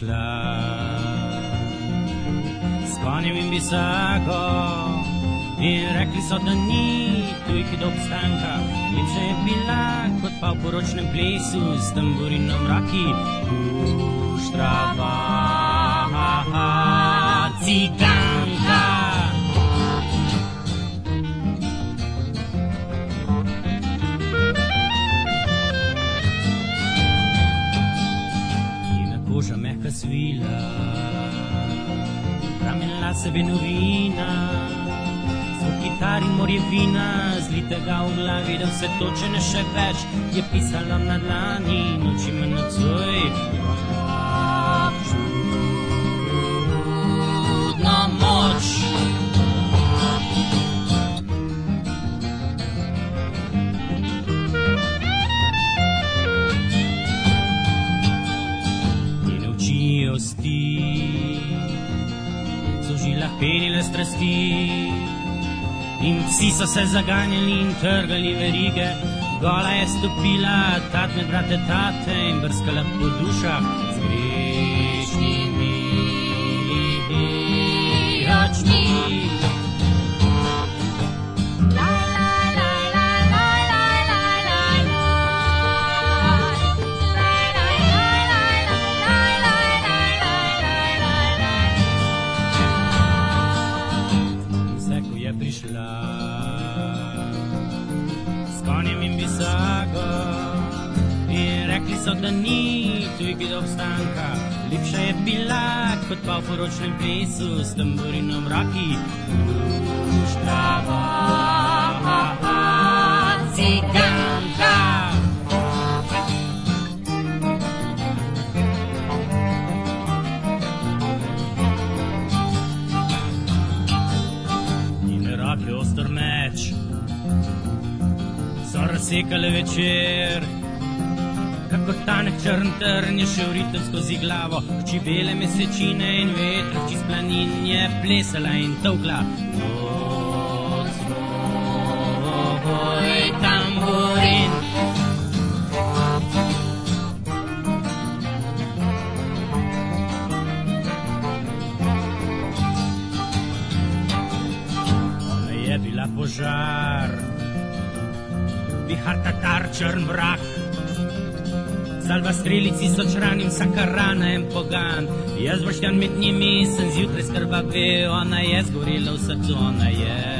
prišla. Spanjem jim visoko in rekli so, da ni tujih do obstanka. In če je bila kot pa v poročnem plesu s tamburinom raki, uštrava, ha, ha, cika. venurina, so kitari morje vina, zlitega v glavi, da se toče ne še več, je pisala na lani, noči me nocoj. pasti. In vsi so se zaganjali in trgali verige, gola je stopila, tate, brate, tate in brskala po dušah. poročnem plesu s tamburinom raki. Štrava, pa, pa, ciganka. In rak je ostar meč, zarasekale večer črn trn je šel ritem skozi glavo, hči bele mesečine in vetr, hči splanin je plesala in tovkla. Požar, vihar tatar, črn vrh. Прилети с очранен сакаранен поган. Я с вършнян митни ми, сън зютре с кървавил, а на ес горилил сърцо на ес.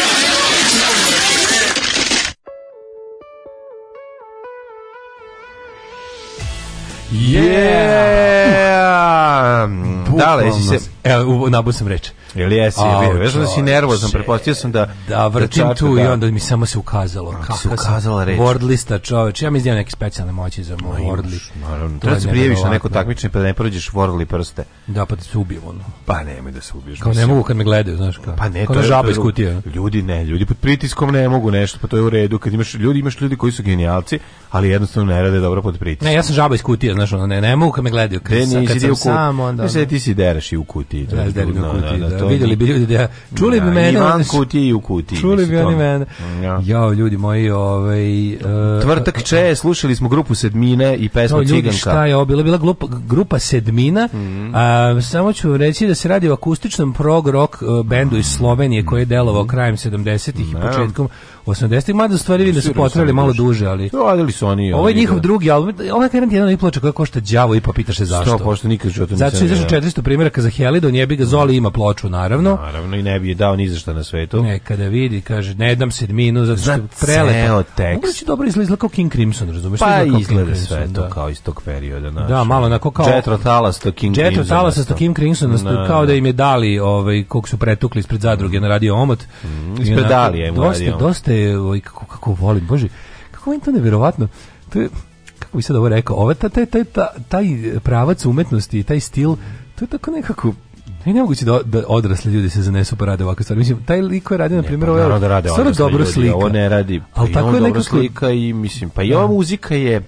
Yeah! yeah! Dale, si se... Evo, nabao sam reč. Ili jesi, veš da si nervozan, prepostio sam da... Da, da vrtim da tu da, i onda mi samo se ukazalo. Kako se ukazala reč. Word lista čoveč, ja mi izdijem neke specijalne moći za moj no, Wordli. Naravno, treba se da prijeviš na neko takmični pa da ne prođeš Wordli prste. Da, pa da se ubijem ono. Pa nemoj da se ubiješ. Kao ne mogu kad me gledaju, znaš kao. Pa ne, kao to žaba iz kutije. Ljudi ne, ljudi pod pritiskom ne mogu nešto, pa to je u redu. Kad imaš ljudi, imaš ljudi koji su genijalci, ali jednostavno ne rade dobro pod pritiskom. Ne, ja sam žaba iz kutije, znaš, ono, ne, ne mogu kad me gledaju. Kad, ne, kad sam sam, onda... Da ne, ti si dereš i u kutiji. To je, da, da, to. Vidjeli bi ljudi da čuli ja, bi da, mene. Ivan kutije i u kutiji. Čuli bi oni mene. Ja. Jao, ljudi moji, ovaj... Uh, Tvrtak e, Če, slušali smo grupu Sedmine i pesmu no, Ciganka. Ljudi, šta je ovo? Bila, bila glupa, grupa Sedmina. Mm -hmm. a, samo ću reći da se radi o akustičnom prog rock e, bendu iz Slovenije koji je delovao krajem 70-ih i da. početkom 80-ih, mada stvari da su potrali malo duže, ali... Radili su oni... Ovo je njihov da. drugi album, ovo je garant jedan i ploča koja košta đavo i pa pitaš se zašto. 100% nikad životu Zato što izašao 400 primjeraka za Helidon, jebi ga Zoli ima ploču, naravno. Naravno, i ne bi je dao ni zašto na svetu. Nekada vidi, kaže, ne dam sedminu, zato što je prelepa. Ceo tekst. Mogući dobro izgleda kao King Crimson, razumeš? Pa izgleda sve to da. kao iz tog perioda. Naš. Da, malo onako kao... Jetro Talas to King Crimson. Jetro Talas to King Crimson, kao da im je dali, ovaj, kog su pretukli ispred zadruge na radio Omot. Mhm, ispred dali, im radio dosta zaista je, ovaj, kako, kako volim, bože, kako mi to neverovatno, to je, kako bi se ovo rekao, ova, ta taj, taj, taj pravac umetnosti, taj stil, to je tako nekako, i mogući da, da odrasli ljudi se zanesu pa rade ovakve stvari. Mislim, taj lik je radi, na primjer, pa ovo je da rade stvarno dobro ljudi, slika. Ovo ne radi, pa i on dobro slika i, mislim, pa i ova da. muzika je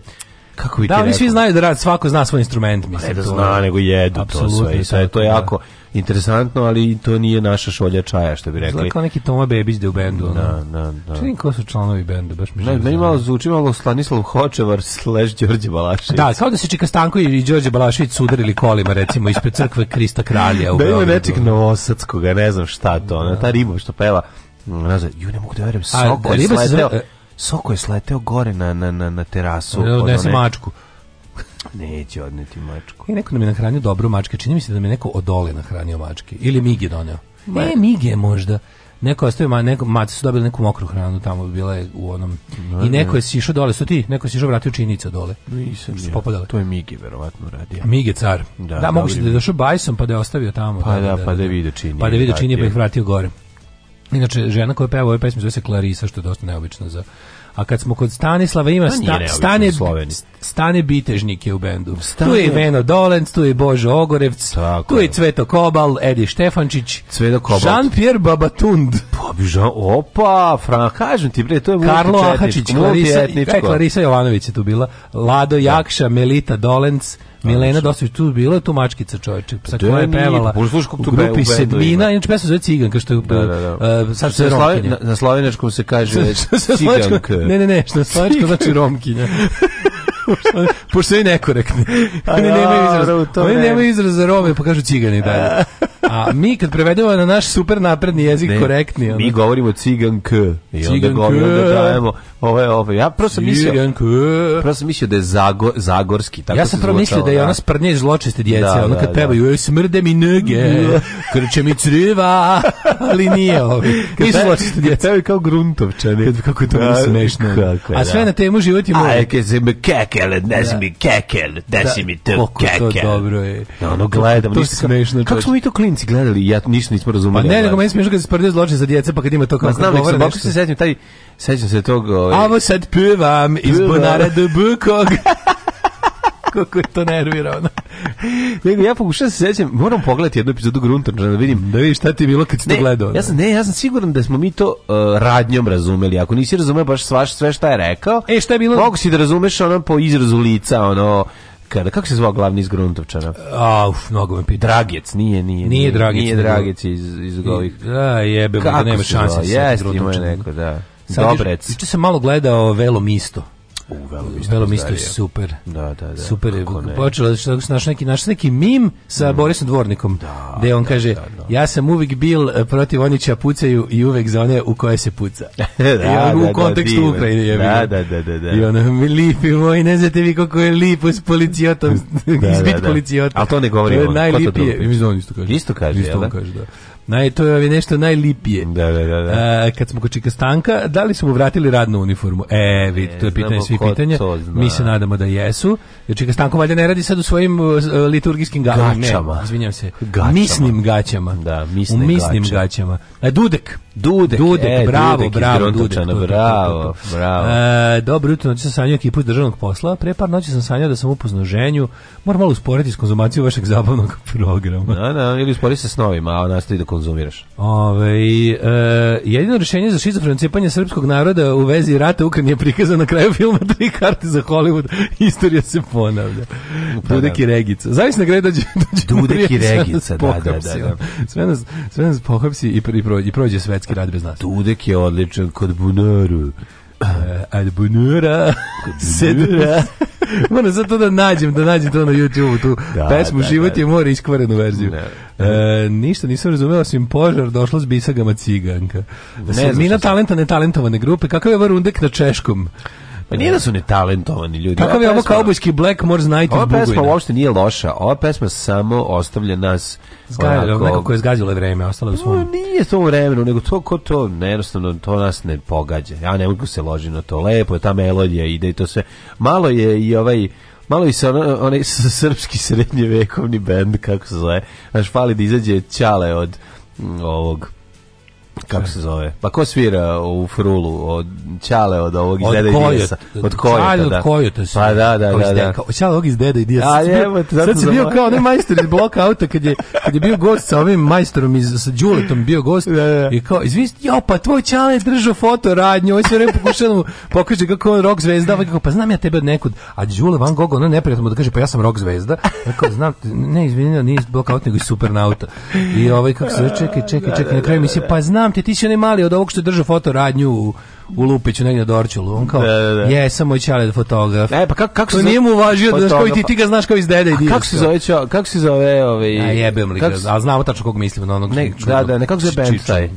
kako bi da, oni svi znaju da rad, svako zna svoj instrument, mislim. Pa ne da zna, nego jedu Absolutno, to sve. I sad je to da. jako, interesantno, ali to nije naša šolja čaja, što bi rekli. Zla kao neki Toma Bebić da u bendu. Da, da, da. Čini ko su članovi benda, baš mi ne, ne malo zvuči malo Stanislav Hočevar slash Đorđe Balašić. Da, kao da se Čika Stanko i Đorđe Balašić sudarili kolima, recimo, ispred crkve Krista Kralja. U da ima nečeg novosadskog, ne znam šta to, ona, da. ta riba što peva, nazad, ju ne mogu da verujem, Soko je sleteo, Soko je sleteo gore na, na, na, na terasu. Ne, ne, mačku. Neće odneti mačku. I neko nam da je nahranio dobru mačke. Čini mi se da mi neko odole nahranio mačke. Ili je doneo. Ma... E, Mige možda. Neko ostavio, ma, neko, mate su dobili neku mokru hranu tamo, bila je u onom... Ne, I neko je sišao dole, su ti, neko je sišao vratio činjica dole. Nisam ja, popadale. to je Migi verovatno radio. Mige car. Da, da moguće da, da je došao bajsom pa da je ostavio tamo. Pa da, da, pa da je da. vidio činije. Pa da je vidio činije pa ih vratio gore. Inače, žena koja peva ove pesme zove se Clarisa, što je dosta neobično za A kad smo kod Stanislava ima sta, stane, stane bitežnik je u bendu. Stane. Tu je Veno Dolenc, tu je Božo Ogorevc, Tako tu je Cveto Kobal, Edi Štefančić, Cveto Kobal. Jean-Pierre Babatund. Pa, opa, Fran, kažem ti bre, to je Karlo Ahačić, Klarisa, e, Klarisa Jovanović je tu bila, Lado Jakša, Melita Dolenc, Milena Dostović tu bila tu mačkica čovječe sa pa koja je pevala. Pa u grupi sedmina, inače pesma zove Ciganka što je da, da, da. Uh, sad se na, na slovenačkom se kaže Ciganka. Ne, ne, ne, što je slovenačkom znači Romkinja. Pošto je nekorektni. Oni nemaju izraz, oni nemaju izraz za Rome, pa kažu cigani dalje. A mi kad prevedemo na naš super napredni jezik ne, korektni, onda... mi govorimo cigan k i onda govorimo da dajemo ove ove. Ja prosto sam mislio prosto sam da je zago, zagorski tako Ja sam prvo mislio da je da. ona sprnja iz zločeste djece, da, ona da, kad da, pevaju da. smrde mi noge, krče mi criva, ali nije ovi. Iz zločeste djece. Pevaju kao gruntovčani. Kako to da, smešno. A sve da. na temu život je moj. Ajke se kekel, ne nesi mi kekele, si mi te kekele. Dobro je. Da, ono gledam. To je smešno. Kako smo mi to klin klinci gledali, ja ništa nismo razumeli. Pa ne, nego meni smiješno kad se sprdio zločin za djeca, pa kad ima to kako govore nešto. Znam, se sjetim, taj, sjećam se tog... Ovaj... Ovo sad pevam iz Bonara do Bukog. Kako je to nervirano. Nego ja pokušavam da se sećam, moram pogledati jednu epizodu Gruntorna da vidim. Da vidiš šta ti je bilo kad si ne, to gledao. Ja da. sam, ne, ja sam siguran da smo mi to uh, radnjom razumeli. Ako nisi razumeo baš sva, sve šta je rekao, e, šta je bilo? mogu si da razumeš ono po izrazu lica, ono, ikada, kako se zvao glavni iz Gruntovčana? A, uf, mnogo me pita. Dragec, nije, nije. Nije Dragec. Nije Dragec iz, iz ovih. Da, jebe, da nema šanse. Jeste, ima neko, da. Dobrec. Juče sam malo gledao Velom isto. U Velomistru. Velomistru super. Da, da, da. Super je počelo, da su naš neki, naš neki mim sa mm. Borisom Dvornikom, da, gde on da, kaže, da, da, ja sam uvijek bil e, protiv onića pucaju i uvek za one u koje se puca. da, I on, da, u da, da, kontekstu Ukrajine je Da, da, da, da, da. I ono, lipi moj, ne znate vi koliko je lipo s policijotom, da, izbit da, da. policijotom. Ali to ne govori on. To je najlipije. Isto kaže. Isto kaže, da? isto kaže, da. Naj, to je nešto najlipije. Da, da, da. da. E, kad smo kod Čika Stanka, da li su mu vratili radnu uniformu? E, vidite, to je pitanje svih pitanja. Mi se nadamo da jesu. Jer Čika Stanko valjda ne radi sad u svojim uh, uh liturgijskim gaćama. gaćama. Ne, izvinjam se. Gaćama. Misnim gaćama. Da, misne u misnim gača. gaćama. E, Dudek. Dudek, Dudek, e, bravo, Dudek bravo, Dudek. Bravo, Dudek. bravo, bravo. E, dobro jutro, noći sam sanjao ekipu državnog posla. Pre par noći sam sanjao da sam upoznao ženju. Moram malo usporediti s konzumacijom vašeg zabavnog programa. Da, da, ili usporediti sa snovima, a nastavi da konzumiraš. Ove, e, jedino rješenje za šizofrenu cijepanje srpskog naroda u vezi rata Ukrajine je prikazano na kraju filma Tri karte za Hollywood. Istorija se ponavlja. Upravo, Dudek i da. Regica. Zavisno gre dođe, dođe Dudek i Regica, da, da, da, da. Sve nas, sve nas pohapsi i, pro, i prođe svetski rad bez nas. Dudek je odličan kod bunaru. Al bonura, sedura. Mano, sad to da nađem, da nađem to na YouTube, tu da, pesmu da, Život da, je more iskvarenu verziju. Ne. E, ništa nisam razumeo, osim požar došla s bisagama ciganka. Ne, ne Mina talenta, ne netalentovane grupe, kakav je varundek ovaj na češkom? Pa nije da su netalentovani ljudi. Kakav je ovo kao Black Blackmore's Night Ova pesma uopšte nije loša. Ova pesma samo ostavlja nas... Zgajalo, onako, neko koje je zgazilo vreme, ostalo u pa svom... No, nije to vremenu, nego to ko to, ne, jednostavno, to nas ne pogađa. Ja ne mogu da se loži na to. Lepo je ta melodija, ide i to sve. Malo je i ovaj malo i sa onaj srpski srednjevekovni bend kako se zove. Znaš, fali da izađe Ćale od mm, ovog kako se zove? Pa ko svira u frulu od Ćale od ovog iz od Deda i Dijasa? Od Kojota. Čale od da. Kojota. Svira. Pa da, da, da. da. Kao, Ćale ovog iz Deda i Dijasa. A, evo, sad si bio, kao onaj majster iz bloka auta kad je, kad je bio gost sa ovim majstorom iz, sa Đuletom bio gost da, da. i kao, izvisti, jo, pa tvoj Ćale je držao foto radnju, ovaj sve vreme pokušao da mu pokaže kako on rock zvezda, ovaj kako, pa znam ja tebe od nekud, a Đule Van Gogh, ono neprijatno mu da kaže, pa ja sam rock zvezda, rekao, znam, ne, izvinjeno, nije iz bloka auta, nego iz supernauta. I ovaj, kako se, čekaj, čekaj, čekaj, na kraju mi pa znam znam te, ti si onaj mali od ovog što drža fotoradnju u, u Lupiću, negdje na Dorčulu. On kao, da, da, da. moj čale fotograf. E, pa kako, kako to se nije mu uvažio, da koji ti, ti ga znaš kao iz dede i Kako se zove, čo, kako se zove, ovaj... Ja jebem li ga, ali znamo tačno kog mislim, na onog... Ne, da, da, ne, kako se zove Benz taj?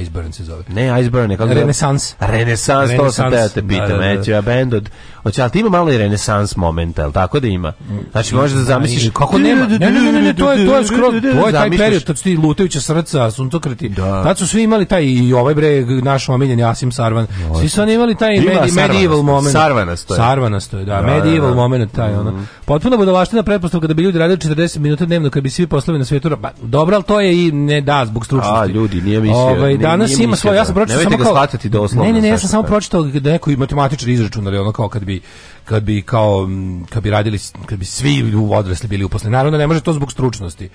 Iceburn se zove. Ne, Iceburn, kako Renesans. Renesans, to sam da te te pitam, da, da, da. ja od... Hoće, ali ti ima malo i renesans momenta, jel tako da ima? Znači, možeš da, da zamisliš... Kako nema? Ne, ne, ne, ne, to je, to je skroz, to je taj period, tad su ti lutajuća srca, suncokreti, da. tad su svi imali taj, i ovaj bre, naš omiljeni Asim Sarvan, svi su oni imali taj medieval moment. Sarvanas to je. Sarvanas to je, da, medieval moment, taj, ono. Mhm. Potpuno budalaština pretpostavka da bi ljudi radili 40 minuta dnevno, kad bi svi poslovi na svijetu, dobro, ali to je i, ne da, zbog stručnosti. A, ljudi, nije mislio. Ovaj, ovaj danas ima svoje ja da. sam pročitao samo kao doslovno. Ne, ne, ne, ja sam samo da. pročitao da neko i izračunali ono kao kad bi kad bi kao kad bi radili kad bi svi u odrasli bili uposleni. Naravno ne može to zbog stručnosti.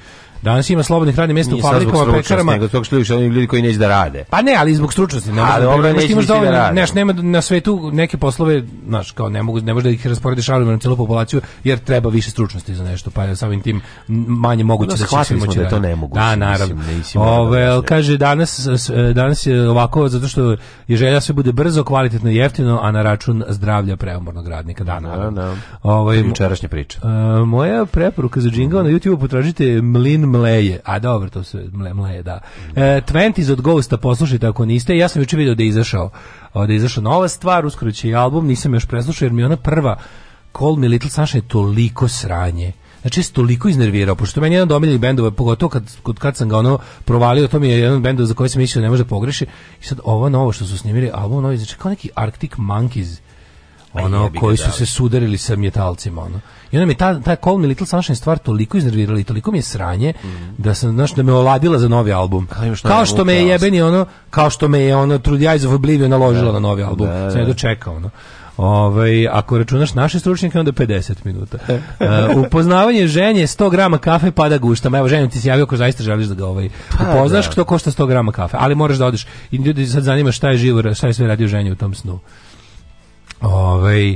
Danas ima slobodnih radnih mesta u fabrikama, pekarama. Nego zbog stručnosti, nego ljudi koji neće da rade. Pa ne, ali zbog stručnosti. Ne, ali dobro, neće imaš da dovoljno, da neš, nema na svetu neke poslove, znaš, kao ne mogu, ne možeš da ih rasporediš ravnomerno na celu populaciju, jer treba više stručnosti za nešto, pa je samim tim manje moguće da, da će svi moći da to da, ne mogu. Da, naravno. Ove, kaže, danas, danas je ovako, zato što je želja sve bude brzo, kvalitetno i jeftino, a na račun zdravlja preumornog radnika. Da, naravno. Da, da. Ovaj, priča. E, moja preporuka za džingao na YouTube u potražite Mlin mleje. A dobro, to se mle, mleje, da. E, Twenties od Ghosta poslušajte ako niste. Ja sam juče video da je izašao. Da je izašao nova stvar, uskoro će i album. Nisam još preslušao jer mi ona prva Call Me Little Sunshine je toliko sranje. Znači, se toliko iznervirao, pošto meni jedan domiljenih bendova, pogotovo kad, kad, sam ga ono provalio, to mi je jedan bend za koji sam mislio da ne može da pogreši. I sad ovo novo što su snimili, album novi, znači kao neki Arctic Monkeys Pa ono koji su se sudarili sa metalcima ono. I onda mi ta ta Cold Little Sunshine stvar toliko iznervirala i toliko mi je sranje mm. da sam znaš da me oladila za novi album. Kao što, kao što me je jebeni ono, kao što me je ono True Eyes of Oblivion naložila da, na novi album. Da, da. Sam dočekao ono. Ove, ovaj, ako računaš naše stručnjake, onda 50 minuta. Uh, upoznavanje ženje 100 grama kafe pada guštama. Evo, ženju ti si javio ako zaista želiš da ga ovaj, pa upoznaš, da. što košta 100 grama kafe. Ali moraš da odeš. I ljudi sad zanima šta je živo, šta je sve radio ženje u tom snu. Ovaj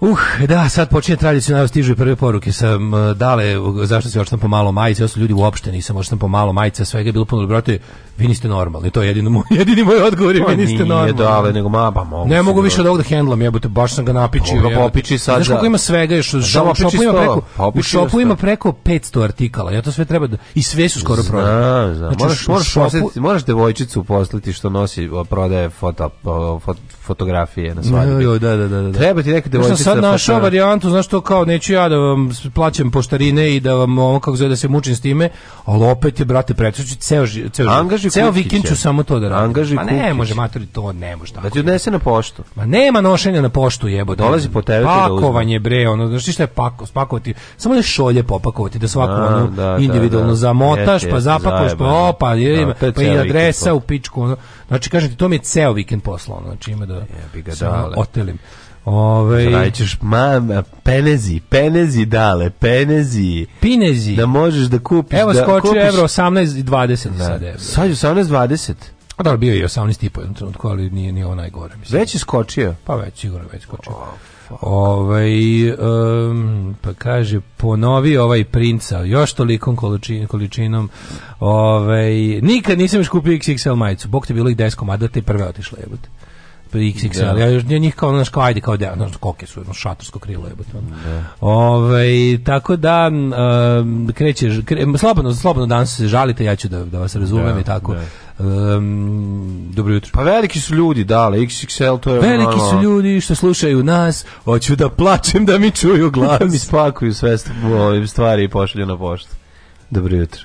Uh, da, sad počinje tradicionalno stižu i prve poruke sam dale zašto se očestam po malo majice, ja su ljudi uopšte nisam očestam po malo majice, svega je bilo puno brate, vi niste normalni, to je jedino moj, jedini moj odgovor, je, vi pa niste normalni. dale, nego ma, pa mogu. Ne mogu da- više od ovog da hendlam, jebote, baš sam ga napičio. Ga popiči sad. Znaš da- koliko ima svega još, u da, šopu ima preko, u šopu ima preko 500 artikala, ja to sve treba da, i sve su skoro prodane. Znači, moraš, moraš, moraš devojčicu poslati što nosi, prodaje foto, foto fotografije na svadbi. No, da, da, da, da. Treba ti neka devojčica. Sad da našao fotogra... varijantu, znaš to kao neću ja da vam plaćam poštarine i da vam ono kako zove da se mučim s time, ali opet je brate preteći ceo ceo Angaži ceo vikend ću samo to da radim. Angaži pa ne, može matori to ne može tako. Da ti odnese na poštu. Ma nema nošenja na poštu, jebo. Dolazi po tebe da pakovanje bre, ono znači šta je pako, spakovati. Samo da šolje popakovati da svaku ono da, individualno zamotaš, pa zapakuješ, pa opa, je, pa i adresa u pičku, ono Znači, kažete, to mi je ceo vikend poslovno, znači ima da ja, ga otelim. Ove... Ovaj, Radit ma, penezi, penezi dale, penezi. Pinezi. Da možeš da kupiš. Evo skoči da evro 18 i 20 da. sad evro. Sad je 18 20. A da, bio je 18 i po jednom trenutku, ali nije ni onaj gore. Mislim. Već je skočio? Pa već, sigurno već skočio. Oh. Ovaj, um, pa kaže, ponovi ovaj princa, još tolikom količin, količinom. Ovaj, nikad nisam još kupio XXL majicu. Bog te bilo ih 10 komada, te prve otišle jebote. pri XXL. Da. Ja još njih kao naš kao ajde kao da, znaš koke su, jedno šatorsko krilo jebote. Da. Ovaj tako da um, kreće kre, slobodno slobodno danas se žalite, ja ću da da vas razumem da, i tako. Da. Um, dobro jutro. Pa veliki su ljudi, dale, XXL to je Veliki ono, su ljudi što slušaju nas, hoću da plačem da mi čuju da glas. mi spakuju sve stvari i pošalju na poštu. Dobro jutro.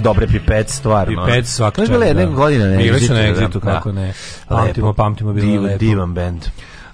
su dobre pipet stvarno. Pipet svaka čast. Bile jedne da. godine ne. Bile su na da. egzitu kako da. ne. Pamtimo, pamtimo bilo lepo. Divan bend.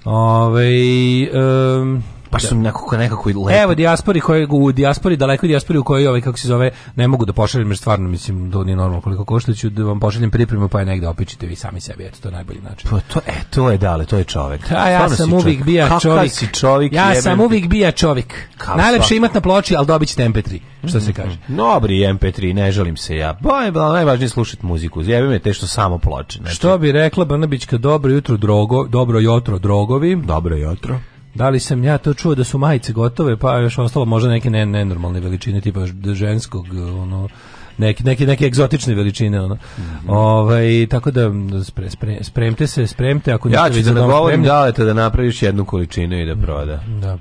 Ovaj ehm Baš da. su nekako nekako lepo. Evo dijaspori koji u dijaspori daleko dijaspori u kojoj ovaj kako se zove ne mogu da pošaljem jer stvarno mislim to nije normalno koliko košta ću da vam pošaljem pripremu pa je negde opičite vi sami sebi eto to je najbolji način. Pa to e to je dale to je čovjek. Da, ja sam uvijek bija čovjek. si čovjek? Ja jebem... sam uvijek bija čovjek. Najlepše imati na ploči, al dobićete MP3. Što se mm, kaže? Mm. Dobri MP3, ne želim se ja. Ba, najvažnije slušati muziku. Jebim je te što samo ploče. Znači. Što bi rekla Brnabićka, dobro jutro drogo, dobro jutro drogovi. Dobro jutro. Da li sam ja to čuo da su majice gotove, pa još ostalo možda neke ne, nenormalne veličine, tipa ženskog, ono, neki neki neke egzotične veličine ono. Mm -hmm. Ovaj tako da spre, spre, spremte se, spremte ako ja niste da već da govorim, da da napraviš jednu količinu i da proda. Da.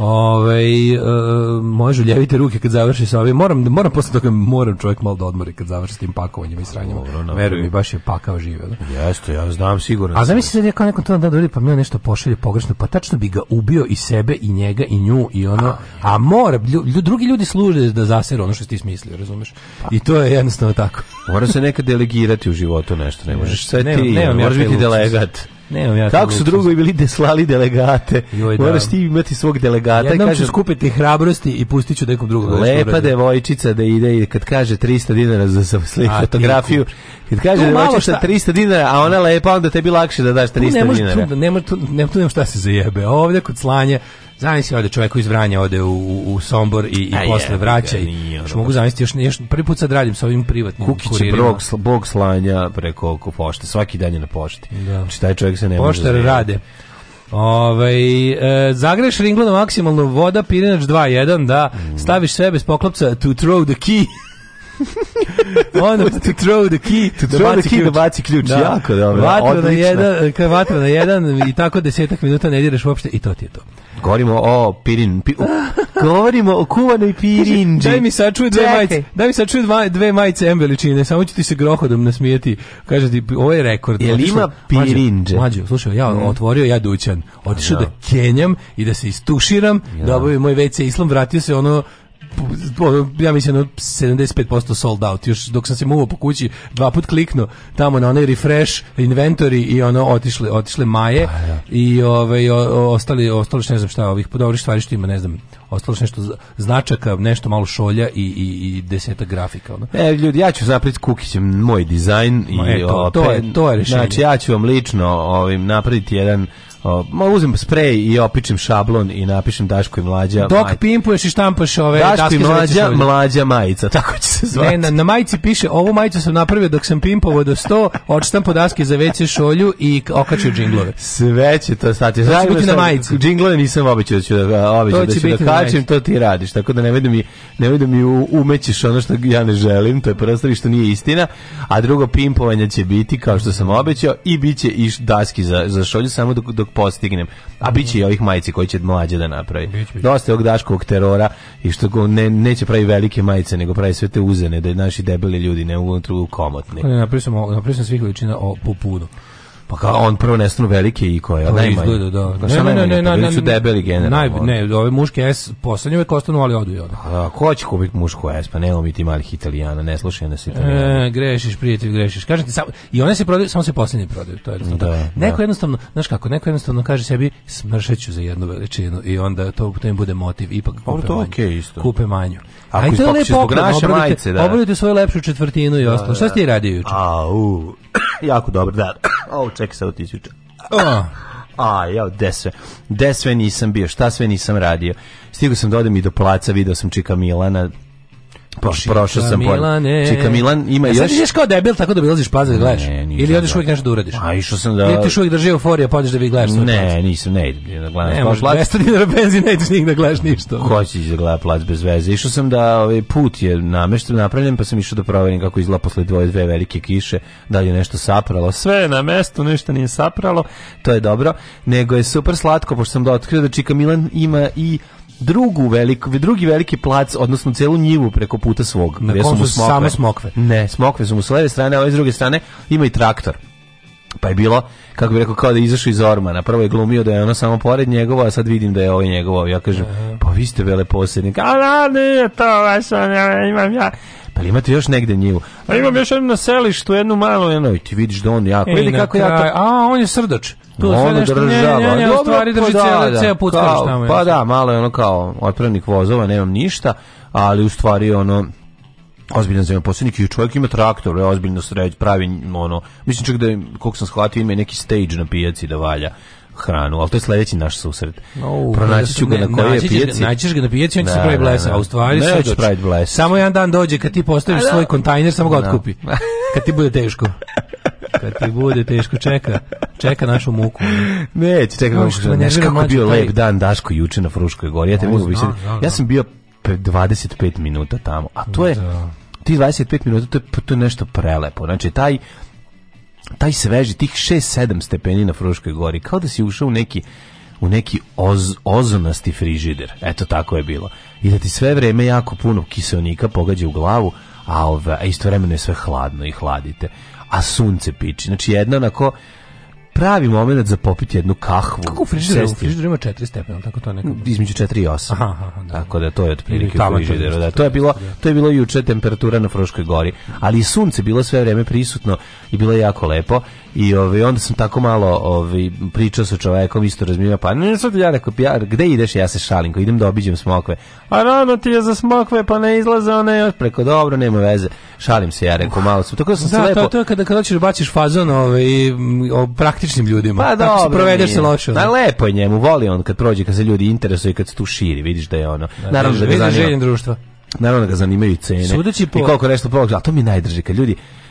Ove, ovaj, uh, moje žuljevite ruke kad završi sa ovim. Moram, moram posle toga, moram čovjek malo da odmori kad završi s tim pakovanjima i sranjima. Veruj mi, baš je pakao žive. Da? Jeste, ja znam sigurno. A zamisli sad ja kao nekom to da doli, pa mi nešto pošalje pogrešno, pa tačno bi ga ubio i sebe i njega i nju i ono. A, a mora, lju, drugi ljudi služe da zaseru ono što ti smislio, razumeš? Pa. I to je jednostavno tako. mora se nekad delegirati u životu nešto, ne možeš sve ti, ne, moraš biti delegat. Nemam ja. Kako su drugo bili deslali delegate? da. Moraš ti imati svog delegata Jednom i kažem, ću skupiti hrabrosti i pustiću nekog drugog. drugom. Lepa devojčica da ide i kad kaže 300 dinara za sliku fotografiju. Kad kaže devojčica 300 dinara, a ona lepa, onda te bi lakše da daš 300 dinara. Ne može tu, nema tu, nema tu nema šta se zajebe. Ovde kod slanje Znam se čovjek iz Vranja, ode u, u Sombor i, i posle je, vraća. Ga, nije, ono, mogu zamisliti, još, još prvi put sad radim sa ovim privatnim Kukić kuririma. Kukić je bog slanja preko oko pošte, svaki dan je na pošti. Da. Znači taj čovjek se ne može... Poštar rade. Ovaj e, zagreš ringlu na maksimalnu voda pirinač 2.1 da staviš sve bez poklopca to throw the key ono to throw the key to da throw the key da baci ključ da. jako dobro vatra na jedan, vatra na jedan i tako desetak minuta ne diraš uopšte i to ti je to Govorimo o pirin. Pi, o, govorimo o kuvanoj pirinđi. Daj mi sačuj dve Čekaj. majice. Daj mi sačuj dva, dve majice M veličine. Samo ću ti se grohodom nasmijeti. Kaže ti, ovo je rekord. Jel ima pirinđe? Mađo, slušaj, ja mm. otvorio ja dućan. Otišao da. da kenjam i da se istuširam. Ja. Dobavio moj WC islam, vratio se ono ja mislim, 75% da sold out. Još dok sam se muvao po kući, dva put kliknuo tamo na onaj refresh inventory i ono otišle, otišle maje pa, ja. Da. i ove, ovaj, o, o, ostali, ostalo ne znam šta, ovih dobrih stvari što ima, ne znam, ostalo što nešto značaka, nešto malo šolja i, i, i desetak grafika. Ono. E, ljudi, ja ću zaprit Kukićem moj dizajn. i, Ma, eto, to, je, to je rešenje. Znači, ja ću vam lično ovim napraviti jedan Ma uzim sprej i opičem šablon i napišem Daško i mlađa. Dok maj... pimpuješ i štampaš ove Daško i mlađa, mlađa majica, tako će se zvati. Ne, na, na majici piše, ovu majicu sam napravio dok sam pimpovao do 100, odštampo daske za veće šolju i okačio džinglove. Sve će to stati. znači, će na majici. Džinglove nisam običao da ću da, običao da, ću da kačem, to ti radiš. Tako da ne vidim mi, ne da mi umećeš ono što ja ne želim, to je prvo što nije istina, a drugo pimpovanje će biti kao što sam obećao i bit će i daski za, za šolju samo dok, dok postignem. A bit će i ovih majici koji će mlađe da napravi. Bić, bić. Dosta je ovog daškovog terora i što go ne, neće pravi velike majice, nego pravi sve te uzene, da naši debeli ljudi ne u komotni. Pa napravio sam, sam svih veličina o, po Pa kao on prvo nestanu velike i koja najmanje. Izgleda, da. Ne, ne, pa ne, ne, ne, su debeli generalno. Naj, ne, ove muške S poslednje uvek ostanu, ali odu i odu. A pa da, ko će kupiti mušku S, pa nemamo mi ti malih Italijana, ne slušaj nas Italijana. E, grešiš, prijatelj, grešiš. Kažem ti, samo, i one se prodaju, samo se poslednje prodaju, to je jednostavno. Da, da, neko jednostavno, znaš kako, neko jednostavno kaže sebi smršeću za jednu veličinu i onda to, to im bude motiv, ipak kupe, to manju, okay, isto. kupe manju. Ako Ajde da lepo zbog naše majice, da. Obavljate svoju lepšu četvrtinu i ostalo. Da, da. Šta ste radio juče? A, u, jako dobro, da. O, čekaj sad otičuća. Da A, ja, desve. Desve nisam bio, šta sve nisam radio. Stigao sam da odem i do placa, video sam Čika Milana, Prošao, sam Milane. Čika Milan ima ja još. Sad kao debil tako da obilaziš pazar gledaš. Ne, Ili odeš da. uvijek nešto da uradiš. A išao sam da. Ili ti uvijek drži euforija, pa odeš da vi gledaš. Ne, nisam, ne idem da gledam. Ne, možeš 200 dinara benzina, ne ideš nigde da gledaš ništa. Ko će da gleda plać bez veze? Išao sam da ovaj put je namešten, napravljen, pa sam išao da proverim kako izgleda posle dvoje dve velike kiše, da li je nešto sapralo. Sve na mestu, ništa nije sapralo. To je dobro, nego je super slatko pošto sam da otkrio da Čika Milan ima i drugu veliku, drugi veliki plac, odnosno celu njivu preko puta svog. Na kom su smokve. samo smokve. Ne, smokve su mu s leve strane, a ove s druge strane ima i traktor. Pa je bilo, kako bi rekao, kao da je izašao iz Ormana. Prvo je glumio da je ono samo pored njegova, a sad vidim da je ovo ovaj njegovo. Ja kažem, pa vi ste vele posljednik. A da, nije to, vaš, ja, imam ja. Pa imate još negde njivu? A imam još jednu na selištu, jednu malu, jednu, i ti vidiš da on jako, vidi kako kraj, ja to... A, on je srdač. Tu ono nešto, država. Ne, ne, ne, Dobro, stvari drži pa cijela, da, cijela da. put kao, tamo, Pa da, malo je ono kao otpravnik vozova, nemam ništa, ali u stvari ono ozbiljno ozbiljan zemljoposednik i čovjek ima traktor, je ozbiljno sreć, pravi ono, mislim čak da je, koliko sam shvatio, ima neki stage na pijaci da valja hranu, ali to je sledeći naš susret. No, Pronaći ću ga na kojoj pijaci. Naćiš ga na pijaci, on će da, se pravi da, blesa, a u da. stvari ne, će pravi blesa. Samo jedan dan dođe kad ti postaviš svoj kontejner, samo ga otkupi. Kad ti bude teško. Kad ti bude teško, čeka. Čeka našu muku. Neće, čeka no, što ne, kako bio lep dan Daško juče na Fruškoj gori. Ja, te mogu ja sam bio 25 minuta tamo, a to je ti 25 minuta to je, to je nešto prelepo. Znači taj taj sveži, tih 6-7 stepeni na Fruškoj gori, kao da si ušao u neki u neki oz, ozonasti frižider. Eto tako je bilo. I da ti sve vreme jako puno kiselnika pogađa u glavu, a, ove, a istovremeno je sve hladno i hladite. A sunce piči. Znači jedna onako pravi moment za popiti jednu kahvu. Kako u frižideru? U frižideru ima 4 stepena, tako to nekako. Mm, između 4 i 8. Aha, aha, da. Tako da to je otprilike u frižideru. Da. To, je bilo, to je bilo juče temperatura na Fruškoj gori, ali sunce bilo sve vreme prisutno i bilo je jako lepo. I ovaj, onda sam tako malo ovaj, pričao sa čovekom, isto razmišljao, pa ne, sad ja rekao, ja, gde ideš, ja se šalim, ko idem da obiđem smokve. A rano ti je za smokve, pa ne izlaze one, preko dobro, nema veze. Šalim se, ja rekao, malo sam, tako da sam da, se lepo... To, to je kada, kada hoćeš da baciš fazon ovaj, mm, o praktičnim ljudima, pa, tako se provedeš se loše. Da, lepo je njemu, voli on kad prođe, kad se ljudi interesuju, kad se tu širi, vidiš da je ono. Da, Naravno da ga da društva. Naravno da ga zanimaju cene. Sudeći po... I koliko nešto položa, a to mi najdrži, kad ljudi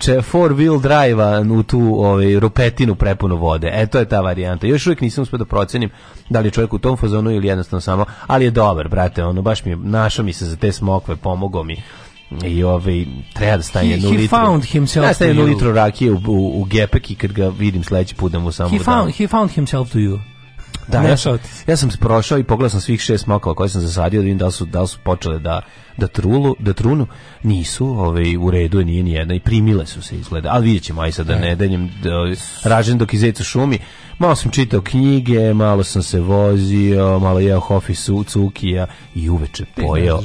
če four wheel drive u tu ovaj, rupetinu prepunu vode. E, to je ta varijanta. Još uvijek nisam uspio da procenim da li je čovjek u tom fazonu ili jednostavno samo, ali je dobar, brate, ono, baš mi našao mi se za te smokve, pomogao mi i ovaj treba da stane jednu litru. He found himself. Da stane jednu litru rakije u, u, u gepek i kad ga vidim sledeći put da mu samo he found, da. He found himself to you. Da, ja sam, ja sam prošao i pogledao sam svih šest mokova koje sam zasadio, da vidim da su, da su počele da, da, trulu, da trunu. Nisu, ovaj, u redu je nije ni jedna i primile su se izgleda. Al videćemo aj sad da e. nedeljem danjem ražen dok izecu šumi. Malo sam čitao knjige, malo sam se vozio, malo jeo hofi su, cukija i uveče pojeo.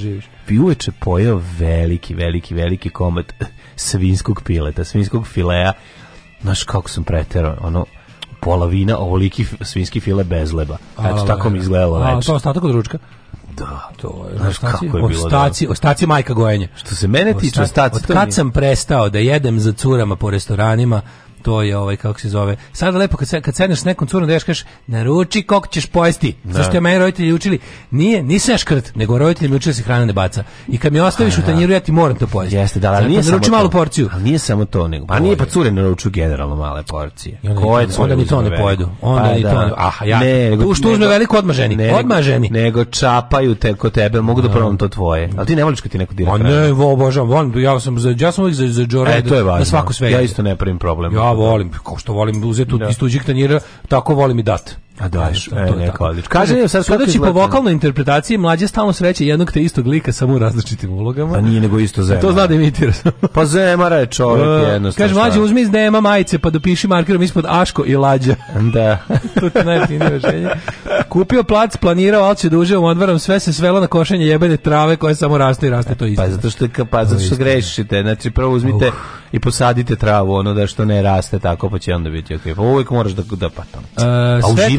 I uveče pojeo veliki, veliki, veliki komad eh, svinskog pileta, svinskog filea. Znaš kako sam preterao, ono, pola vina, ovoliki svinski file bez leba. Eto, da, tako mi da, da. izgledalo večer. A, to je ostatak od ručka? Da, to je. Znaš kako je bilo? Ostaci, da. ostaci majka gojenje. Što se mene tiče, ostaci. Od kad sam prestao da jedem za curama po restoranima, to je ovaj kako se zove. Sad lepo kad se kad sedneš s nekom curom da kažeš naruči kog ćeš pojesti. Da. Zašto me roditelji učili? Nije, nisam ja škrt, nego roditelji mi učili da se hrana da ne baca. I kad mi ostaviš A, u tanjiru ja ti moram to pojesti. Jeste, da, ali nije samo to, malu porciju. Ali nije samo to, nego. Pa nije pa cure naručuju generalno male porcije. Onda, Koje cure onda ni to ne pojedu. Onda pa, ni da. to. Ne, ah, ja. Ne, nego, tu što uzme veliko odmaženi. Ne, odmaženi. Nego čapaju te kod tebe, mogu da, da. probam to tvoje. Al ti ne voliš kad ti neko dira. A ne, obožavam. Ja sam ja sam za za Džora. E, to je važno. Na svaku sve. Ja isto ne pravim problem. Ja Da, da. volim, kao što volim uzeti da. iz tuđih tanjira, tako volim i dat. A da, e, to je neka odlična. Kaže, sad sudeći po vokalnoj interpretaciji, mlađe stalno sreće jednog te istog lika samo u različitim ulogama. A pa nije nego isto zemara. To zna da pa zemara je čovjek uh, jednostavno. Kaže, mlađe, uzmi iz nema majice, pa dopiši markerom ispod Aško i Lađa. Da. to ti najfinije želje. Kupio plac, planirao, ali će duže da u odvaram, sve se svelo na košenje jebene trave koje samo raste i raste, to pa isto. Pa zato što, pa, zato što grešite, znači prvo uzmite uh. i posadite travu, ono da što ne raste tako, pa će onda biti ok. Pa uvijek moraš da, da patam. E,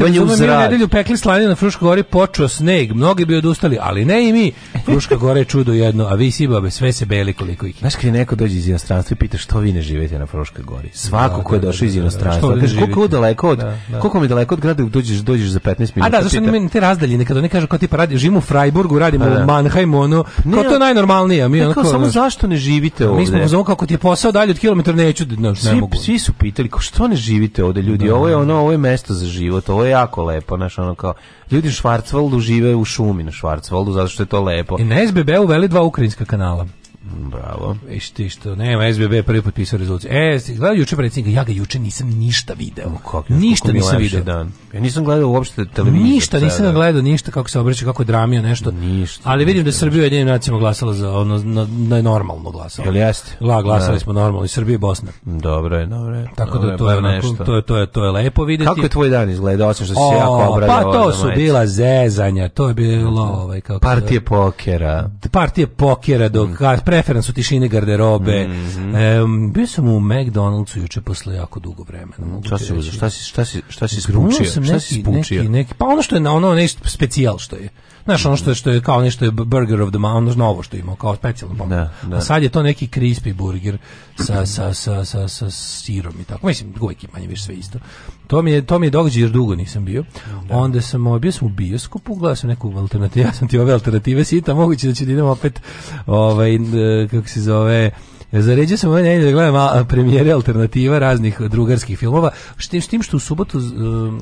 uh, plivanje u zrak. Mi u nedelju pekli slaninu na Fruška gori, počeo sneg, mnogi bi odustali, ali ne i mi. Fruška gore je čudo jedno, a vi babe, sve se beli koliko ih. Znaš kada neko dođe iz inostranstva i pita što vi ne živete na Fruška gori? Svako da, ko je da, da, došao iz da, inostranstva, da, kaže koliko je daleko od, da, da. koliko mi daleko od grada dođeš, dođeš za 15 minuta. A da, zašto mi te razdaljine, kada oni kažu kao tipa radi, živimo u Frajburgu, radimo u Mannheimu, ono, kao to najnormalnije. A mi, e, onako, samo zašto ne živite ovde? Mi smo znamo kako ti je posao dalje od kilometra, neću, ne, ne mogu. Svi su pitali, kao što ne živite ovde, ljudi, ovo je ono, ovo je mesto za život, ovo je jako lepo, znaš, ono kao, ljudi u Švarcvaldu žive u šumi na Švarcvaldu, zato što je to lepo. I na SBB uveli dva ukrajinska kanala. Bravo. I e, što, što nema, SBB prvi potpisao rezoluciju. E, gledao juče predsjednika, ja ga juče nisam ništa video. Kako, ništa nisam video. Dan. Ja nisam gledao uopšte televiziju. Ništa, nisam sada. gledao ništa, kako se obraća, kako dramio nešto. Ništa. Ali vidim da ništa, da je Srbija jedinim nacijama glasala za ono, na, na normalno glasala. Jel jeste? La, glasali da. smo normalno, i Srbija i Bosna. Dobro je, dobro je. Tako da to je, onako, to, je, to, je, to je lepo videti. Kako je tvoj dan izgleda, osim što si o, jako obradio? Pa to su bila zezanja, to je bilo... Ovaj, kako partije pokera. Partije pokera, dok, mm. pre referans u tišini garderobe. Mm -hmm. e, bio sam u McDonald'su juče posle jako dugo vremena. Mogu šta, si šta si šta si šta si spučio? šta neki, si spučio? Neki, neki, pa ono što je na ono nešto specijal što je. Znaš, ono što je, što je kao nešto je burger of the month, ono novo što je imao, kao specijalno pa- da, da. A sad je to neki crispy burger sa, sa, sa, sa, sa sirom i tako. Mislim, uvijek je manje više sve isto. To mi je, to mi je događaj jer dugo nisam bio. Da. Onda sam, ovaj, bio sam u bioskopu, gledao sam neku alternativu, ja sam ti ove alternative sita, moguće da će da idem opet, ovaj, e, kako se zove, Ja Zaređe sam ovaj nedelje da gledam premijere alternativa raznih drugarskih filmova, s tim, što u subotu e,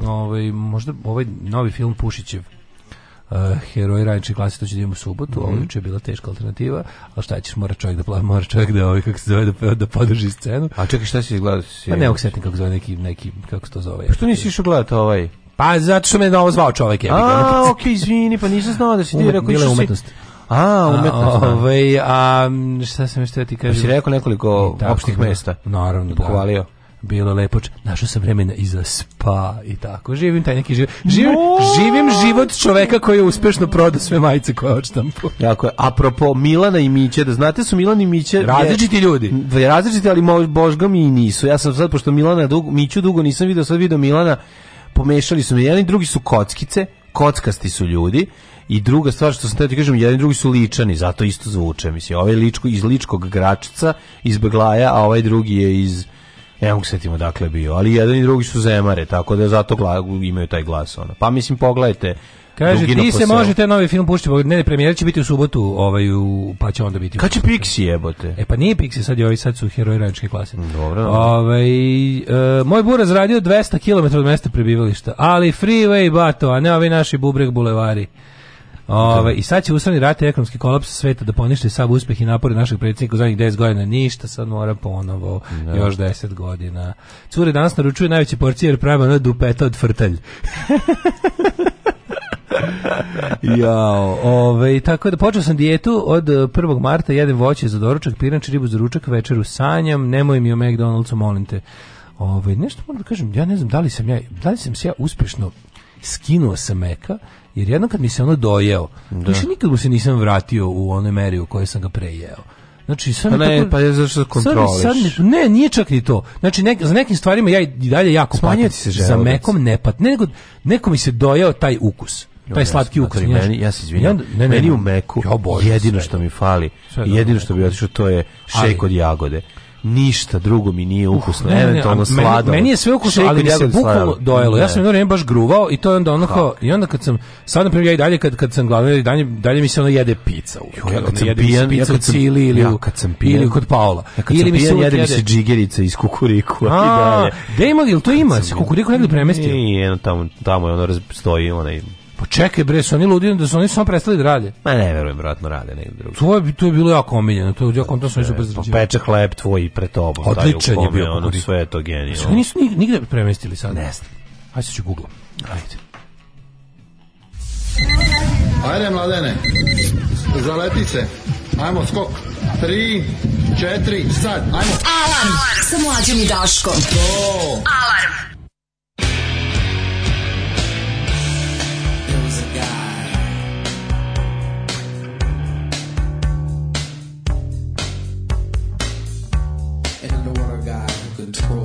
ovaj, možda ovaj novi film Pušićev uh, heroj ranče klasi, to će da imamo subotu, mm -hmm. ovo mhm. juče je bila teška alternativa, ali šta ćeš, mora čovjek da plavi, mora čovjek da, ovaj, kako se zove, da, da podrži scenu. A čekaj, šta si gledao? Si... Pa ne mogu setim kako zove neki, neki, kako se to zove. Pa što nisi išao gledati ovaj? Pa zato što me novo zvao čovjek. Ja, a, okej, pa- okay, izvini, pa nisam znao da si ti rekao išao si... A, umetnost. A, da. ovaj, a, šta sam još ti pa kažem? Si rekao nekoliko e, opštih da. mesta. Naravno, da. Pohvalio bilo lepo, našao sam vremena i za spa i tako, živim taj neki život, živim, no! živim život čoveka koji je uspešno prodao sve majice koje odštampu. Tako je, apropo Milana i Miće, da znate su Milan i Miće... Različiti je, ljudi. Različiti, ali božga mi i nisu. Ja sam sad, pošto Milana, dugo, Miću dugo nisam video, sad video Milana, pomešali su me, jedan i drugi su kockice, kockasti su ljudi, i druga stvar što sam da ti kažem, jedan i drugi su ličani, zato isto zvuče. Mislim, ovaj ličko, iz ličkog gračica, iz Beglaja, a ovaj drugi je iz ne mogu se setimo dakle bio, ali jedan i drugi su zemare, tako da zato imaju taj glas. ona. Pa mislim, pogledajte, Kaže, ti se možete novi film pušiti, ne, premijer će biti u subotu, ovaj, pa će onda biti... Kad će Pixi jebote? E pa nije Pixi, sad je ovi, sad su heroji radničke klase. Dobro. Ovaj e, moj buraz zradio 200 km od mesta prebivališta, ali freeway bato, a ne ovi naši bubreg bulevari. Ove, da. I sad će usrani rat i ekonomski kolaps sveta da ponište sav uspeh i napore našeg predsjednika u zadnjih 10 godina. Ništa, sad mora ponovo, da. još 10 godina. Cure danas naručuje najveće porcije jer prave ono dupeta od frtalj. Jao, ovaj tako da počeo sam dijetu od 1. E, marta, jedem voće za doručak, piranč ribu za ručak, večeru sanjam, nemoj mi o McDonald'su, molim te. Ove, nešto moram da kažem, ja ne znam da li sam ja, da li sam se ja uspešno skinuo sa meka jer jednom kad mi se ono dojeo, da. više nikad mu se nisam vratio u onoj meri u kojoj sam ga prejeo. Znači sad pa ne, tako, pa je zašto kontroliš. Sad, sad, ne, nije čak ni to. Znači nek, za nekim stvarima ja i dalje jako patim. se želodac. Za mekom ne pat, ne, nego neko mi se dojeo taj ukus. Taj ja, slatki ukus. Znači, meni, ja se izvinjam. Ja, ne, ne, meni u meku ja jedino sve. što mi fali, sve jedino što bi otišao to je šejk od jagode ništa drugo mi nije uh, ukusno, uh, ne, eventualno slado. Meni, je sve ukusno, ali mi se bukvalno dojelo. Ne. Ja sam jedno vrijeme baš gruvao i to je onda ono kao, i onda kad sam, sad na primjer ja i dalje kad, kad sam glavno, dalje, dalje mi se ono jede pizza. Uvijek, jo, ja kad ono, sam pijan, ja kad sam, ili, ili, ja kad sam pijan, ili kod Paola. Ja kad ili sam pijan, jede mi se džigerica iz kukuriku. A, da ima, ili to ima? Se kukuriku negdje premestio? Nije, tamo, tamo je ono stoji, onaj Pa čekaj bre, su oni ludi da su oni samo prestali da rade. Ma ne, verujem, vjerojatno rade negdje drugo. To bi to je bilo jako omiljeno, to je jako to su e, super pa zrađivali. Popeče hleb tvoj i pre tobom. Odličan je bio ono sve je to genijalno. Su nisu nigde premestili sad. Ne znam. Hajde se ću googlam. Ajde. Ajde mladene. Zaleti se. Ajmo skok. 3 4 sad. Ajmo. Alarm sa mlađim i Daškom. To. Alarm. control.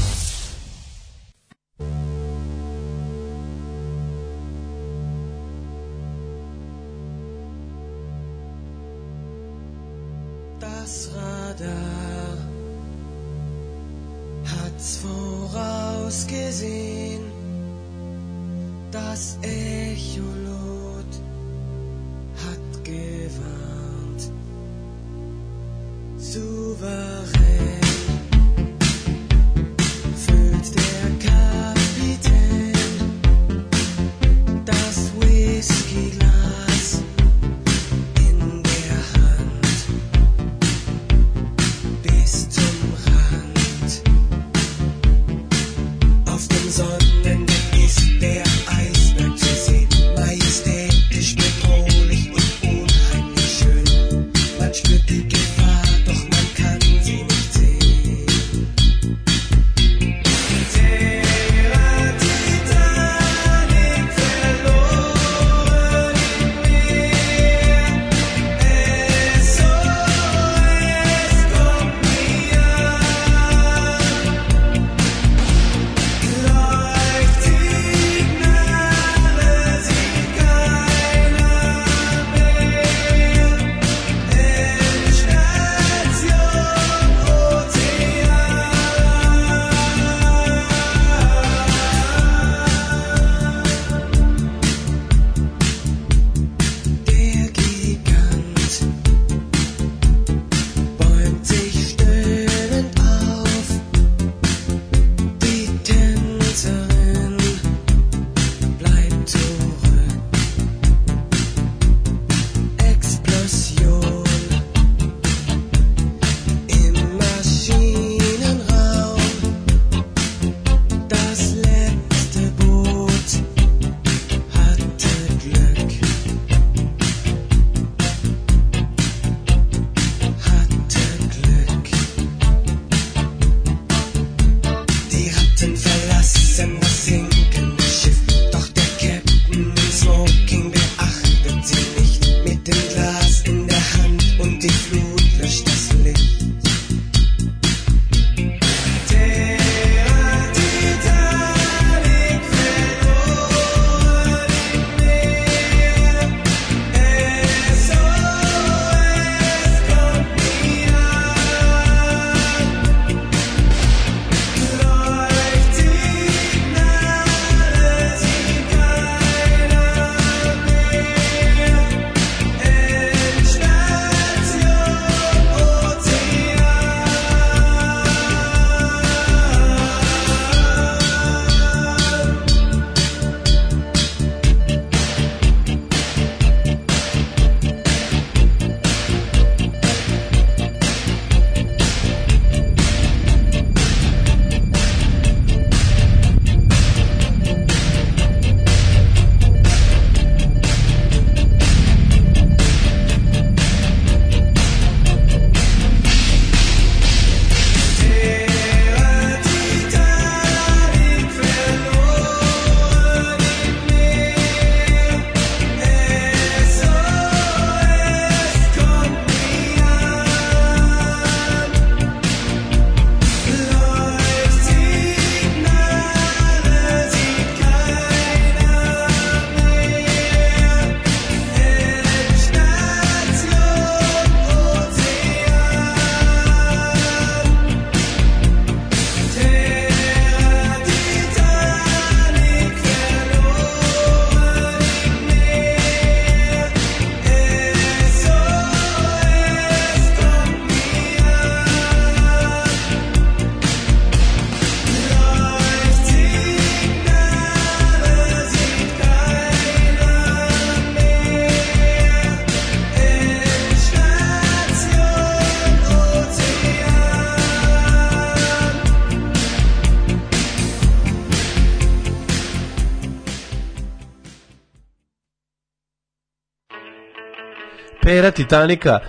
Premijera Titanika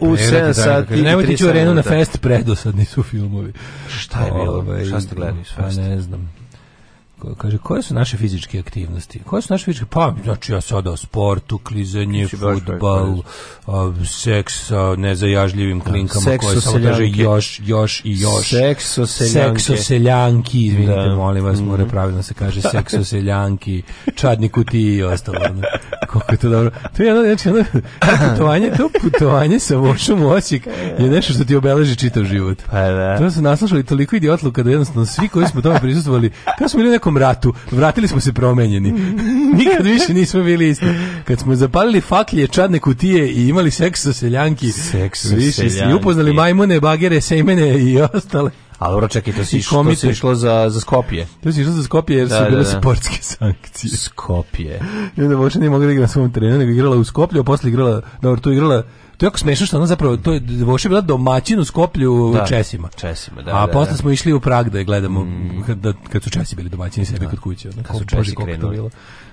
uh, u 7 sati. Nemojte ići u arenu na fest, predosadni su filmovi. Šta je bilo? Ove, ovaj, Šta ste gledali s fest? Pa ne znam. Ko, kaže, koje su naše fizičke aktivnosti? Koje su naše fizičke? Pa, znači, ja sada o sportu, klizanje, futbal, seks sa nezajažljivim da, klinkama sekso koje samo traže još, još i još. Sekso seljanke. Sekso seljanki, izvinite, da. molim vas, mm. mora mhm. pravilno da se kaže sekso seljanki, čadni kutiji i ostalo. Koliko je to dobro. To je jedno, znači, jedno, putovanje, to putovanje sa vošom u Osijek je nešto što ti obeleži čitav život. Pa da. To su naslušali toliko idiotluka da jednostavno svi koji smo tome prisustvovali, kao smo bili u nekom ratu, vratili smo se promenjeni. Nikad više nismo bili isti. Kad smo zapalili faklje, čadne kutije i imali seks sa seljanki. Seks sa seljanki. I upoznali majmune, bagere, sejmene i ostale. Ali dobro, čekaj, to si, to si išlo za, za Skopje. To si išlo za Skopje jer da, su da, bile da, sportske sankcije. Skopje. I onda Voša nije mogla da igra na svom terenu, nego igrala u Skoplju, a posle igrala, dobro, tu igrala to je jako smešno što ona zapravo to je Voša bila domaćin u Skoplju da, Česima. Česima, da. A da, posle da, da. smo išli u Prag da je gledamo mm. kad, da, kad su Česi bili domaćini sebi da. kod kuće, ona. Kad su Česi krenuli.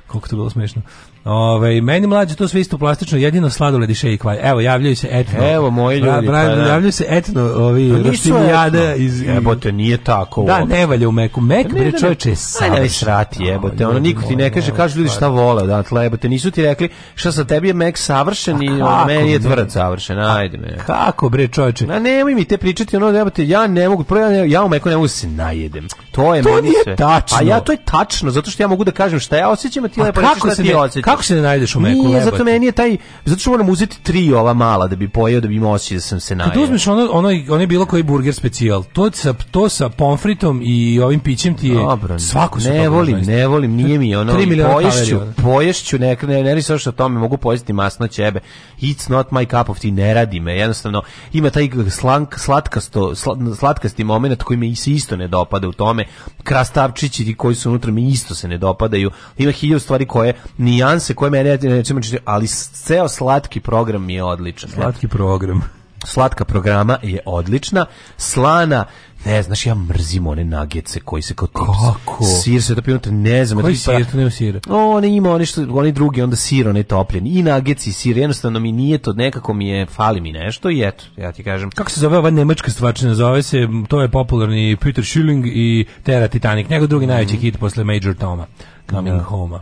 Koliko to bilo smešno. Ove, ovaj, meni mlađe to sve isto plastično, jedino sladoled i šejk valja. Evo, javljaju se etno. Evo, moji ljudi. Bra, bra, pa, da. javljaju se etno, ovi pa roštilijada iz... Jebote, nije tako. Da, ne valja u meku. Mek, pa ne, bre, čovječe, je savršen. Ne, srati, jebote. Ono, niko ti ne kaže, kažu ljudi šta vole, odatle, jebote. Nisu ti rekli, šta sa tebi je mek savršen i meni je tvrd savršen. Ajde me. Kako, bre, čovječe? Na, nemoj mi te pričati, ono, jebote, ja ne mogu, prvo, ja, ja u meku ne mogu da se najedem. To je to meni sve. tačno. A ja, to je tačno, zato što ja mogu da kažem šta ja osjećam, a ti lepo pa šta ti osjećaš. Kako se ne najdeš u meku Nije, zato meni je taj, zato što moram uzeti tri ova mala da bi pojeo, da bi imao osjećaj da sam se najeo. Kad uzmeš ono, ono, ono je bilo koji burger specijal, to sa, to sa pomfritom i ovim pićem ti je, Dobro, svako se Ne volim, ne, volim, nije mi ono, poješću, da. poješću, ne, ne, ne, ne što tome, mogu pojesti masno ćebe. It's not my cup of tea, ne radi me, jednostavno, ima taj slank, slatkasto, sl, slatkasti moment koji mi se isto ne dopada u tome, krastavčići koji su unutra mi isto se ne dopadaju, ima hiljadu stvari koje nijans nijanse koje mene nećemo čitati, ali ceo slatki program mi je odličan. Slatki program. Slatka programa je odlična, slana, ne, znaš, ja mrzim one nagece koji se kao Kako? Sir se topi, ne znam. Koji pa- sir, to nema sira? O, ima, oni, što, oni drugi, onda sir, onaj topljen. I nageci i sir, jednostavno mi nije to, nekako mi je, fali mi nešto i eto, ja ti kažem. Kako se zove ova nemačka stvačina? Zove se, to je popularni Peter Schilling i Terra Titanic, njegov drugi mm -hmm. najveći hit posle Major Toma, Coming mm Home-a.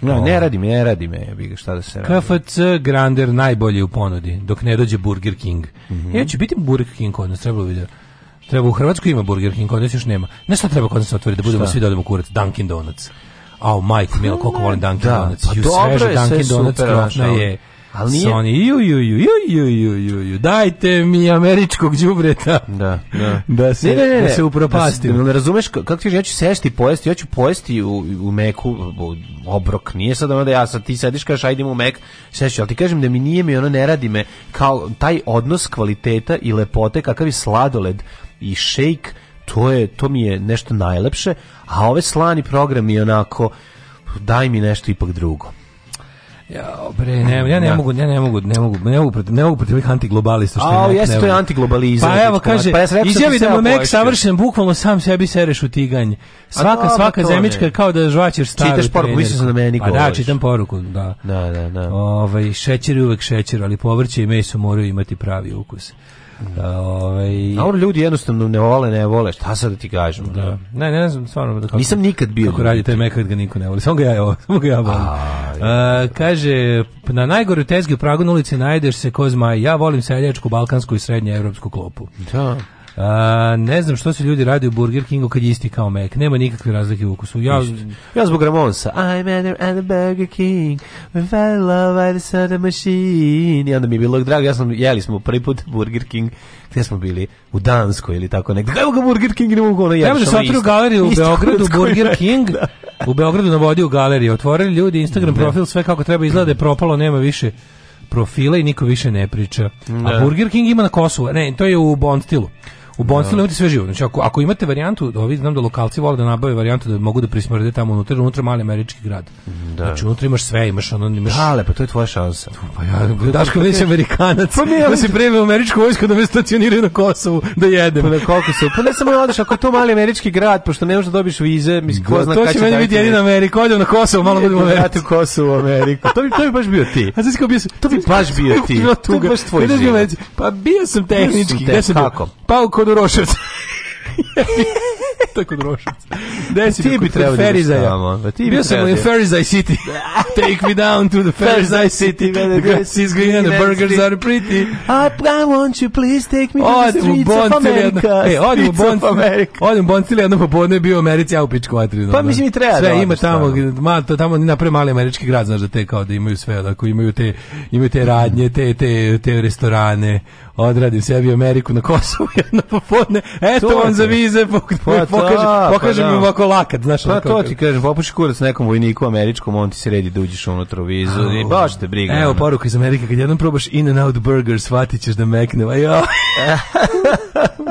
No, ne radi me, ne radi me, šta da se radi. KFC Grander najbolji u ponudi, dok ne dođe Burger King. Mm -hmm. Ja ću biti Burger King kod nas, trebalo vidjeti. Da- treba u Hrvatskoj ima Burger King, kod nas još nema. Ne šta treba kod nas da otvori, da budemo šta? svi da odemo kurac, Dunkin Donuts. Au, oh, majko, milo, koliko volim Dunkin da, Donuts. Pa Ju dobro je, Dunkin sve Donuts, super, je Ali nije... Sony, ju, ju, ju, ju, ju, ju, ju, dajte mi američkog đubreta. Da, da. Da se, ne, ne, ne, da, da se upropastim. Da se, ne razumeš, kako ti ja ću sesti pojesti, ja ću pojesti u, u meku obrok. Nije sad ono da ja sad ti sediš kažeš ajde u mek, sešću, ali ti kažem da mi nije mi ono ne radi me kao taj odnos kvaliteta i lepote kakav je sladoled i shake, to je to mi je nešto najlepše, a ove slani programi onako daj mi nešto ipak drugo. Ja, bre, ne, ja ne ja. Da. mogu, ja ne mogu, ne mogu, ne mogu protiv, ne mogu protiv ovih antiglobalista što A, jeste to je antiglobalizam. Pa evo kaže, pa ja izjavi da mu mek savršen, bukvalno sam sebi sereš u tiganj. Svaka, svaka zemljička kao da žvaćeš staru. Čitaš poruku, misliš na meni govoriš. Pa da, čitam poruku, da. Da, da, da. Ovaj šećer je uvek šećer, ali povrće i meso moraju imati pravi ukus. Ovaj Dobro ljudi jednostavno ne vole, ne vole. Šta sad da ti kažem? Da. Ne, ne znam stvarno da kako. Nisam nikad bio. Kako radi taj Mekad ga niko ne voli. Samo ga ja, samo ga ja volim. A, kaže na najgore tezgi u Pragu na ulici najdeš se ko zmaj. Ja volim seljačku, balkansku i srednje evropsku klopu. Da. A, ne znam što se ljudi radi u Burger Kingu kad je isti kao Mac. Nema nikakve razlike u ukusu. Ja, ja zbog Ramonsa. I'm at the Burger King. With I love at the soda machine. I onda mi je bilo drago. Ja sam, jeli smo prvi put Burger King. Gde smo bili? U Danskoj ili tako nekde. Evo ga Burger King, ne mogu ono jedi. Treba da se otvoju galeriju u Beogradu, Burger da. King. U Beogradu na vodi u galeriji. Otvorili ljudi Instagram da. profil, sve kako treba izgleda propalo, nema više profila i niko više ne priča. A da. Burger King ima na Kosovu. Ne, to je u Bonstilu. U Bonsfieldu da. imate sve živo. Znači, ako, ako imate varijantu, ovi znam da lokalci vole da nabave varijantu da mogu da prismrde tamo unutra, unutra mali američki grad. Da. Znači, unutra imaš sve, imaš ono... Imaš... Da, pa to je tvoja šansa. Pa ja, daš Daško već Amerikanac. Pa ne, ali se preme u američku vojsku da me stacioniraju na Kosovu da jedem. Pa na koliko su? Pa ne samo da odeš, ako je to mali američki grad, pošto ne možeš da dobiš vize, mislim, ko da, zna To će meni biti jedina Amerika, odem na Kosovu, malo budemo Amerika. u Kosovu, Ameriku. To bi, to bi baš bio ti. A znači, bio to bi baš bio ti. To bi baš tvoj Pa, pa bio sam tehnički. Gde sam bio? Pa Beogradu Roševca. Tako drošac. Desi ti bi trebao Feriza. Da pa ti Bio sam u da- Feriza City. Take me down to the Feriza City. The grass is green and the burgers are pretty. I want you please take me to the streets of America. Ej, odim u Boncili. Odim u Boncili jedno popodne bio u Americi, ja u pičku vatrinu. Pa da. mislim i treba. Sve da ima tamo, ma, to tamo na premali američki grad, znaš da te kao da imaju sve, onako imaju te, imaju te radnje, te, te, te restorane, odradim sebi Ameriku na Kosovu jedno popodne, eto vam za vize, pa pokaže, da, pa pokaže mi da. ovako lakat, znaš. Pa to ti kažem, popuši kurac nekom vojniku američkom, on ti sredi da uđeš unutra u vizu i baš te briga. Evo poruka iz Amerike, kad jednom probaš In-N-Out Burger, shvatit ćeš da mekne, a ja.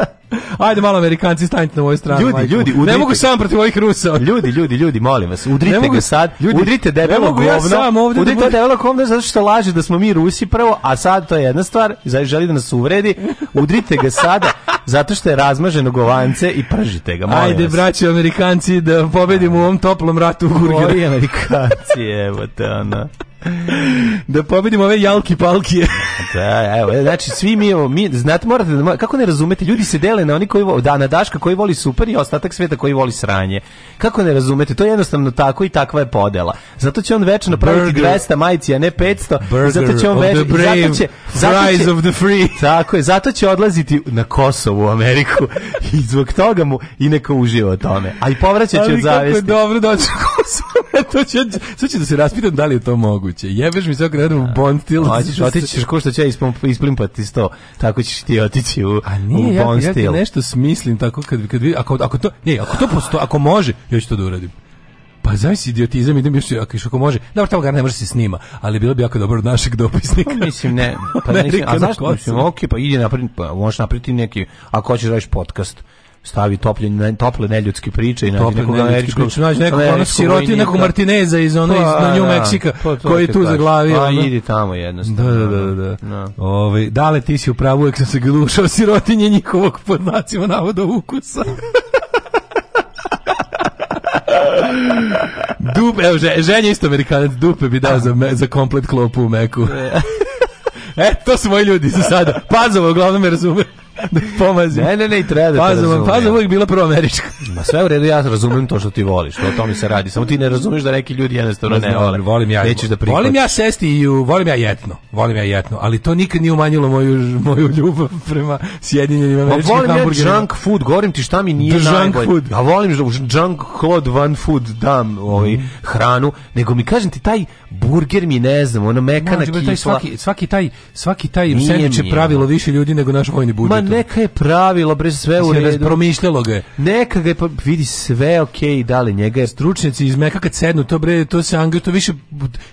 Ajde malo Amerikanci stanite na moju stranu. Ljudi, majko. ljudi, udrite. Ne mogu sam protiv ovih Rusa. Ljudi, ljudi, ljudi, molim vas, udrite mogu, ga sad. Ljudi, udrite debelo govno. Ja sam ovde da udrite da bude... debelo govno zato što laže da smo mi Rusi prvo, a sad to je jedna stvar, želi da nas uvredi. Udrite ga sada zato što je razmaženo govance i pržite ga, molim Ajde, vas. braćo Amerikanci, da pobedimo u ovom toplom ratu u Koji Amerikanci, evo te ona da pobedimo ove jalki palkije. da, evo, e, znači svi mi, evo, mi znate, morate da, kako ne razumete, ljudi se dele na oni koji da na Daška koji voli super i ostatak sveta koji voli sranje. Kako ne razumete, to je jednostavno tako i takva je podela. Zato će on večno praviti 200 majici, a ne 500. Burger zato će on večno, brave, zato će, zato će, of the free. Tako je, zato će odlaziti na Kosovu u Ameriku i zbog toga mu i neka uživa o tome. A i povraćat će od zavesti. Ali kako je dobro doći u Kosovu, to će, sad će da se raspitam da li je to moguće moguće. Jebeš mi sve kad u Bond Steel. Hoćeš, otići ćeš ko što će isplimpati sto. Tako ćeš ti otići u, A nije, u Bond ja, stil. Ja nešto smislim tako kad, kad vidim. Ako, ako, to, ne, ako to posto, ako može, ja ću to da uradim. Pa zavis idiotizam, idem još ako, ako može. Dobro, tamo ga ne može se snima, ali bilo bi jako dobro od našeg dopisnika. Pa mislim, ne. Pa, mislim, a zašto? Mislim, ok, pa idi napraviti, pa možeš napraviti neki, ako hoćeš da radiš podcast stavi topljen, tople neljudske priče i na nekog američkog nađe nekog onog sirotiju nekog Martineza iz ono iz pa, na New da. Meksika pa, koji je tu zaglavio pa idi tamo jednostavno da da da da no. Da, da. ovaj dale ti si u pravu uvek sam se glušao sirotinje njihovog pod nacima navoda ukusa Dupe, evo, ženja isto Amerikanac, dupe bi dao za, me, za komplet klopu u meku. e, to su moji ljudi za sada. Pazovo, uglavnom me razume da pomazim. Ne, ne, ne, i treba da paza, te Paza uvijek bila prva američka. Ma sve u redu, ja razumem to što ti voliš, to o tome se radi. Samo ti ne razumeš da neki ljudi jednostavno ne, ne vole. Volim ja, Nećeš da Volim ja sesti i volim ja jetno. Volim ja jetno, ali to nikad nije umanjilo moju, moju ljubav prema Sjedinjenim američkim hamburgerima. volim ja junk food, govorim ti šta mi nije The najbolje. Food. A volim da junk Claude one Food dam ovaj, mm. hranu, nego mi kažem ti taj burger mi ne znam, ono mekana no, kisla. Taj, svaki, svaki taj, svaki taj sendvič je pravilo više ljudi nego naš vojni budžet neka je pravilo, bre, sve u redu. Promišljalo ga je. Neka ga je, pa vidi sve okej, okay, da li njega je. Stručnjaci iz Meka kad sednu, to bre, to se angažuje, to više,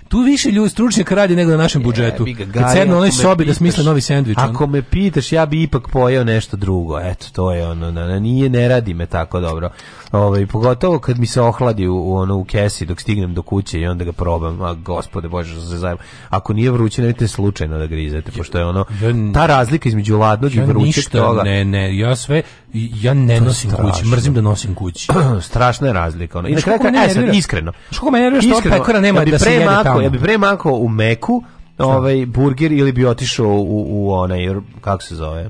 tu više ljudi stručnjaka radi nego na našem je, budžetu. Ga, kad sednu u onoj sobi da smisle novi sendvič. Ako me pitaš, ja bi ipak pojeo nešto drugo, eto, to je ono, na, na, nije, ne radi me tako dobro. Ovaj pogotovo kad mi se ohladi u, u ono u kesi dok stignem do kuće i onda ga probam, a gospode bože, se zajem. Ako nije vruće, nemojte slučajno da grizete, pošto je ono ta razlika između ladnog ja i vrućeg toga. Ne, ne, ja sve ja ne nosim strašno. kući, mrzim da nosim kući. Strašna je razlika ono. I na kraju e, iskreno. Što me nervira što pekara nema ja da se jede tamo. Ja bi premako u Meku ovaj burger ili bi otišao u, u onaj kako se zove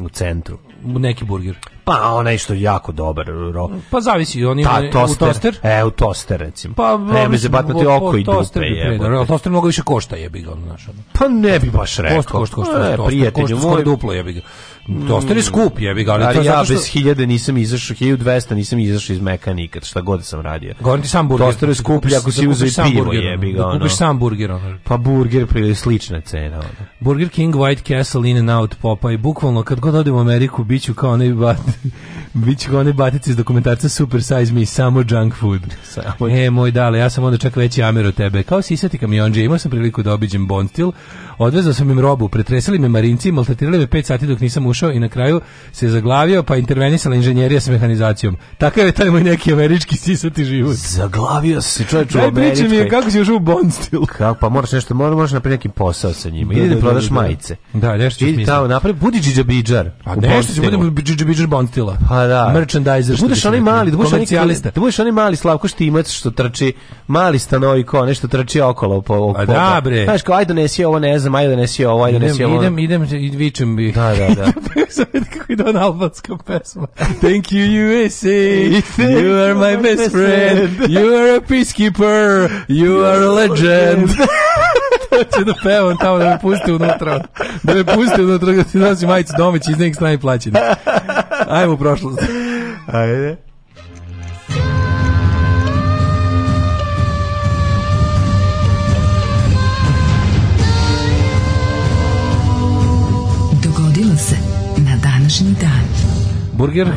u centru neki burger Pa onaj što je jako dobar rok. Pa zavisi, oni Ta, toster, u toster. E, u toster recimo. Pa ne bi se batnati oko i dupe. Je, ali toster mnogo više košta jebi ga, znaš. Pa ne bi baš rekao. Košta, košta, e, košta. E, prijatelju, košta skoro duplo jebi ga dosta je mm. skup jebi ga, ali, ali to je ja što... bez 1000 nisam izašao, 1200 nisam izašao iz meka nikad, šta god sam radio. Govorim ti sam burger. Dosta je ako si da uzeo i pivo jebi da ga. Da kupiš ono. sam burger. Ono. Pa burger prije pa slična cena. Ono. Burger King, White Castle, In and Out, Popeye, bukvalno kad god odem u Ameriku biću kao onaj bat, biću kao onaj batici iz dokumentarca Super Size Me, samo junk food. Samo... E, moj dale, ja sam onda čak veći amer od tebe. Kao sisati kamionđe, imao sam priliku da obiđem Bonstil, odvezao sam im robu, pretresali me marinci, maltretirali me 5 sati dok nisam ušao i na kraju se zaglavio pa intervenisala inženjerija sa mehanizacijom. Takav je taj moj neki američki sisati život. Zaglavio se čovjek u Američkoj. mi je kako si ušao u Bond stil. Kako, pa moraš nešto, moraš, moraš napraviti neki posao sa njima. Ili da, da, da prodaš da, da, da, majice. Da, nešto ću smisliti. Ili napravi, budi džidžabidžar. A pa nešto će budem džidžabidžar Bond stila. Pa da. Merchandiser. Da budeš onaj mali, da budeš onaj, da budeš onaj mali Slavko Štimac što trči, mali stanoviko, nešto trči okolo po, po pa da, bre. Znaš, kao, ajde donesi ovo, ne znam, ajde donesi ovo, ajde donesi ovo. Idem, idem, idem, vičem bi. Da, da, da. Sad kako ide ona albanska pesma. Thank you USA, you are my best friend, you are a peacekeeper, you are a legend. će da peva on tamo, da me pusti unutra. Da me pusti unutra, da ti nosi majicu domaći iz nekih strani plaćeni. Ajmo u prošlost. Ajde. današnji dan. Burger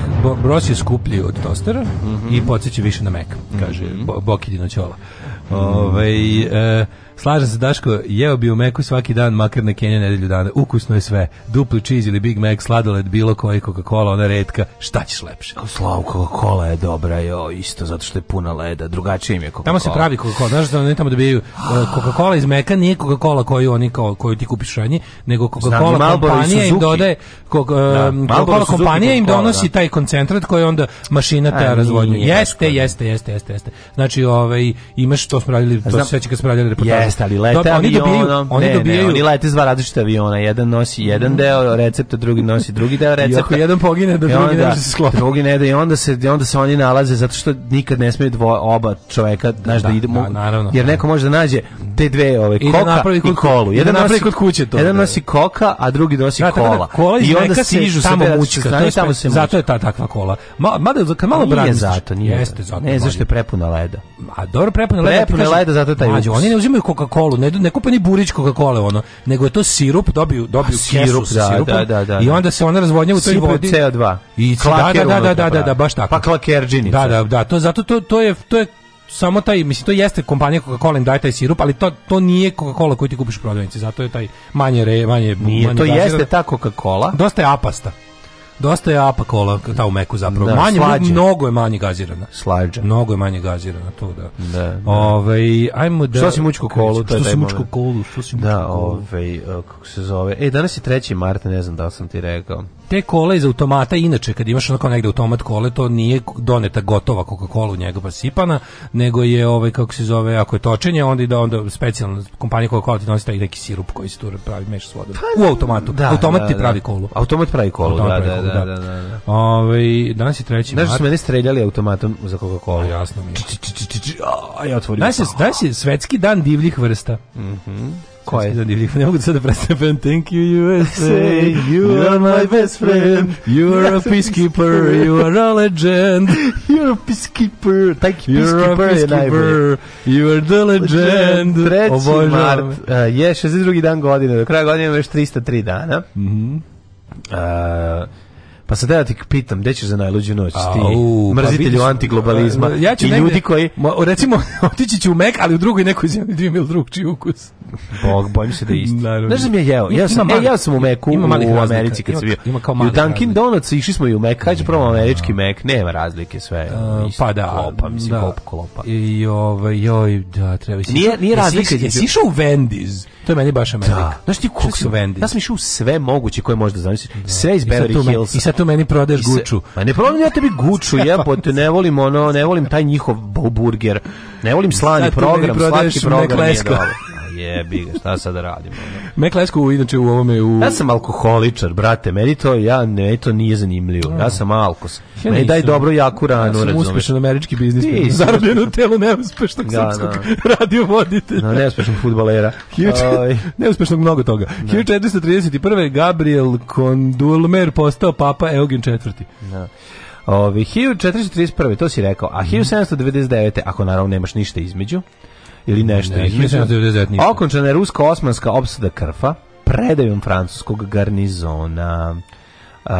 Bros je skuplji od tostera mm -hmm. i podsjeća više na Mac, kaže mm -hmm. Bo, Bokidino Ćola. Mm -hmm. Ove, ovaj, e, Slažem se Daško, jeo bi u Meku svaki dan, makar na Kenja nedelju dana. Ukusno je sve. Dupli cheese ili Big Mac, sladoled, bilo koji Coca-Cola, ona redka. Šta ćeš lepše? Slav Coca-Cola je dobra, jo, isto, zato što je puna leda. Drugačije im je Coca-Cola. Tamo se pravi Coca-Cola. Znaš da oni tamo dobijaju ah. uh, Coca-Cola iz Meka, nije Coca-Cola koju oni kao koju ti kupiš ranije, nego Coca-Cola kompanija im dodaje Coca-Cola da, kompanija im donosi taj da. koncentrat koji onda mašina te e, razvodnju. Jeste, jeste, jeste, jeste, jeste. Znači, ovaj imaš to smo radili, to sećaš kad smo radili Jeste, ali lete oni dobijaju, oni dobijaju. oni lete dva različita aviona, jedan nosi jedan deo recepta, drugi nosi drugi deo recepta. I ako jedan pogine, da drugi onda, ne može se sklopiti. Drugi ne da i onda se, onda se oni nalaze, zato što nikad ne smeju dvoje oba čoveka, znaš, da, da idemo, da, naravno, jer da. neko može da nađe te dve ove, da koka da napravi kod, i kolu. Jedan da napravi kod kuće to. Jedan da. nosi koka, a drugi nosi da, kola. Da, kola I onda sižu se tamo mučka, tamo se Zato je ta takva kola. Ma, mada, za malo brani. zato, nije. Jeste, zato. Ne, zašto je prepuna leda. A dobro, prepuna leda. Prepuna leda, zato taj Mađo, oni ne uzimaju Coca-Colu, ne, ne kupe ni burić Coca-Cola, ono, nego je to sirup, dobiju, dobiju sirup, da, sirupom, da, da, da, i da. onda se ona razvodnja u toj vodi. CO2. I da, da, da, da da, pa da, da, da, baš tako. Pa klakerđinica. Da, da, da, to, zato to, to je, to je samo taj, mislim, to jeste kompanija Coca-Cola im daje taj sirup, ali to, to nije Coca-Cola koju ti kupiš u prodavnici, zato je taj manje re, manje... Nije, manje to jeste ta Coca-Cola. Dosta je apasta dosta je apa kola ta u meku zapravo. Da, manje, slađe. mnogo je manje gazirana. Slađa. Mnogo je manje gazirana, to da. Da. da. Ovaj ajmo da Što si mučko kolu, Što si da, mučko kolu, što si mučko Da, ovaj e, kako se zove. Ej, danas je 3. marta, ne znam da sam ti rekao te kola iz automata, inače kad imaš onako negde automat kole, to nije doneta gotova Coca-Cola u njega pa sipana, nego je ovaj kako se zove, ako je točenje, onda da onda specijalna kompanija Coca-Cola ti nosi taj neki sirup koji se tu pravi meš s vodom. Pa, u automatu. Da, automat da, ti da, da. pravi kolu. Automat da, pravi kolu, da, da, da, da, da. Ovaj danas je treći mart. Znaš, meni streljali automatom za Coca-Colu. Jasno mi je. Ja otvorim. Danas je svetski dan divljih vrsta. Mhm. Ko je? Ne mogu da sada predstavim. Thank you USA, you are my best friend, you are a peacekeeper, you are a legend. You're a peacekeeper, taj peacekeeper je najbolji. You are the legend. 3. mart e, je 62. dan godine, do kraja godine ima još 303 dana. Mhm. Mm Uh, Pa sad da ti pitam, gde ćeš za najluđu noć? Ti pa mrzitelju antiglobalizma ja i ljudi koji... recimo, otići ću u Mek, ali u drugoj nekoj zemlji gdje da mil drugčiji ukus. Bog, bojim se da je isti. Znaš da mi je jeo? Ja sam, e, ja sam u Meku u Americi kad sam bio. Ima kao mali I u Dunkin Donuts išli smo i u Mek. Hajde probamo američki Mek, nema razlike sve. Pa da. Klopa, mislim, da. klopa. I ovaj, joj, da, treba... Nije, nije razlike. Jesi išao u Wendy's? To je meni baš Amerika. Da. Znaš ti koliko su vendi? Ja da sam išao sve moguće koje možda zamisliš. Da. Sve iz Beverly Hills. I sad tu meni prodeš guču. Ma ne prodam ja tebi guču, jebote, pa- ne volim ono, ne volim taj njihov burger. Ne volim slani program, slatki program. Ne jebi ga, šta sad da radim? Mek inače u ovome... U... Ja sam alkoholičar, brate, meni to, ja, ne, to nije zanimljivo, ja sam alkos. Ja meni daj dobro jaku ranu, razumiješ. Ja sam uspešan američki biznis, zarobljeno telo neuspešnog da, da. srpskog da. radio voditelja. No, neuspešnog futbalera. Ovaj. neuspešnog mnogo toga. Da. 1431. Gabriel Kondulmer postao papa Eugen IV. Da. Ovi, 1431. to si rekao, a 1799. ako naravno nemaš ništa između, ili nešto. Ne, 1799. Da Okončana je rusko-osmanska opsada Krfa predajom francuskog garnizona. Uh,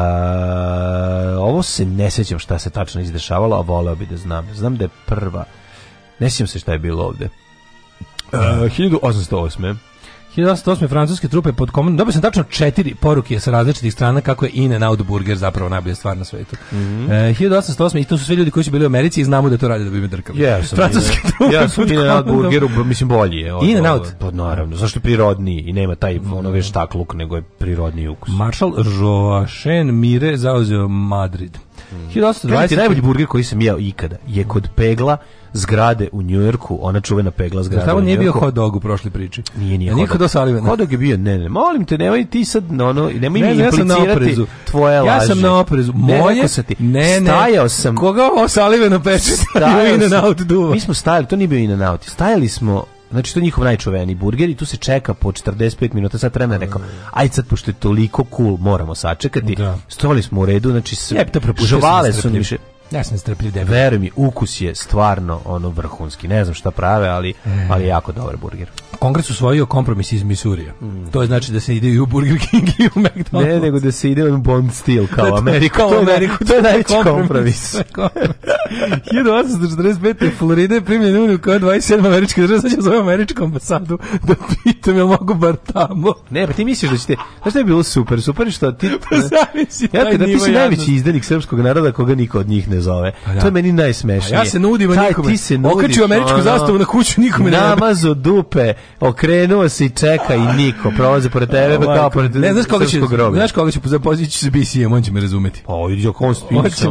ovo se ne sjećam šta se tačno izdešavalo, a voleo bi da znam. Znam da je prva. Ne sjećam se šta je bilo ovde. Da. Uh, 1808. 1808. francuske trupe pod komandom. Dobio sam tačno četiri poruke sa različitih strana kako je in and out burger zapravo najbolja stvar na svetu. Mm -hmm. uh, 1808. I to su svi ljudi koji su bili u Americi i znamo da to rade da bi me drkali. Yes, francuske trupe ja, pod in and out burgeru, mislim, bolji je. In and out. Pod, pa naravno, zašto je prirodniji i nema taj mhm. ono veštak luk, nego je prirodni ukus. Marshal Joachim Mire zauzeo Madrid. Mm. 1820. najbolji burger koji sam jeo ikada je kod Pegla zgrade u Njujorku, ona čuvena pegla zgrada. Znači, nije bio hot dog u prošloj priči. Nije, nije. Nije hot dog Hot dog je bio, ne, ne, molim te, nemoj ti sad, no, no, nemoj ne, mi ja sam na oprezu. tvoje laži. Ja sam na oprezu. Moje, ne, ti, ne, ne. Stajao sam. Koga ovo Salivana peče? Stajao in and out duva. Mi smo stajali, to nije bio in and out. Stajali smo Znači to je njihov najčuveniji burger i tu se čeka po 45 minuta, sa vremena rekao, aj sad pošto je toliko cool, moramo sačekati. Da. Stovali smo u redu, znači sve, žvale su više Ja sam strpljiv da Veruj mi, ukus je stvarno ono vrhunski. Ne znam šta prave, ali, e. ali jako dobar burger. Kongres usvojio kompromis iz Misurija. Mm. To je znači da se ide i u Burger King i u McDonald's. Ne, nego da se ide u Bond Steel kao Ameriku. kao Ameriku. To je najveći kompromis. kompromis. 1845. Florida je primljena uniju koja je 27 američka država. Sad ću zove američku ambasadu da pitam jel mogu bar tamo. Ne, pa ti misliš da ćete... Znaš da je bilo super? Super što ti... Pa zavisi ja, da ti si najveći izdenik srpskog naroda koga niko od njih ne ne zove. Pa da. To je meni najsmešnije. A ja se nudim, a nikome. Ti se nudiš, Okačio američku zastavu na kuću, nikome ne Namazo dupe, okrenuo se i čeka i niko. prolazi pored tebe, pa kao pored ne, znaš koga će, groblja. Znaš koga će zapozići se BCM, on će me razumeti. Pa, ide idio, on,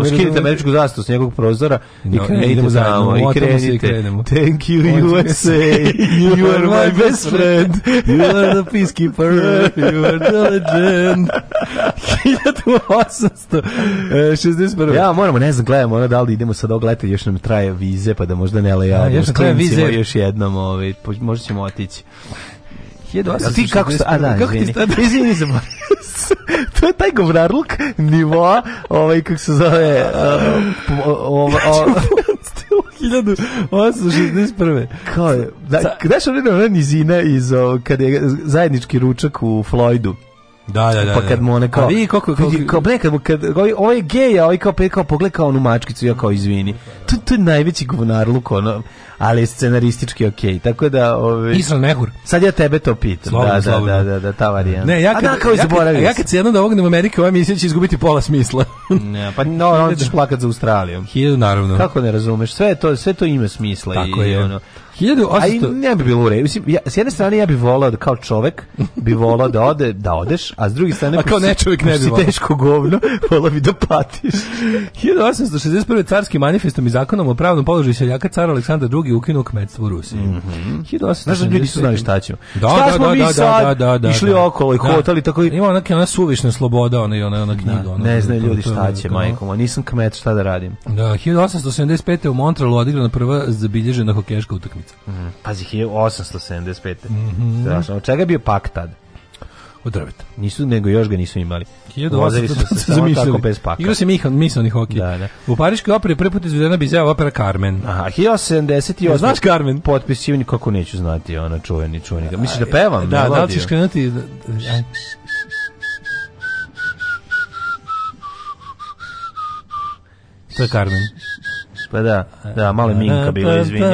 skinite američku zastavu sa njegovog prozora i idemo zajedno i krenite. Thank you, USA, you are my best friend, you are the peacekeeper, you are the legend. 1861. Ja, moramo, ne znam, gledamo ono da li idemo sad ovog leta, još nam traje vize, pa da možda ne le ja, da, da još, vize. još jednom, ovaj, možda ćemo otići. 1800. A ti kako sta, a da, kako izvini. ti sta, izvini se to je taj govnarluk nivoa, ovaj, kako se zove, ovaj, ovaj, 1861. Kao je, da, znaš ono nizina iz, kada je zajednički ručak u Floydu, Da, da, da. Pa kad da. mu one pa kao... A vi koliko... koliko... Kao, ne, kad mu... Kad, ovo ovaj je gej, a ovo je kao, kao onu mačkicu, ja kao izvini. To, to je najveći govnarluk, ono, ali je scenaristički okej. Okay. Tako da... Ove, Israel Nehur. Sad ja tebe to pitam. Slobim, da, slobim. da, da, da, da, ta varijanta. Ne, ja kad, a da, kao ja, kad, ja kad se jednom domognem Amerike, ova misija će izgubiti pola smisla. ne, pa no, onda ćeš plakat za Australijom. Hiljadu, naravno. Kako ne razumeš? Sve to, sve to ima smisla. Tako i, je. Ono, 1800... A ne bi bilo u redu. Mislim, ja, s jedne strane ja bih volao da kao čovek bi volao da ode, da odeš, a s druge strane... A kao ne čovek ne bi volao. teško govno, volao bi da patiš. 1861. carskim manifestom i zakonom o pravnom položaju seljaka car Aleksandar II. ukinuo kmetstvo u Rusiji. Mm -hmm. 1860... Znaš da ljudi su znali šta ćemo. Da, šta da, smo da, mi da, da, sad da, da, da, išli da, okolo i da. hotali tako... I... Ima onaka, ona suvišna sloboda, ona i ona, ona knjiga. Da, ona, ne znaju ljudi šta će, da. majko, nisam kmet, šta da radim. Da, 1875. u Montrealu odigrana prva zabilježena hokeška utakmica. Srebrenica. Mm. Pazi, 1875. Mm -hmm. Od čega je bio pak tad? od drveta. Nisu, nego još ga nisu imali. Vozili su se samo tako bez paka. Igra se Mihan, misleni hokej. Da, da. U Pariškoj operi prvi put izvedena zela opera Carmen. Aha, 1078. Ja, znaš Carmen? Potpis i kako neću znati, ona čuveni, čuveni. Da, Misliš da pevam? Da, da, da ćeš krenuti... Da, da. To je Carmen. Pa da, da, male Minka bilo, izvini. A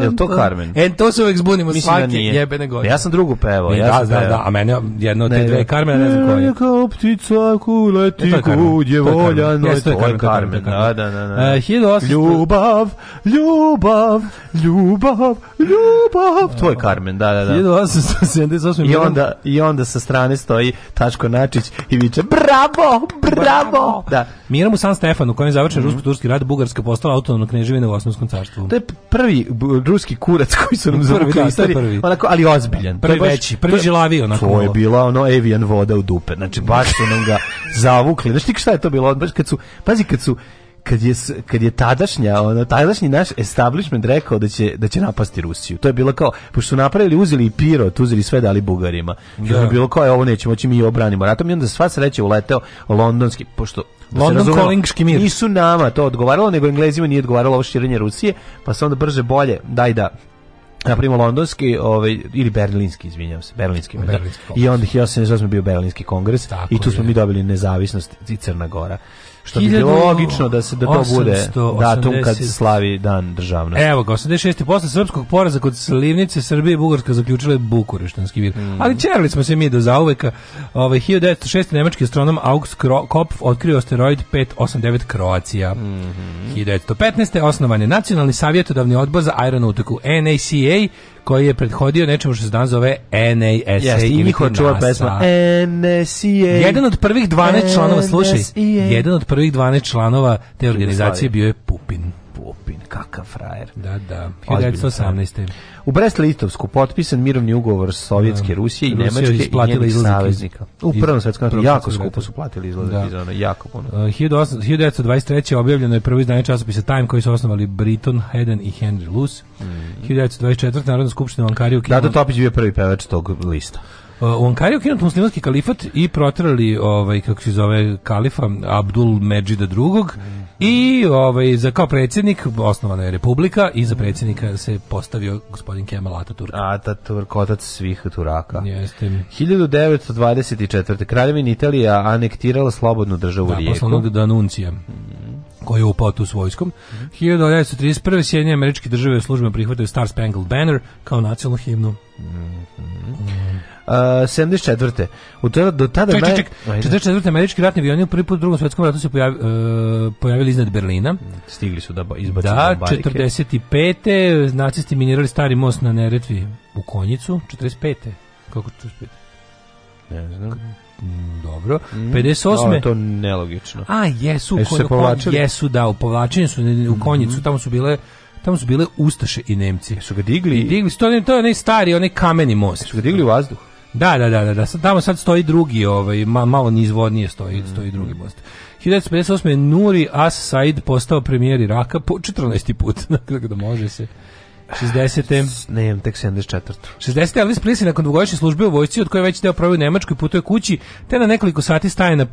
je... li to Carmen? E, to se uvek zbunimo da svake jebene godine. Ja sam drugu pevao. E, ja da, da, da, a mene jedno od te dve Carmen, ne znam koja je. Kao ptica kuleti e, kud je voljano. To je Carmen, da, da, da. 1800... E, ljubav, ljubav, ljubav, ljubav. To je Carmen, da, da, da. 1878. I onda, I onda sa strane stoji Tačko Načić i viče, bravo, bravo. Da, Miram u San Stefanu, kojem je završen mm -hmm. rusko-turski rat, Bugarska postala autonomna kneževina u Osmanskom carstvu. To je prvi ruski kurac koji su nam zavukli istoriji, da, prvi. onako, ali ozbiljan. Prvi baš, veći, prvi žilavi onako. To je bila ono avian voda u dupe, znači baš su nam ga zavukli. Znaš ti šta je to bilo? Baš kad su, pazi kad su, kad je kad je tadašnja ona tadašnji naš establishment rekao da će da će napasti Rusiju. To je bilo kao pošto su napravili uzeli i Piro, uzeli sve dali Bugarima. Da. je bilo kao je ovo nećemo, hoćemo mi obranimo ratom i onda sva sreća uleteo londonski pošto Da London Kolingški mir. Nisu nama to odgovaralo, nego Englezima nije odgovaralo ovo širenje Rusije, pa se onda brže bolje, daj da napravimo londonski ovaj, ili berlinski, izvinjavam se, berlinski. berlinski I onda 1808 bio berlinski kongres Tako i tu je. smo mi dobili nezavisnost i Crna Gora. Što bi bilo logično da se da to bude datum kad se slavi dan državnosti. Evo ga, 86. posle srpskog poraza kod Slivnice, Srbije i Bugarska zaključile Bukureštanski mir. Mm. Ali čerali smo se mi do zauveka. Ovaj, 1906. nemački astronom August Kopf otkrio asteroid 589 Kroacija. Mm -hmm. 1915. osnovan je Nacionalni savjetodavni odbor za aeronautiku NACA koji je prethodio nečemu što se danas zove NASA. Jeste, i njihova čuva pesma NSA. Jedan od prvih 12 članova, slušaj, jedan od prvih 12 članova te organizacije bio je Pupin kakav frajer. Da, da. 1918. U Brest-Litovsku potpisan mirovni ugovor Sovjetske da. Rusije i Rusija Nemačke i njenih saveznika. U prvom svetskom ratu jako skupo su platili izlazak da. iz ona, jako puno. Uh, 1923. objavljeno je prvo izdanje časopisa Time koji su osnovali Britton, Hayden i Henry Luce. Mm. 1924. Narodna skupština u Ankariju. Da, da Topić bio prvi pevač tog lista. Uh, u Ankari ukinut muslimanski kalifat i protrali ovaj kako se zove kalifa Abdul Medžida II i ovaj za kao predsjednik osnovana je republika i za predsjednika se postavio gospodin Kemal Ataturk. Ataturk otac svih Turaka. Jeste. 1924. Kraljevina Italija anektirala slobodnu državu da, Rijeku. Da, Danuncija koji je upao tu s vojskom. Mm -hmm. 1931. Sjedinje američke države službe prihvataju Star Spangled Banner kao nacionalnu himnu. Mhm. Mm -hmm. Mm -hmm. Uh, 74. U tada, do tada ček, ček, ček. 44. američki ratni avioni prvi put u drugom svetskom ratu se pojavi, uh, pojavili iznad Berlina. Stigli su da izbacili da, barike. 45. nacisti minirali stari most na Neretvi u Konjicu. 45. Kako 45? Ne znam. Dobro. Mm. 58. No, to nelogično. A, jesu. Jesu se povlačili? Jesu, da, u povlačenju su u Konjicu. Mm -hmm. Tamo su bile tamo su bile Ustaše i Nemci. Su ga digli? I digli, to, to je onaj stari, onaj kameni most. Su ga digli u vazduh? Da, da, da, da, da. tamo sad stoji drugi, ovaj, malo nizvodnije stoji, mm. stoji drugi most. 1958. Nuri As Said postao premijer Iraka po 14. put, dakle, da može se. 60. Ne, imam tek 74. 60. Elvis Presley nakon dvogodišnje službe u vojsci, od koje već deo provio u Nemačkoj, putuje kući, te na nekoliko sati staje na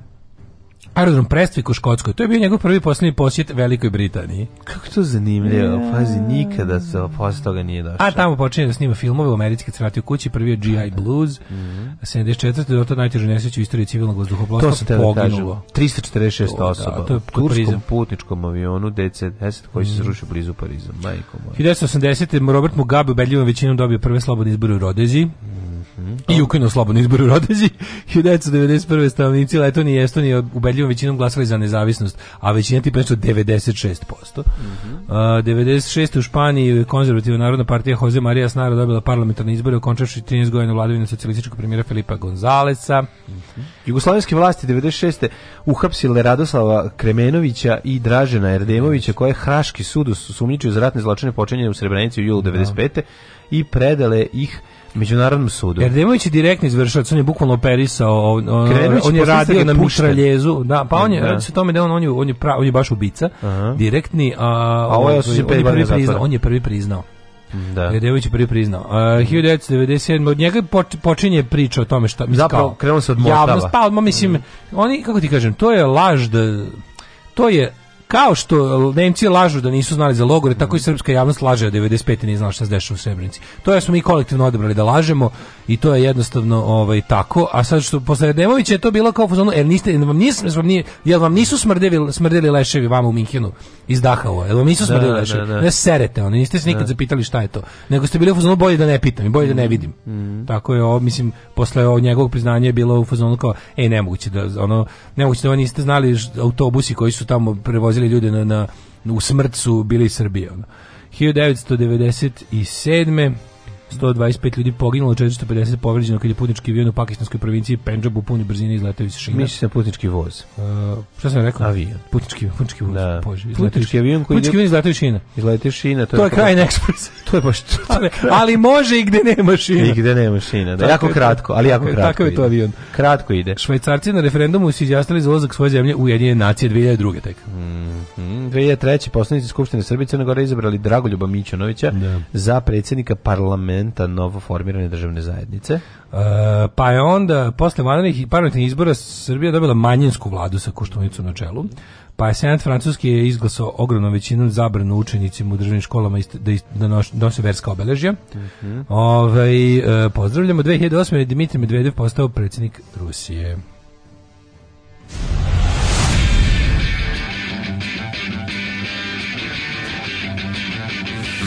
aerodrom Prestwick u Škotskoj. To je bio njegov prvi poslednji posjet Velikoj Britaniji. Kako to zanimljivo. Yeah. Pazi, nikada se posle toga nije došao. A tamo počinje da snima filmove u američki crati u kući. Prvi je G.I. Blues. Mm -hmm. 74. do to najteže nesreće u istoriji civilnog vazduhoplostva. To se tebe da poginulo. 346 to, da, osoba. Da, to je turskom putničkom avionu DC-10 koji se mhm. srušio blizu Pariza. Majko moja. 1980. Robert Mugabe ubedljivom većinom dobio prve slobodne izbore u Rodeziji. Mm i ukinuo slobodni izbor u Rodeži. 1991. stanovnici Letonije i Estonije ubedljivom većinom glasali za nezavisnost, a većina tipa nešto 96%. Mm -hmm. uh, 96. u Španiji konzervativna narodna partija Jose Maria Snara dobila parlamentarne izbore u končaši 13 godina vladavine socijalističkog premijera Filipa Gonzaleca. Mm -hmm. Jugoslavijske vlasti 96. uhapsile Radoslava Kremenovića i Dražena Erdemovića, koje je Hraški sud sumnjičio za ratne zločine počinjene u Srebrenici u julu 95. Da. No. i predale ih međunarodnom sudu. Erdemović je direktni izvršilac, on je bukvalno operisao, on, on, on je radio na mitraljezu, da, pa on je, da. radi se tome da on, on, je, on, je, pra, on je baš ubica, Aha. direktni, a, a ovo ovaj ovaj, on, je prvi priznao, on je prvi priznao. Da. Erdemović je prvi priznao. Uh, 1997. Od njega počinje priča o tome šta... Mislim, Zapravo, krenuo se od Mostava. Javnost, pa, mislim, mm. oni, kako ti kažem, to je laž da... To je Kao što Nemci lažu da nisu znali za logore, tako i srpska javnost laže od da 95. nije znala šta se dešava u Srebrenici. To je smo mi kolektivno odabrali da lažemo i to je jednostavno ovaj tako. A sad što posle Rademovića je to bilo kao fuzonu, jer niste, jer vam, nisu, jer vam, nije, jer vam nisu smrdeli, smrdeli leševi vama u Minhenu iz Dahau, jer vam nisu da, smrdeli da, leševi. Da, da. Ne serete oni, niste se nikad da. zapitali šta je to. Nego ste bili u fuzonu bolje da ne pitam i bolje da ne mm, vidim. Mm. Tako je, ovo, mislim, posle ovog njegovog priznanja je bilo u fuzonu kao, ej, nemoguće da, ono, nemoguće da oni niste znali autobusi koji su tamo prevozili vozili ljude na, na u smrcu su bili Srbije. 1997. 125 ljudi poginulo, 450 povređeno kad je putnički avion u pakistanskoj provinciji Pendžab u punoj brzini izletao iz Šina. Misliš se putnički voz? Uh, šta sam rekao? Avion. Putnički, putnički voz. Da. Bože, putnički avion koji putnički avion izletao iz Šina. Izletao iz Šina. To, to je, pa- kraj ekspres. to je baš to. Ali, ali može i gde nema Šina. I gde nema Šina. Da, jako kratko, ali jako kratko. Takav je to avion. Kratko ide. Švajcarci na referendumu su izjasnili za ulazak svoje zemlje u Ujedinjene nacije 2002. tek. Mm -hmm. 2003. poslanici Skupštine Srbije Crne Gore izabrali Dragoljuba Mićunovića da. za predsjednika parlamenta elementa novo formirane državne zajednice. E, pa je onda, posle vanrednih i parlamentarnih izbora, Srbija dobila manjinsku vladu sa Koštunicom na čelu, pa je Senat Francuski je izglasao ogromnom većinom zabranu učenicima u državnim školama da, da nose verska obeležja. Mm -hmm. Ove, ovaj, e, pozdravljamo, 2008. je Dmitri Medvedev postao predsjednik Rusije.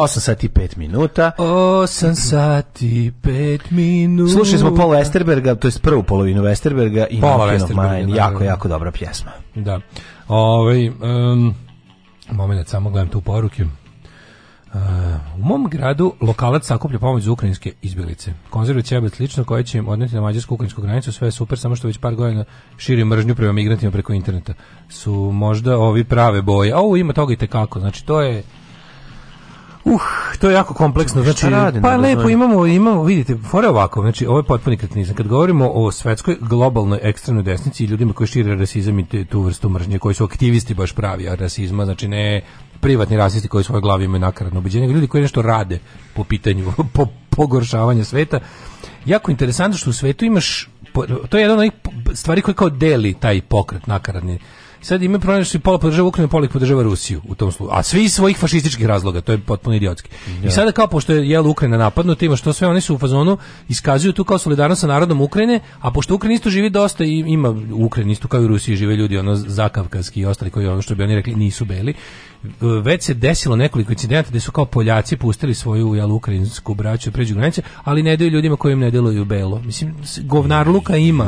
8 sati 5 minuta. 8 sati 5 minuta. Slušali smo Paul Westerberga, to je prvu polovinu Westerberga i Paula Westerberga. Da, jako, da. jako dobra pjesma. Da. Ove, ovaj, um, moment, samo gledam tu poruke. Uh, u mom gradu lokalac sakuplja pomoć za ukrajinske izbjeglice. Konzerve ćebe slično koje će im odneti na mađarsko-ukrajinsku granicu, sve je super, samo što već par godina širi mržnju prema migrantima preko interneta. Su možda ovi prave boje. A ovo ima toga i tekako. Znači, to je Uh, to je jako kompleksno. Znači, radim, pa lepo imamo, imamo, vidite, fore ovako, znači ovo je potpuni kretnizam. Kad govorimo o svetskoj globalnoj ekstremnoj desnici i ljudima koji šire rasizam i tu vrstu mržnje, koji su aktivisti baš pravi a rasizma, znači ne privatni rasisti koji svoje glavi imaju nakaradno ubeđenje, ljudi koji nešto rade po pitanju po, pogoršavanja sveta. Jako interesantno što u svetu imaš to je jedna od stvari koje kao deli taj pokret nakaradni sad ima problem što pola podržava Ukrajinu, pola podržava Rusiju u tom slučaju. A svi iz svojih fašističkih razloga, to je potpuno idiotski. Ja. I da. sada kao pošto je jel Ukrajina napadnuta, ima što sve oni su u fazonu iskazuju tu kao solidarnost sa narodom Ukrajine, a pošto Ukrajina isto živi dosta i ima u Ukrajini isto kao i u Rusiji žive ljudi ono zakavkaski i ostali koji ono što bi oni rekli nisu beli već se desilo nekoliko incidenta gdje su kao Poljaci pustili svoju jel, ukrajinsku braću pređu granice, ali ne daju ljudima koji im ne deluju belo. Mislim, govnar luka ima.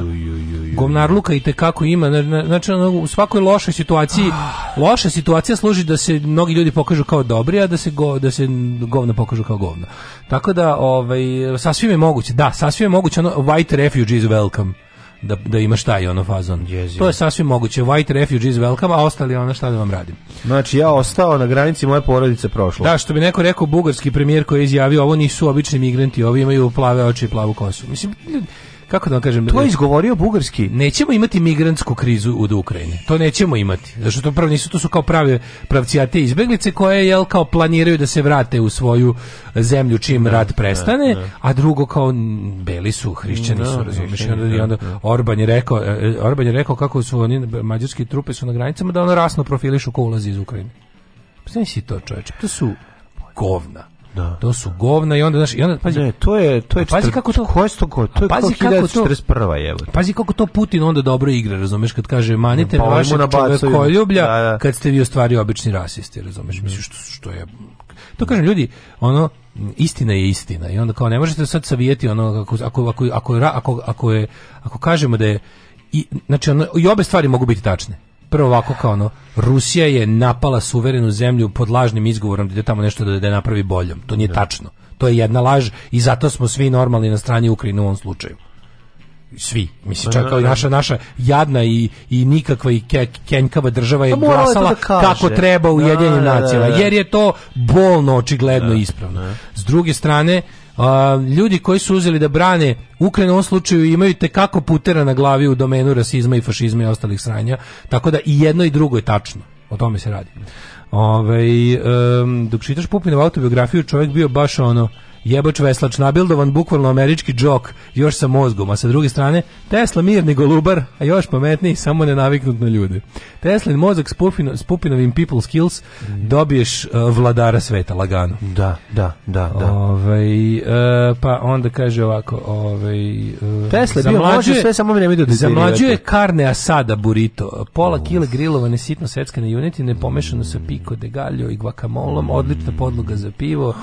Govnar luka i tekako ima. Znači, u svakoj lošoj situaciji ah. loša situacija služi da se mnogi ljudi pokažu kao dobri, a da se, go, da se govna pokažu kao govna. Tako da, ovaj, sasvim je moguće. Da, sasvim je moguće ono white refugees welcome da, da imaš taj ono fazon. Yes, to je sasvim moguće. White refugees welcome, a ostali ono šta da vam radim. Znači, ja ostao na granici moje porodice prošlo. Da, što bi neko rekao, bugarski premijer koji je izjavio, ovo nisu obični migranti, ovi imaju plave oči i plavu kosu. Mislim, ljudi, kako da vam kažem, to je izgovorio bugarski. Nećemo imati migrantsku krizu u Ukrajini. To nećemo imati. Zato što to pravo nisu, to su kao prave pravcijate izbeglice koje jel kao planiraju da se vrate u svoju zemlju čim da, rat da, prestane, da. a drugo kao beli su, hrišćani su, razumiješ, i onda, onda Orban je rekao, e, e, Orban je rekao kako su oni mađarski trupe su na granicama da ono rasno profilišu ko ulazi iz Ukrajine. Pa si to, čoveče, to su govna. Da. To su govna i onda znači i onda pazi. Ne, to je to je pazi kako to koje to to je pazi kako to 41. evo. Pazi kako to Putin onda dobro igra, razumeš, kad kaže manite pa, vašeg čovekoljublja da, da. kad ste vi u stvari obični rasisti, razumeš, mm. misliš što što je to kažem ljudi, ono istina je istina i onda kao ne možete sad savijeti ono ako ako ako ako ako, ako je ako kažemo da je i znači ono, i obe stvari mogu biti tačne prvo ovako kao ono, Rusija je napala suverenu zemlju pod lažnim izgovorom da je tamo nešto da, da je napravi boljom. To nije da. tačno. To je jedna laž i zato smo svi normalni na strani Ukrajine u ovom slučaju svi mislim pa čak da, kao i da. naša naša jadna i i nikakva i ke, kenjkava država je pa glasala je kako treba u jedinim nacijama jer je to bolno očigledno da, ispravno da. s druge strane ljudi koji su uzeli da brane Ukrajinu u ovom slučaju imaju te kako putera na glavi u domenu rasizma i fašizma i ostalih sranja, tako da i jedno i drugo je tačno. O tome se radi. Ove, ovaj, um, dok čitaš Pupinovu autobiografiju, čovjek bio baš ono jebač veslač, nabildovan bukvalno američki džok, još sa mozgom, a sa druge strane Tesla mirni golubar, a još pametniji, samo ne naviknut na ljude. Teslin mozak s, pupino, s pupinovim people skills mhm. dobiješ uh, vladara sveta, lagano. Da, da, da. da. Ovej, uh, e, pa onda kaže ovako, ovej, uh, e, Tesla bio mlađe, sve samo vreme do Zamlađuje karne asada burrito, pola oh. kile grilovane sitno seckane junetine pomešano sa pico de gallo i guacamolom, odlična podloga za pivo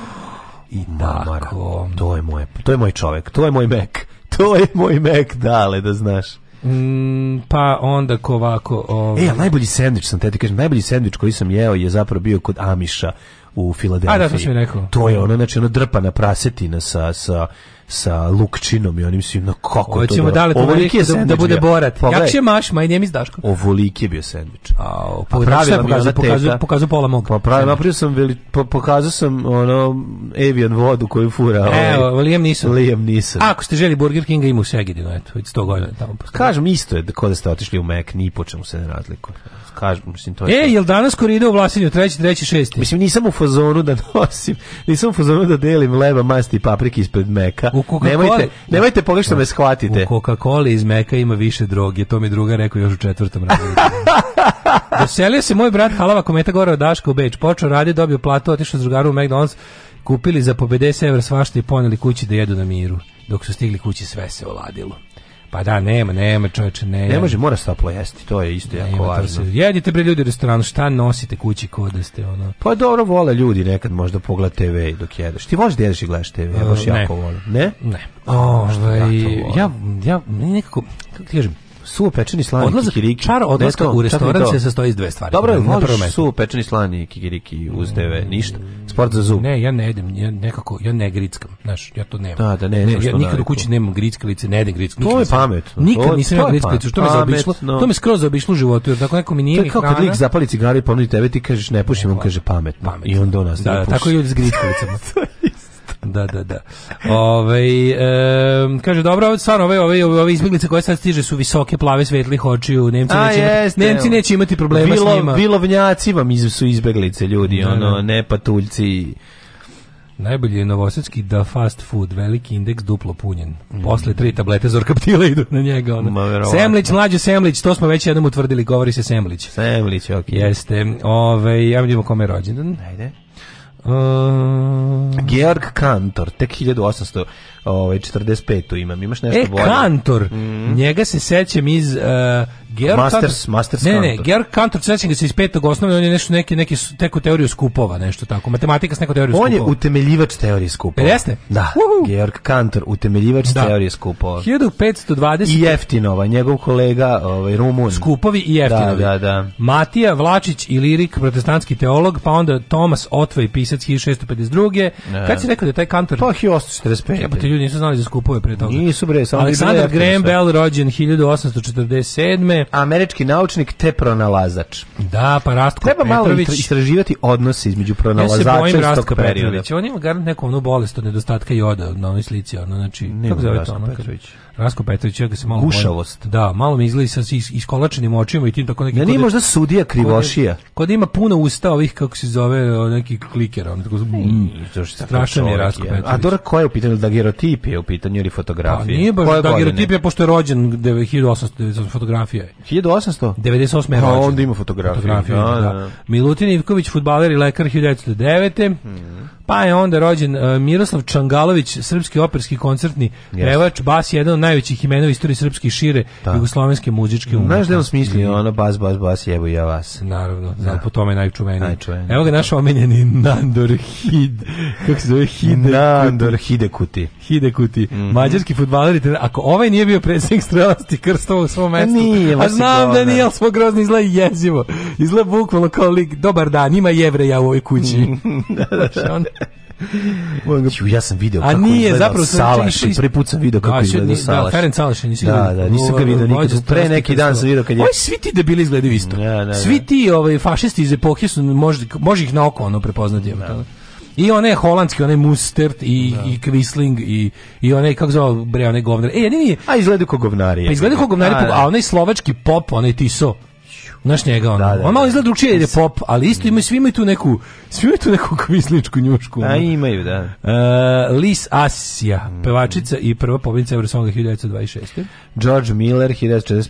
I Mamara. tako. To je, moje, to je moj čovjek, to je moj mek. To je moj mek, dale, da znaš. Mm, pa onda ko ovako... Ovaj... E, najbolji sendvič sam tebi kažem, najbolji sendvič koji sam jeo je zapravo bio kod Amiša u Filadelfiji. A da, to si mi rekao. To je ono, znači, ono drpana prasetina sa, sa sa lukčinom i onim svim, na kako Ovo to da... je da, da bude borat. Pogledaj. Pa Jak će maš, my name is Daško. Ovoliki je bio sendvič A, o, pa pravi pokazuje pokazao, pola mog. Pa pravi, napravio sam, veli, pa, pokazao sam ono, Evian vodu koju fura. Evo, ovaj, nisu nisam. nisu Ako ste želi Burger Kinga, ima u Segedinu, eto, 100 godina tamo. Kažem, isto je da kod ste otišli u Mac, ni po čemu se ne razlikuje kažem, mislim to je. Ej, jel danas ko ide u Vlasinju treći, treći, šesti? Mislim nisam u fazonu da nosim, nisam u fazonu da delim leba, masti i paprike ispred meka. nemojte, nemojte pogrešno me shvatite. U Coca-Cola iz meka ima više droge, to mi druga rekao još u četvrtom razredu. Doselio se moj brat Halava Kometa gore od Daška u Beč, počeo radi, dobio platu, otišao s drugaru u McDonald's, kupili za po 50 evra svašta i poneli kući da jedu na miru. Dok su stigli kući sve se oladilo. Pa da, nema, nema čoveče, ne. Ne može, mora toplo jesti, to je isto nema, jako važno. jedite bre ljudi u restoranu, šta nosite kući kod da ste ono. Pa dobro vole ljudi nekad možda pogled TV dok jedeš. Ti možeš da jedeš i gledaš TV, ja e, baš jako volim. Ne? Ne. Ovaj ja ja nekako kako ti kažem, su pečeni slani odlazak, kikiriki. Čar odlaska u restoran se sastoji iz dve stvari. Dobro, voliš su pečeni slani kikiriki uz TV, ništa. Sport za zub. Ne, ja ne idem, ja nekako, ja ne grickam, znaš, ja to nemam. Da, da, ne, ne ja nikad u kući nemam grickalice, ne idem grickalice. To je pametno. Nikad nisam imao grickalice, što me zaobišlo, to me skroz zaobišlo u životu, jer tako dakle, neko mi nije hrana. kad lik zapali cigare i ponudi tebe, ti kažeš ne pušim, on kaže pametno. I onda on nastaje da, da, tako i ljudi s grickalicama. da, da, da. Ove, ovaj, e, kaže, dobro, stvarno, ove, ove, ove izbjeglice koje sad stiže su visoke, plave, svetlih očiju, Nemci, A, neće, jest, imati, Nemci neće imati problema bilo, s njima. Bilovnjaci vam iz, su izbjeglice, ljudi, da, ono, da. ne patuljci. Najbolji je novosadski da fast food, veliki indeks duplo punjen. Posle tri tablete Zorkaptila idu na njega. Ono. Semlić, mlađe Semlić, to smo već jednom utvrdili, govori se Semlić. Semlić, ok. Jeste. Ove, ovaj, ja vidimo kome je rođendan. Ajde. Uh, Georg Kantor, tek 1800 ovaj 45 imam. Imaš nešto e, bolje? E Kantor. Mm Njega se sećam iz uh, Georg Masters, Kantor, Masters ne, ne, Georg Kantor sećam ga se iz petog osnovne, on je nešto neki neki teku teoriju skupova, nešto tako. Matematika s nekom teoriju skupova. On je utemeljivač teorije skupova. E, jeste? Da. Uhu. Georg Kantor, utemeljivač da. teorije skupova. 1520 i Jeftinova, njegov kolega, ovaj Rumun. Skupovi i da, Jeftinovi. Da, da, da. Matija Vlačić i lirik, protestantski teolog, pa onda Thomas Otvej, pisac 1652. Ne. Kad si rekao da je taj Kantor? Pa 1845 ljudi nisu znali za skupove pre toga. Nisu bre, samo Aleksandar Graham Bell rođen 1847. Američki naučnik te pronalazač. Da, pa Rastko Treba Petrović. Treba malo istraživati odnose između pronalazača ja i tog perioda. On ima garant neku onu bolest od nedostatka joda na onoj slici, ono znači, Nima kako zove to, ono, Petrović. Kad... Rasko Petrović, ja ga se malo Gušavost. Da, malo mi izgleda sa is, iskolačenim očima i tim tako neki. Ja nije možda sudija krivošija. Kod ima puno usta ovih kako se zove neki kliker, on tako mm, strašan je Rasko Petrović. A dobro ko je u pitanju da gerotip je u pitanju ili fotografije? Pa nije baš da gerotip je pošto je rođen 1898 fotografija. 1800? 98 je pa, rođen. A onda ima fotografiju. fotografiju da, da. da. Milutin Ivković fudbaler i lekar 1909. Mm. Pa je onda rođen uh, Miroslav Čangalović, srpski operski koncertni yes. pevač, bas jedan od najvećih imena u istoriji srpske šire da. jugoslovenske muzičke umjetnosti. Znaš da on smislio ono bas, bas, bas, jebo ja vas. Naravno, da. Zna, po tome najčuveniji. najčuveniji. Evo ga da. naš omenjeni Nandor Hid, kako se zove Hide. Nandor Hidekuti. Hidekuti, mm -hmm. mađarski futbaler Ako ovaj nije bio predsjednik strelasti krstova u svom mestu, nije, a znam da nije, ali smo grozni izgleda jezivo. Izgleda bukvalno kao lik, dobar dan, ima jevreja u ovoj kući. da, da, da. ja sam video kako A nije, zapravo Salaš, i prvi put sam video kako da, izgleda Salaš. Da, Ferenc Salaš nisi Da, da, nisam ga video nikad. Pre neki dan sam video kad je... Ovi svi ti debili izgledaju isto. Svi ti ovaj, fašisti iz epohe su, može, može ih na oko ono prepoznati. Da. I one holandski, onaj mustard i, da. i Quisling i, i onaj, kako zove, bre, onaj govnar. E, jedini je... A izgledaju kao govnari. Pa izgledaju kao govnari, a, a da. onaj slovački pop, onaj Tiso, Znaš njega ono. Da, da, on malo da. izgleda drugčije jer je pop, ali isto ima svi imaju tu neku svi imaju tu neku kvisličku njušku. Da, imaju, da. Uh, e, Lis Asija, pevačica mm. i prva pobjednica Eurosonga 1926. George Miller 1945.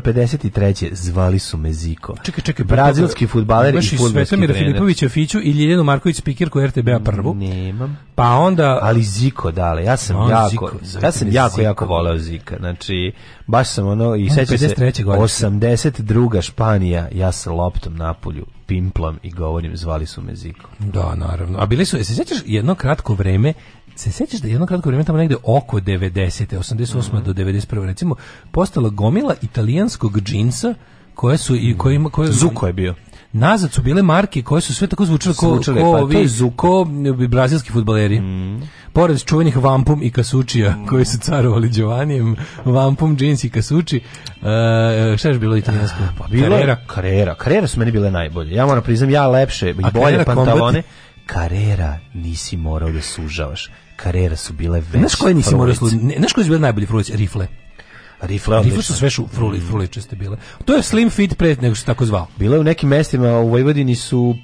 1953. zvali su me Ziko. Čekaj, čekaj, pa brazilski fudbaler i fudbalski trener. Svetomira Filipovića Fiću i Ljiljanu Marković Speaker speakerku RTB-a prvu. Nemam. Pa onda ali Ziko dale, ja sam on, jako Ziko, ja sam jako Ziko. jako voleo Zika. Znači baš sam ono i sećam se 82. Španija, ja sa loptom napolju pimplam i govorim, zvali su me Ziko. Da, naravno. A bili su, se sjećaš jedno kratko vreme se sjećaš da jedno kratko vreme tamo negde oko 90. 88. Mm -hmm. do 91. recimo postala gomila italijanskog džinsa koje su i kojima koje Zuko je bio nazad su bile marke koje su sve tako zvučale ko, zvučale, pa, to je Zuko. ko brazilski fudbaleri Mm. Pored čuvenih Vampum i Kasučija, mm. koji su carovali Đovanijem Vampum, Jeans i Kasuči, uh, šta je bilo italijansko? Pa, bilo karera. Karera. Karera su meni bile najbolje. Ja moram priznam, ja lepše i bolje pantalone. Kombati? nisi morao da sužavaš. Karera su bile veće Znaš koje nisi morao da Znaš koje su bile najbolje fruci? Rifle. Rifle, da, Rifle su sve šu, fruli, mm. fruličeste bile. To je slim fit pre nego što se tako zvao. Bilo je u nekim mestima u Vojvodini su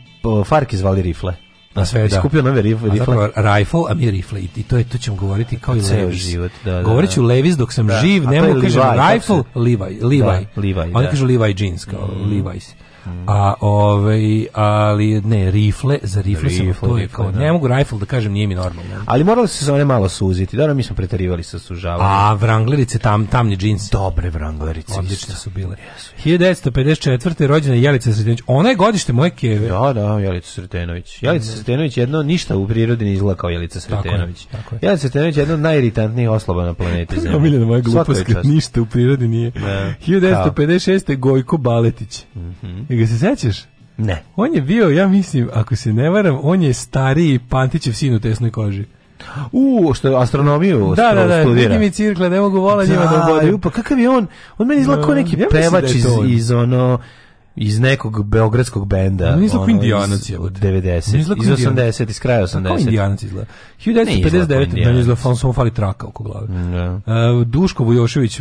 Farki zvali rifle. Na sve da. Skupio nove rifle. A zapravo, rifle, a mi rifle. I to, je, to ćemo govoriti kao i Levis. život, da, da. Govorit ću da. Levis dok sam da. živ, ne mogu kažem Levi, rifle, Levi, Levi. Da, Levi Oni da. kažu Levi jeans, kao mm. Levi's. Mhm. A ovaj ali ne rifle za rifle, rifle sam, to je kao, da. ne mogu rifle da kažem nije mi normalno. Ali moralo se za one malo suziti. Da, mi smo preterivali sa sužavanjem. A Wranglerice tam tamni džins. Dobre Wranglerice. Odlične su bile. Yes. 1954. rođena Jelica Sretenović. Ona je godište moje keve. Da, da, Jelica Sretenović. Jelica Sretenović jedno ništa u prirodi ne izgleda kao Jelica Sretenović. Tako je, tako je. Jelica Sretenović jedno od najiritantnijih osoba na planeti Zemlji. Omiljena moja glupost, ništa u prirodi nije. Ne. Da. 1956. Gojko Baletić. Mm ga se sećaš? Ne. On je bio, ja mislim, ako se ne varam, on je stariji Pantićev sin u tesnoj koži. U, što astronomiju da, da, da, studira. Da, da, mi cirkla, ne mogu vola njima da ubodim. Pa kakav je on? On meni izlako da, neki ja da pevač da iz, iz ono iz nekog beogradskog benda. Ne izgleda kao indijanac je. Od 90, iz 80, iz kraja 80. Kako indijanac izgleda? 1959. Meni izgleda Fonsom fali traka oko glave. Da. Uh, Duško Vujošević,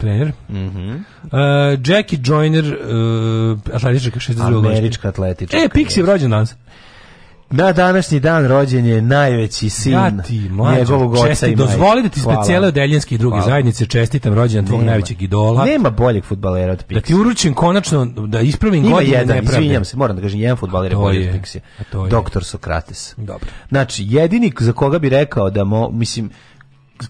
trener. Mm -hmm. uh, Jackie Joyner, uh, atletička 62. Američka atletička. E, Pixi je rođen danas. Na današnji dan rođen je najveći sin ja ti, njegovog oca i Dozvoli da ti specijale od eljenske i druge Hvala. zajednice čestitam rođendan tvog najvećeg idola. Nema boljeg fudbalera od Pixija. Da ti uručim konačno, da ispravim Ima godine jedan, nepravde. izvinjam se, moram da kažem, jedan fudbaler je bolji od Pixija. Doktor Sokrates. Dobro. Znači, jedini za koga bi rekao da, mo, mislim,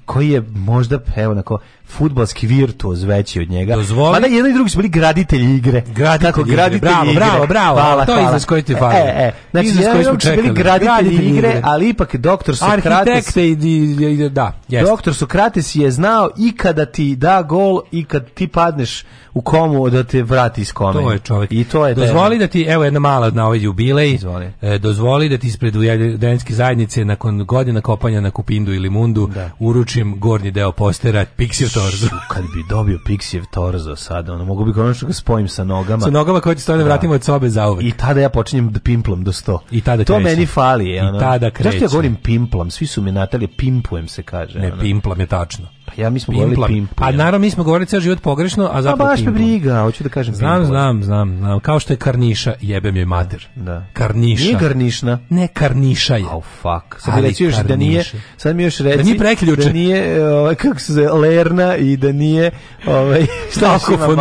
koji je možda, evo, nako, fudbalski virtuoz veći od njega. Dozvoli. Mada jedan i drugi su bili graditelji igre. Graditelji Tako, igre. Graditelji bravo, igre. bravo, bravo. Hvala, to je izraz koji ti fali. E, e. Znači, izraz koji smo čekali. Bili graditelji, graditelji igre, ali ipak doktor Sokrates... Arhitekte i, i, i da, jest. Doktor Sokrates je znao i kada ti da gol i kad ti padneš u komu da te vrati iz kome. To je čovjek. I to je dozvoli da ti evo jedna mala na ovaj jubilej. Izvoli. E, dozvoli da ti ispred ujedinjenske zajednice nakon godina kopanja na Kupindu ili Mundu da. uručim gornji deo postera Pixir torzo. Kad bi dobio Pixijev torzo sad, ono, mogu bi konačno ga spojim sa nogama. Sa nogama koje ti stane da. vratimo od sobe za uvek. I tada ja počinjem da pimplom do sto. I tada kreće. To meni fali. Ono. I tada kreće. Zašto ja govorim pimplom? Svi su mi natali, pimpujem se kaže. Ne, ono. pimplam je tačno. Ja mi smo govorili pimpu. A naravno mi smo govorili ceo život pogrešno, a zapravo A baš me briga, hoću da kažem Znam, znam, znam, znam. Kao što je karniša, jebem joj mater. Da. Karniša. Nije garnišna. Ne, karniša je. oh, fuck. Sad mi reći da nije, sad mi još reći da nije preključe. Da nije, ovaj, kako se zove, lerna i da nije, ovaj, šta alkofon.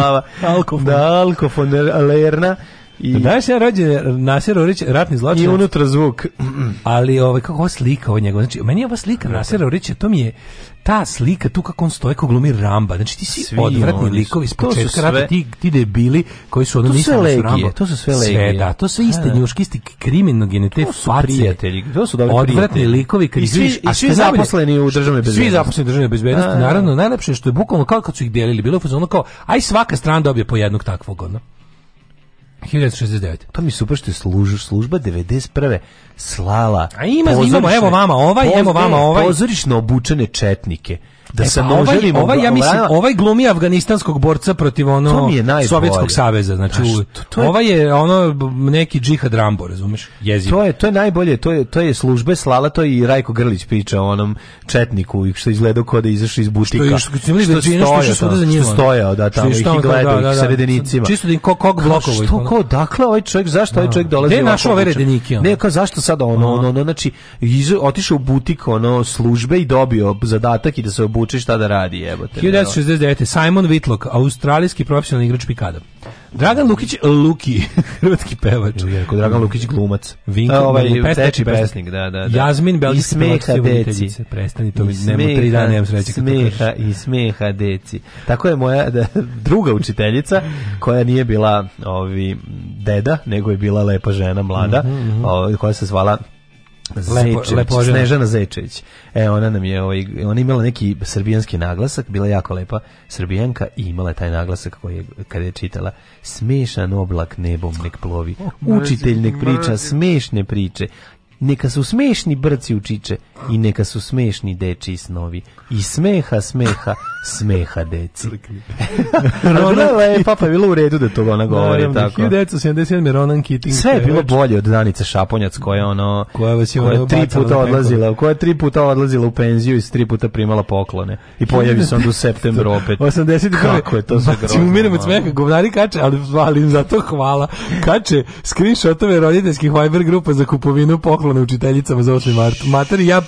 Da, alkofon, lerna. I da se rođe Nasir Orić ratni zločinac. I unutra zvuk. Ali ovaj kako ova slika od njega, znači meni je ova slika Nasir Orić to mi je ta slika tu kako on stoji kako glumi Ramba. Znači ti si Svi odvratni oni, likovi iz početka rata, ti, ti debili koji su ono nisu legije, Ramba. To su sve legije. Sve, da, to su da, iste da. njuški, isti kriminogene, genete prijatelji. To su dobri odvratni likovi kad I svi, vidiš, a svi zaposleni u državnoj bezbednosti. Svi zaposleni da, u državnoj bezbednosti, naravno, najlepše što je bukvalno kao kad su ih delili, bilo je ono kao aj svaka strana dobije po jednog takvog, ono. 1969. To pa mi super što je služ, služba 91. slala. A ima, imamo, evo vama ovaj, pozne, evo vama ovaj. Pozorišno obučene četnike E, da e, se pa ovaj, ovaj, ja mislim, ovaj glumi afganistanskog borca protiv ono Sovjetskog saveza, znači Znaš, da, to, to je, ovaj je ono neki džihad Rambo, razumeš? Jezivo. To je to je najbolje, to je to je službe slala to je i Rajko Grlić priča o onom četniku i što izgleda kao da izašao iz butika. Što je što su imali većina što su svuda za njima. Što stojao da tamo ih gledao da, da, da, sa redenicima. Čisto da kog kog blokovo. Što ko dakle ovaj čovjek zašto ovaj da. čovjek dolazi? Ne našo ove redenike. Ne, kao zašto sada ono ono znači otišao u butik ono službe i dobio zadatak i da se obuče šta da radi, jebote. 1969. Simon Whitlock, australijski profesionalni igrač pikada. Dragan Lukić Luki, hrvatski pevač. Jerko Dragan Lukić glumac. Vinko ovaj da pesnik, pesnik, da, da, da. Jazmin belgijski smeha deci. Prestani to, nema tri dana nemam sreće Smeha i smeha deci. Tako je moja da, druga učiteljica koja nije bila ovi deda, nego je bila lepa žena mlada, mm -hmm. o, ovaj, koja se zvala Zajčević, Lepo, Snežana Zajčević. E, ona nam je, ovaj, ona imala neki srbijanski naglasak, bila je jako lepa srbijanka i imala je taj naglasak koji je, kada je čitala, smešan oblak nebom nek plovi, oh, učitelj nek priča, smešne priče, neka su smešni brci učiče i neka su smešni deči snovi. I smeha, smeha, smeha deci. Ronala je, papa je bilo u redu da to ona govori da, tako. 1977. Ronan Keating. Sve je bilo bolje od Danice Šaponjac koja ono koja, vas je koja tri puta odlazila, koja tri puta odlazila u penziju i tri puta primala poklone. I pojavi se onda u septembru opet. 80 kako je to sve grozno. Umirem od smeha, govnari kače, ali, valim za to hvala. Kače screenshotove roditeljskih Viber grupa za kupovinu poklona poklone učiteljicama za 8. mart. Mater, ja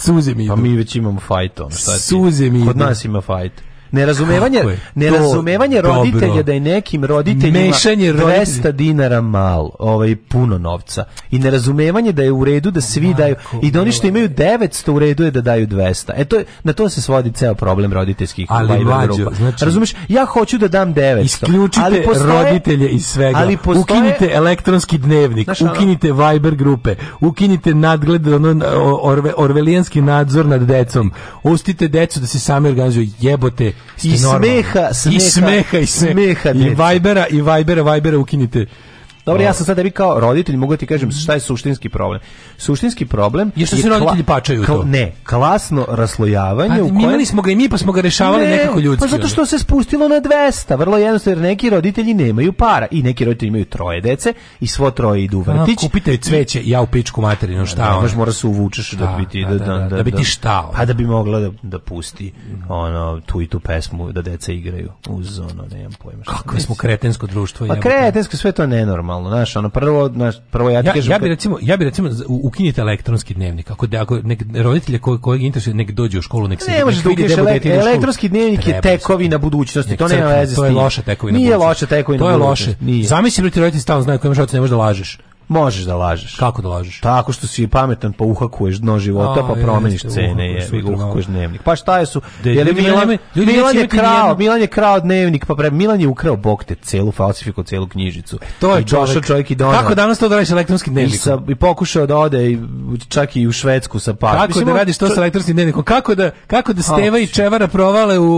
suze mi pa idu. Pa mi već imamo fajt, ono, šta ti? Suze mi Kod nas ima fajt. Nerazumevanje, nerazumevanje roditelja dobro. da je nekim roditeljima Mešanje 200 dinara malo, ovaj, puno novca. I nerazumevanje da je u redu da svi Marko, daju, i da oni što imaju 900 u redu je da daju 200. E to, je, na to se svodi ceo problem roditeljskih ali mlađo, znači, Razumeš, ja hoću da dam 900. Isključite ali postoje, roditelje iz svega. Ali postoje, ukinite elektronski dnevnik, znaš, ukinite Viber grupe, ukinite nadgled, ono, orve, orvelijanski nadzor nad decom, ustite decu da se sami organizuju, jebote, I smeha, smeha, i smeha, i smeha, i Vibera, i Vibera, Vibera ukinite. Dobro, ja sam sad da bi kao roditelj mogu da ti kažem šta je suštinski problem. Suštinski problem je što se roditelji pačaju to. Ne, klasno raslojavanje pa, u kojem imali smo ga i mi pa smo ga rešavali ne, nekako ljudski. Pa zato što se spustilo na 200, vrlo jednostavno jer neki roditelji nemaju para i neki roditelji imaju troje dece i svo troje idu u vrtić. Kupite cveće, ja u pičku materinu, šta? Baš mora se uvučeš da, da bi ti da da da, da- bi ti šta? Pa da bi mogla da da pusti ono tu i tu pesmu da deca igraju uz ono, nemam pojma. Kakve smo kretensko društvo Pa kretensko sve to nenormalno normalno, znaš, ono prvo, znaš, prvo ja ti ja, kažem ja bi recimo, ja bi recimo ukinite elektronski dnevnik. Ako da ako nek roditelje ko, kojeg interesuje nek dođe u školu, nek se ne, nek možeš da elek, elektronski dnevnik Treba je tekovina budućnosti. To nema veze s tim. To je loša tekovina. Nije loša tekovina. To je loše. Zamisli da roditelji stalno znaju kako imaš ne možeš da lažeš. Možeš da lažeš. Kako da lažeš? Tako što si pametan pa uhakuješ dno života A, pa promeniš cene, je, uhakuješ, da. uhakuješ dnevnik. Pa šta je su? De, da, jer ljudi Milan, nema, ljudi Milan je krao, Milan je krao dnevnik, pa pre Milan je ukrao bok te celu falsifiku, celu knjižicu. E, to je I došao čovjek i donao. Kako danas to da radiš elektronski dnevnik? I, sa, i pokušao da ode i, čak i u Švedsku sa pa. Kako Mislim, da radiš to sa elektronskim dnevnikom? Kako da kako da Steva i Čevara provale u,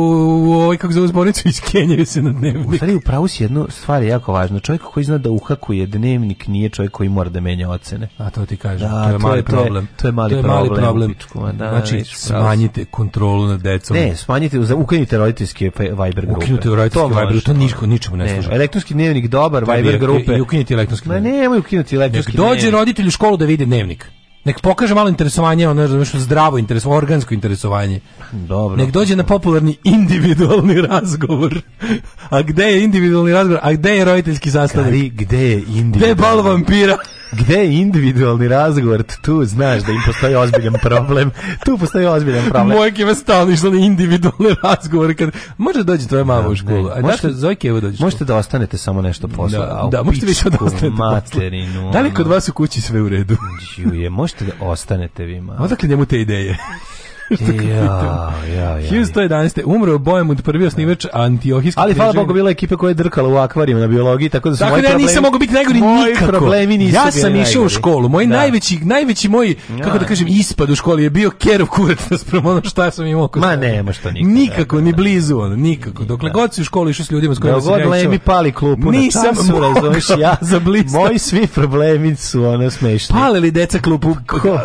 u ovoj, kako zove zbornicu i skenjaju se na dnevnik? U stvari u si jednu stvar je jako važna. Čovjek koji zna da uhakuje dnevnik nije čovjek koji mora da menja ocene. A to ti kažem, da, to je to mali je, problem. To je, mali, to je mali problem. problem. da, znači, smanjite kontrolu nad decom. Ne, smanjite, ukinite roditeljske Viber grupe. Ukinite roditeljske Viber grupe, to ničko, ničemu ne, ne služi. Elektronski dnevnik dobar, Viber grupe. I ukinite elektronski dnevnik. Ma nemoj ukinuti elektronski dnevnik. Dođe roditelj u školu da vidi dnevnik. Nek pokaže malo interesovanje, ono nešto zdravo interesovanje, organsko interesovanje. Dobro. Nek dođe na popularni individualni razgovor. A gde je individualni razgovor? A gde je roditeljski sastanak? Kari, gde je individualni? Gde je bal vampira? Gde je individualni razgovor, tu znaš da im postoji ozbiljan problem. Tu postoji ozbiljan problem. Mojke ima stalni što na individualne razgovore. Kad... Može da dođi tvoja mama da, u školu. A možete, Zojke, evo dođi Možete da ostanete samo nešto posle. Da, da možete vi sad da ostanete materinu, Da li kod vas u kući sve u redu? Čuje, možete da ostanete vi mama. Odakle njemu te ideje? ja, ja, ja. 1111. Umro Bojemund, prvi osnivač Antiohijske Ali hvala Bogu bila ekipa koja je drkala u akvarijima na biologiji, tako da su tako moji da ja problemi... nisam mogao biti najgori moji nikako. problemi nisu Ja sam išao u školu, moj da. najveći, najveći moj, ja. kako da, da kažem, ispad u školi je bio kerov kurac naspram ono šta sam imao. Ko Ma nema što nikako. Nikako, da, da, ni blizu, ono, nikako. Dokle god si u školi išao s ljudima s kojima se god lemi pali klupu da, nisam na času, razumeš, ja za blizu. Moji svi problemi su ono smešni. Palili deca klupu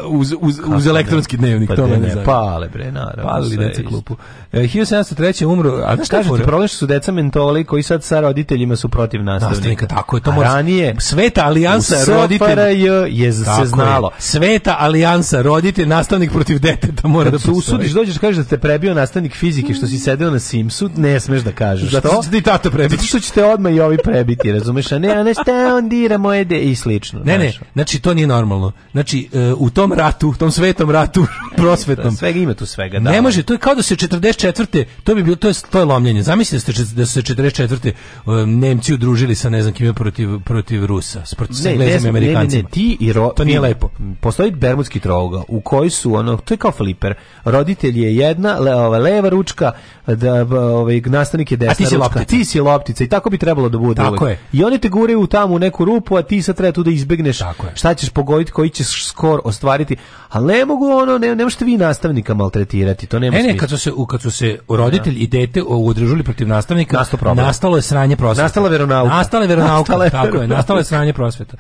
uz, uz, uz da? elektronski dnevnik, pa to me ne pa pale bre, naravno. Palili deca klupu. E, 1703. umro, a znaš šta ti problem što su deca mentoli koji sad sa roditeljima su protiv nastavnika. nastavnika tako je, to mora. Ranije, sveta alijansa roditelja je se znalo. Je. Sveta alijansa roditelj nastavnik protiv deteta mora Kad da se usudiš, dođeš kažeš da te prebio nastavnik fizike što si sedeo na Simsu, ne smeš da kažeš. Zato što ti tata prebiš. Zato što ćete odmah i ovi prebiti, razumeš? A ne, a ne šta on dira moje de i slično. Ne, ne, znači to nije normalno. Znači e, u tom ratu, u tom svetom ratu prosvetnom. Svega ima tu svega. Da. Ne može, to je kao da se 44. to bi bilo to je to je lomljenje. Zamislite da ste da se 44. Um, Nemci udružili sa ne znam kime protiv protiv Rusa, protiv ne, ne, Amerikancima. Ne, ne, ti i ro, to nije lepo. Postoji bermudski trougao u koji su ono to je kao fliper. Roditelj je jedna, le, ova leva ručka, da ovaj nastavnik je desna a ti si ručka. Loptica. Ti si loptica i tako bi trebalo da bude. Tako uvek. je. I oni te gure u tamo u neku rupu, a ti sad treba tu da izbegneš. Tako je. Šta ćeš pogoditi, koji ćeš skor ostvariti. A ne mogu ono, ne, ne možete vi nastavnika učenika maltretirati. To nema ne, ne, kad su se, kad su se roditelj i dete udružili protiv nastavnika, nastalo je sranje prosveta. Nastala veronauka. Nastala veronauka, nastala je tako je, nastalo je sranje prosveta.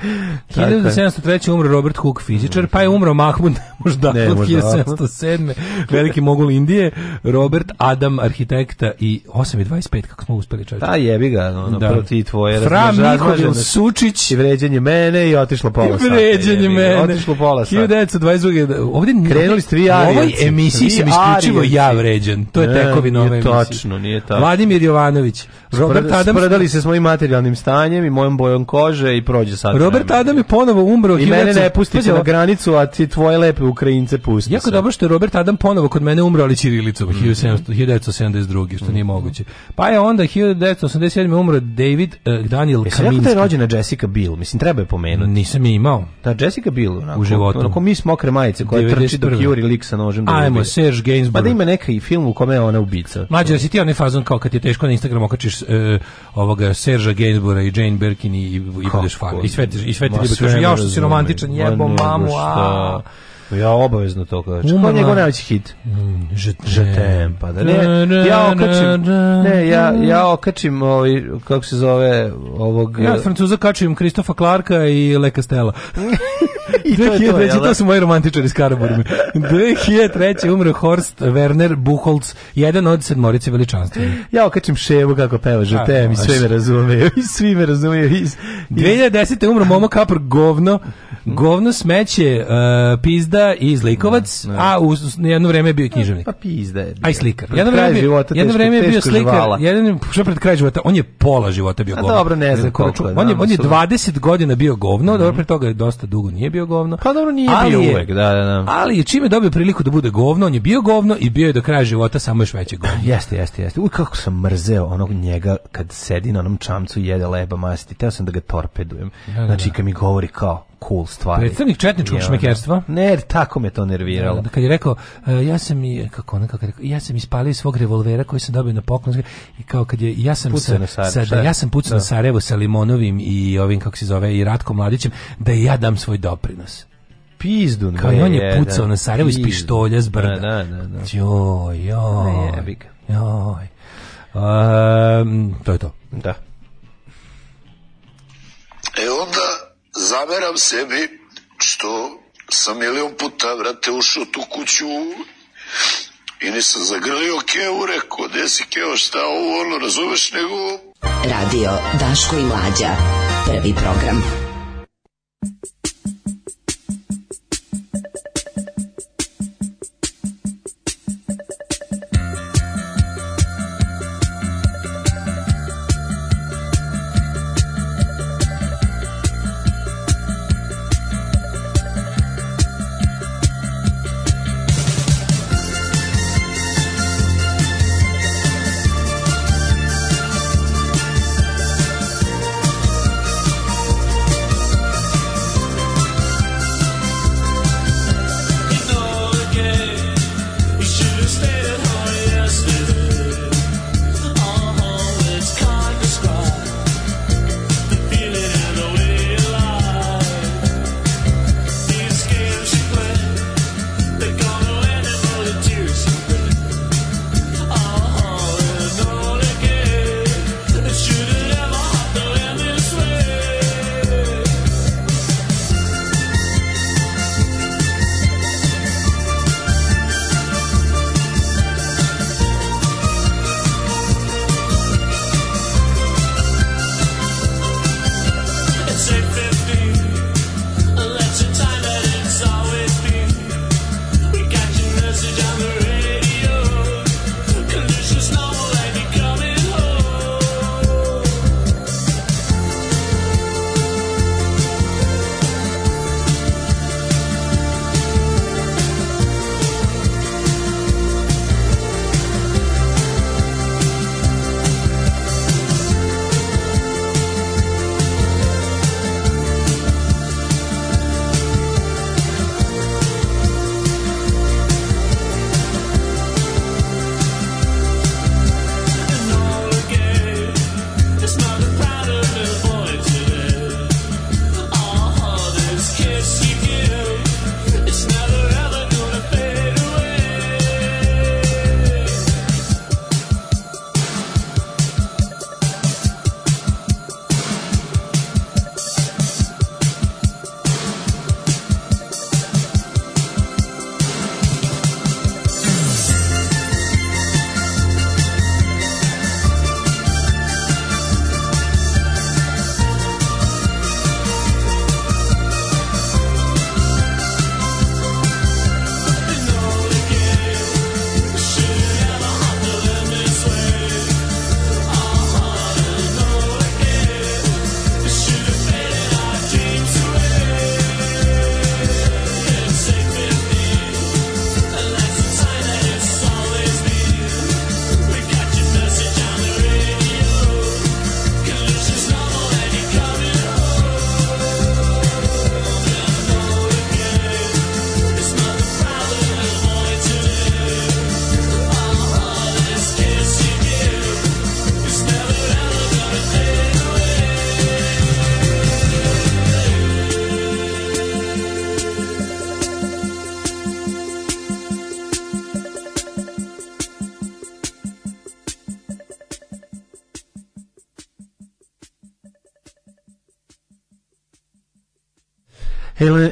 1703. umro Robert Cook, fizičar, pa je umro Mahmud možda ne, 1707. Da, da. Veliki mogul Indije, Robert Adam, arhitekta i 8.25, kako smo uspeli čovječe. Da, jebi ga, ono, da. proti tvoje. Fra Mihovil Sučić. I vređenje mene i otišlo pola sata. I vređenje mene. Otišlo pola sata. 1922. Ovdje, Krenuli ste vi avijanci emisiji sam isključivo ja vređan. To je tekovina nove emisije. Tačno, nije tačno. Vladimir Jovanović, Robert Spred, Adam... Spredali se s mojim materijalnim stanjem i mojom bojom kože i prođe sad. Robert vreme. Adam je ponovo umro. I mene ne pustite na granicu, a ti tvoje lepe Ukrajince pusti Jako se. dobro što je Robert Adam ponovo kod mene umro, ali Čirilicom, mm -hmm. 1972. što mm -hmm. nije mhm. moguće. Pa je onda 1987. umro David uh, Daniel e, Kaminski. Jesi da je rođena Jessica Biel? Mislim, treba je pomenuti. Nisam je imao. Da, Jessica Bill, onako, u životu. Onako mi smokre majice koja trči dok Juri lik sa nožem. Da Idemo, Serge Gainsbourg. Ma pa da ima neka i film u kome je ona ubica. Mlađe, da si ti onaj fazon kao kad je teško na Instagram okačiš uh, ovoga Serža Gainsbourga i Jane Birkin i, i budeš fan. I sve, i sve ti ljudi kažu, ja što si romantičan, jebom mamu, a... Pa ja obavezno to kažem. Ko njegov najveći hit? Mm, Žetem, pa da ne. Ja okačim, ne, ja, ja okačim ovaj, kako se zove, ovog... Ja od Francuza kačim Kristofa Clarka i Leka Stella. I to, je to, je, to da? su moji romantičari iz Karaburme. 2003. umre Horst Werner Buchholz, jedan od sedmorice veličanstva. Ja okačim ševu kako peva Žetem i sve me razumeju. I svi me razumeju. I, 2010. umre Momo Kapr, govno, govno smeće, uh, pizda, Tada i zlikovac, ne, da, da. a u, jedno vreme je bio književnik. Pa pizda je. Bio. Aj slikar. jedno vreme, života, jedno vreme je bio slikar. Jedan što pred kraj života, on je pola života bio govno. dobro, ne znam koliko. On je on je 20 godina bio govno, mhm. dobro pre toga je dosta dugo nije bio govno. Pa dobro nije bio uvek, da, da, da. Ali čime dobio priliku da bude govno, on je bio govno i bio je do kraja života samo još veće govno. jeste, jeste, jeste. Uj kako sam mrzeo onog njega kad sedi na onom čamcu i jede leba masiti. Teo sam da ga torpedujem. Da, znači kad mi govori kao cool stvari. Predstavnik četničkog šmekerstva? Da. Ne, tako me to nerviralo. Da, da kad je rekao, uh, ja sam i, kako ona, kako rekao, ja sam ispalio svog revolvera koji sam dobio na poklon, i kao kad je, ja sam pucao sa, sa da, ja sam pucao da. na Sarajevo sa Limonovim i ovim, kako se zove, i Ratkom Mladićem, da ja dam svoj doprinos pizdu Kao je, on je pucao da, na Sarajevo iz pištolja s brda. Da, da, da. Joj, joj. Joj. Um, to je to. Da. E onda zameram sebi što sam milion puta, vrate, ušao tu kuću i nisam zagrlio Keo, rekao, gde si Keo, šta ovo, ono, razumeš, nego... Radio Daško i Mlađa, prvi program.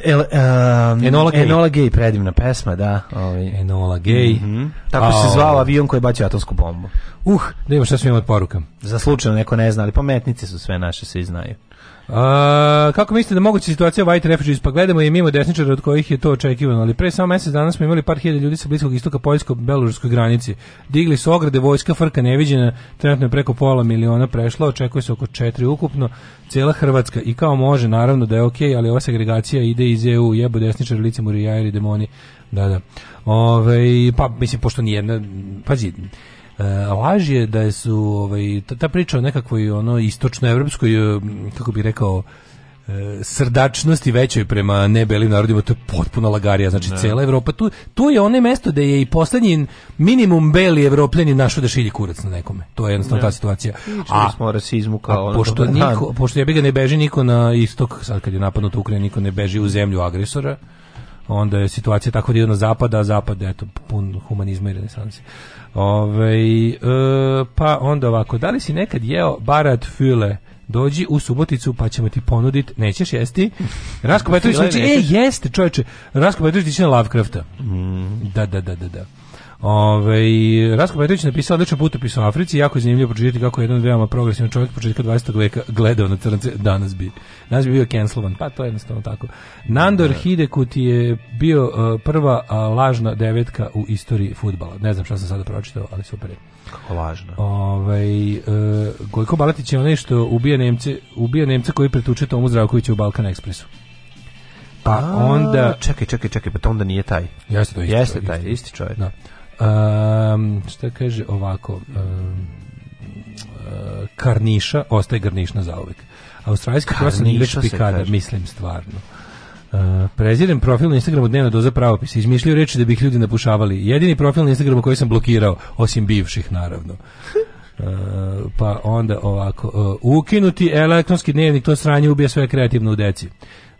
el, um, Enola Gay. Enola Gay, predivna pesma, da. Ovaj. Enola Gay. Mm -hmm. Tako A, se zvao ovaj. avion koji je bacio atomsku bombu. Uh, da imamo šta smo imali poruka. Za slučajno neko ne zna, ali pametnice su sve naše, svi znaju. A, kako mislite da moguća situacija u White Refugees? Pa gledamo i mimo desničara od kojih je to očekivano, ali pre samo mesec dana smo imali par hiljada ljudi sa bliskog istoka poljsko-beloruskoj granici. Digli su ograde, vojska frka neviđena, trenutno je preko pola miliona prešla, očekuje se oko četiri ukupno, cijela Hrvatska i kao može, naravno da je okay, ali ova segregacija ide iz EU, jebo desničar, lice murijajeri, demoni, da, da. Ove, pa mislim, pošto nijedna, pazi, Eh, laž je da su ovaj ta, ta priča o nekakvoj ono istočnoevropskoj eh, kako bih rekao eh, srdačnosti većoj prema nebelim narodima, to je potpuna lagarija, znači ne. Da. cela Evropa, tu, tu je ono mesto da je i poslednji minimum beli evropljeni našo da šilji kurac na nekome. To je jednostavno ne. Da. ta situacija. A, smo rasizmu kao a pošto, niko, da. pošto ja bi ga ne beži niko na istok, sad kad je napadnuta Ukrajina, niko ne beži u zemlju agresora, onda je situacija tako da na zapada, a zapad, eto, pun humanizma i renesanse. Ove, e, pa onda ovako, da li si nekad jeo barat file? dođi u Suboticu pa ćemo ti ponuditi, nećeš jesti. Rasko Petrović znači, e, jeste, čoveče, Rasko Petrović na Lovecrafta. Mm. Da, da, da, da, da. Ovaj Rasko Petović napisao odličan putopis u Africi, jako je zanimljivo pročitati kako je jedan veoma progresivan čovjek početka 20. veka gledao na crnce, danas bi. Danas bi bio cancelovan, pa to je jednostavno tako. Nandor ne. Da. Hidekut je bio uh, prva uh, lažna devetka u istoriji fudbala. Ne znam šta sam sada pročitao, ali super je. Kako lažno. Ovaj uh, Gojko Balatić je onaj što ubija Nemce, ubija Nemce koji pretuče Tomu Zdravkovića u Balkan Expressu. Pa A, onda... Čekaj, čekaj, čekaj, pa to onda nije taj. Jeste to isti Jeste čovjek. taj, isti čovjek. Da. Um, šta kaže ovako? Um, uh, karniša, ostaje garnišna za uvek. Australijski prosan igrač pikada, mislim stvarno. Uh, prezirem profil na Instagramu dnevna doza pravopisa. Izmišljaju reči da bih ljudi napušavali. Jedini profil na Instagramu koji sam blokirao, osim bivših, naravno. Uh, pa onda ovako. Uh, ukinuti elektronski dnevnik, to sranje ubija sve kreativno u deci.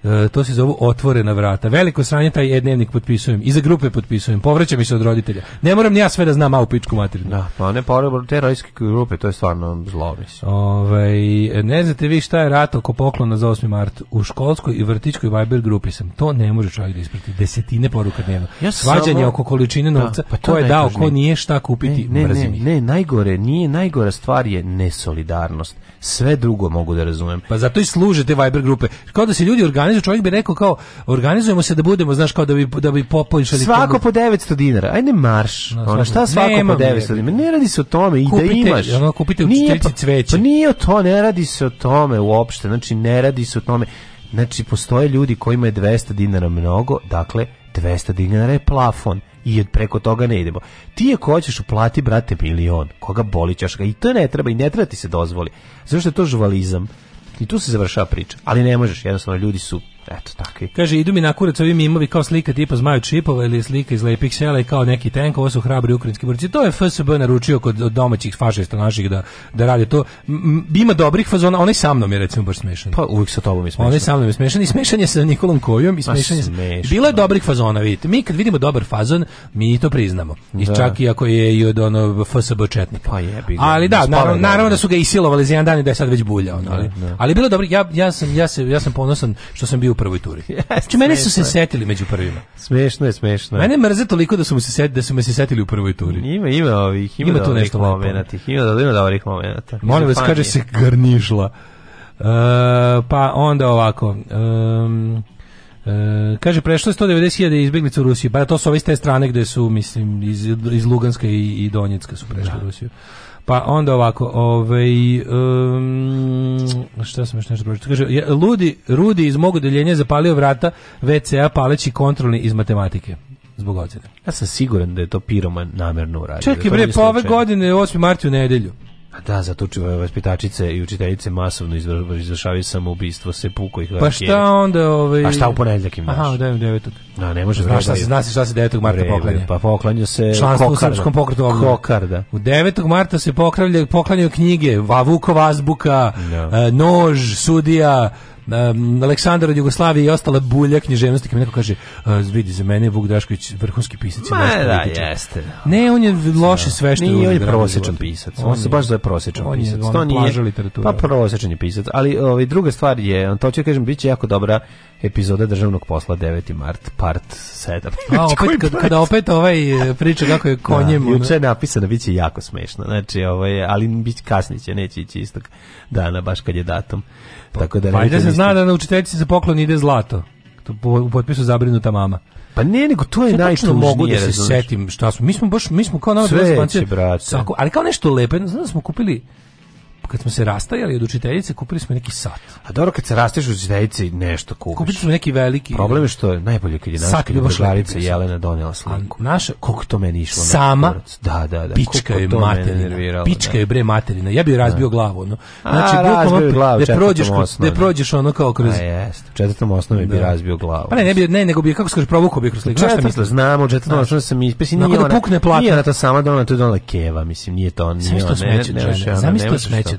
E, to se zove otvorena vrata. Veliko sranje taj e-dnevnik potpisujem. I za grupe potpisujem. Povraćam mi se od roditelja. Ne moram ni ja sve da znam, au pičku materinu. Da, pa ne pa te rojske grupe, to je stvarno zlo, mislim. Ovaj, ne znate vi šta je rat oko poklona za 8. mart. U školskoj i vrtičkoj Viber grupi sam. To ne može čovjek da isprati. Desetine poruka dnevno. Ja Svađanje samo... oko količine da, novca. Da, pa ko je dao, ko nije šta kupiti, ne, ne, ne, ne, najgore, nije najgora stvar je nesolidarnost. Sve drugo mogu da razumem. Pa zato i služe te Viber grupe. Kao da se ljudi organizuju organizuje, čovjek bi rekao kao organizujemo se da budemo, znaš, kao da bi da bi popunjali Svako po 900 dinara. Ajde marš. No, ono šta svako po 900 dinara. Ne radi se o tome i da kupite, da imaš. Ono, kupite u nije, pa, cveće. Pa nije o to, ne radi se o tome uopšte. Znači ne radi se o tome. Znači postoje ljudi kojima je 200 dinara mnogo, dakle 200 dinara je plafon i od preko toga ne idemo. Ti ako hoćeš uplati, brate, milion, koga boli ćeš ga i to ne treba i ne treba da ti se dozvoli. Zašto je to žuvalizam? I tu se završava priča. Ali ne možeš, jednostavno ljudi su Eto, takvi. Kaže, idu mi na kurac ovi mimovi kao slika tipa Zmaju Čipova ili slika iz Lepih sela i kao neki tenk, ovo su hrabri ukrajinski borci. To je FSB naručio kod domaćih fašista naših da, da radi to. M, ima dobrih fazona, oni sa mnom je recimo baš smešan. Pa uvek sa tobom je smešan. Onaj sa mnom je smešan i smešan je sa Nikolom Kojom i pa, smešan je... Smešan. Bilo je dobrih fazona, vidite. Mi kad vidimo dobar fazon, mi to priznamo. I da. čak i ako je i od ono FSB četnik. Pa jebi ga. Ali da, naravno, naravno da su ga isilovali za jedan dan i da je sad već bulja. Ono, da, ali, da, da. ali bilo dobro, ja, ja, sam, ja, se, ja sam ponosan što sam bio u prvoj turi. Znači, mene su se setili među prvima. Smešno je, smešno je. Mene mrze toliko da su mi se setili, da su mi se setili u prvoj turi. Ima, ima ovih, ima, ima tu nešto momenata. Ima, da, ima dobrih momenata. Molim vas, kaže se garnižla. Uh, e, pa onda ovako. Um, E, kaže, prešlo je 190.000 izbjeglica u Rusiju. Pa to su ovi s te strane gde su, mislim, iz, iz Luganska i, i Donjecka su prešli u da. Rusiju. Pa onda ovako, ovaj um, šta sam još nešto pročitao? Kaže ludi Rudi iz mog odeljenja zapalio vrata WC-a paleći kontrolni iz matematike zbog ocene. Ja sam siguran da je to piroman namerno uradio. Čekaj da bre, pa ove godine 8. mart u nedelju. A da, zato vaspitačice i učiteljice masovno izvršavaju samoubistvo, se puko ih Pa šta onda ovaj A šta u ponedeljak im daš? Aha, 9. Da, ne može pa znaš šta se znaš šta se 9. marta poklanja. Pa poklanja se članstvo u srpskom pokretu ognja. Kokarda. U 9. marta se pokravlja poklanjaju knjige, Vavukova azbuka, no. Da. E, nož, sudija, um, Aleksandar od Jugoslavije i ostale bulje književnosti, kad mi neko kaže, uh, vidi za mene Vuk Drašković vrhunski pisac. Ma da, jeste. Da. Ne, on je loše da. sve što Nije, on je prosječan pisac. On, on se baš zove prosječan on pisac. On je, plaža literatura. Pa prosječan je pisac, ali ovaj, druga stvar je, to ću kažem, bit će jako dobra epizoda državnog posla 9. mart, part 7. A, opet, kad, kada opet ovaj e, priča kako je da, konjem... Da, juče je napisano, bit će jako smešno, znači, ovaj, ali bit kasniće, neće ići istog dana, baš kad je datom. Pa, Tako da... Pa, zna da na učiteljici za poklon ide zlato. To U potpisu zabrinuta mama. Pa ne, nego to je najtužnije. mogu da se setim šta smo. Mi smo baš, mi smo kao na Sveće, brate. ali kao nešto lepo, znači smo kupili kad smo se rastajali od učiteljice, kupili smo neki sat. A dobro, kad se rastaješ od učiteljice, nešto kupiš. Kupili smo neki veliki... Problem je što je najbolje kad je naša ljubavljarica Jelena donela sliku. A naša... Koliko to meni išlo? Sama? Da, da, da. Pička je materina. Pička je bre materina. Ja bih razbio glavu, ono. Znači, bukvalno glavu, da prođeš, da prođeš ono kao kroz... A jest, četvrtom osnovi bi razbio glavu. Pa ne, ne bi, ne, nego bi, kako se kaže, provukao bi kroz sliku. Šta misliš? Znamo, četvrtom osnovi sam ispesi. Nije ona, nije ona to sama donela, to je donela keva, mislim, nije to... što smeće,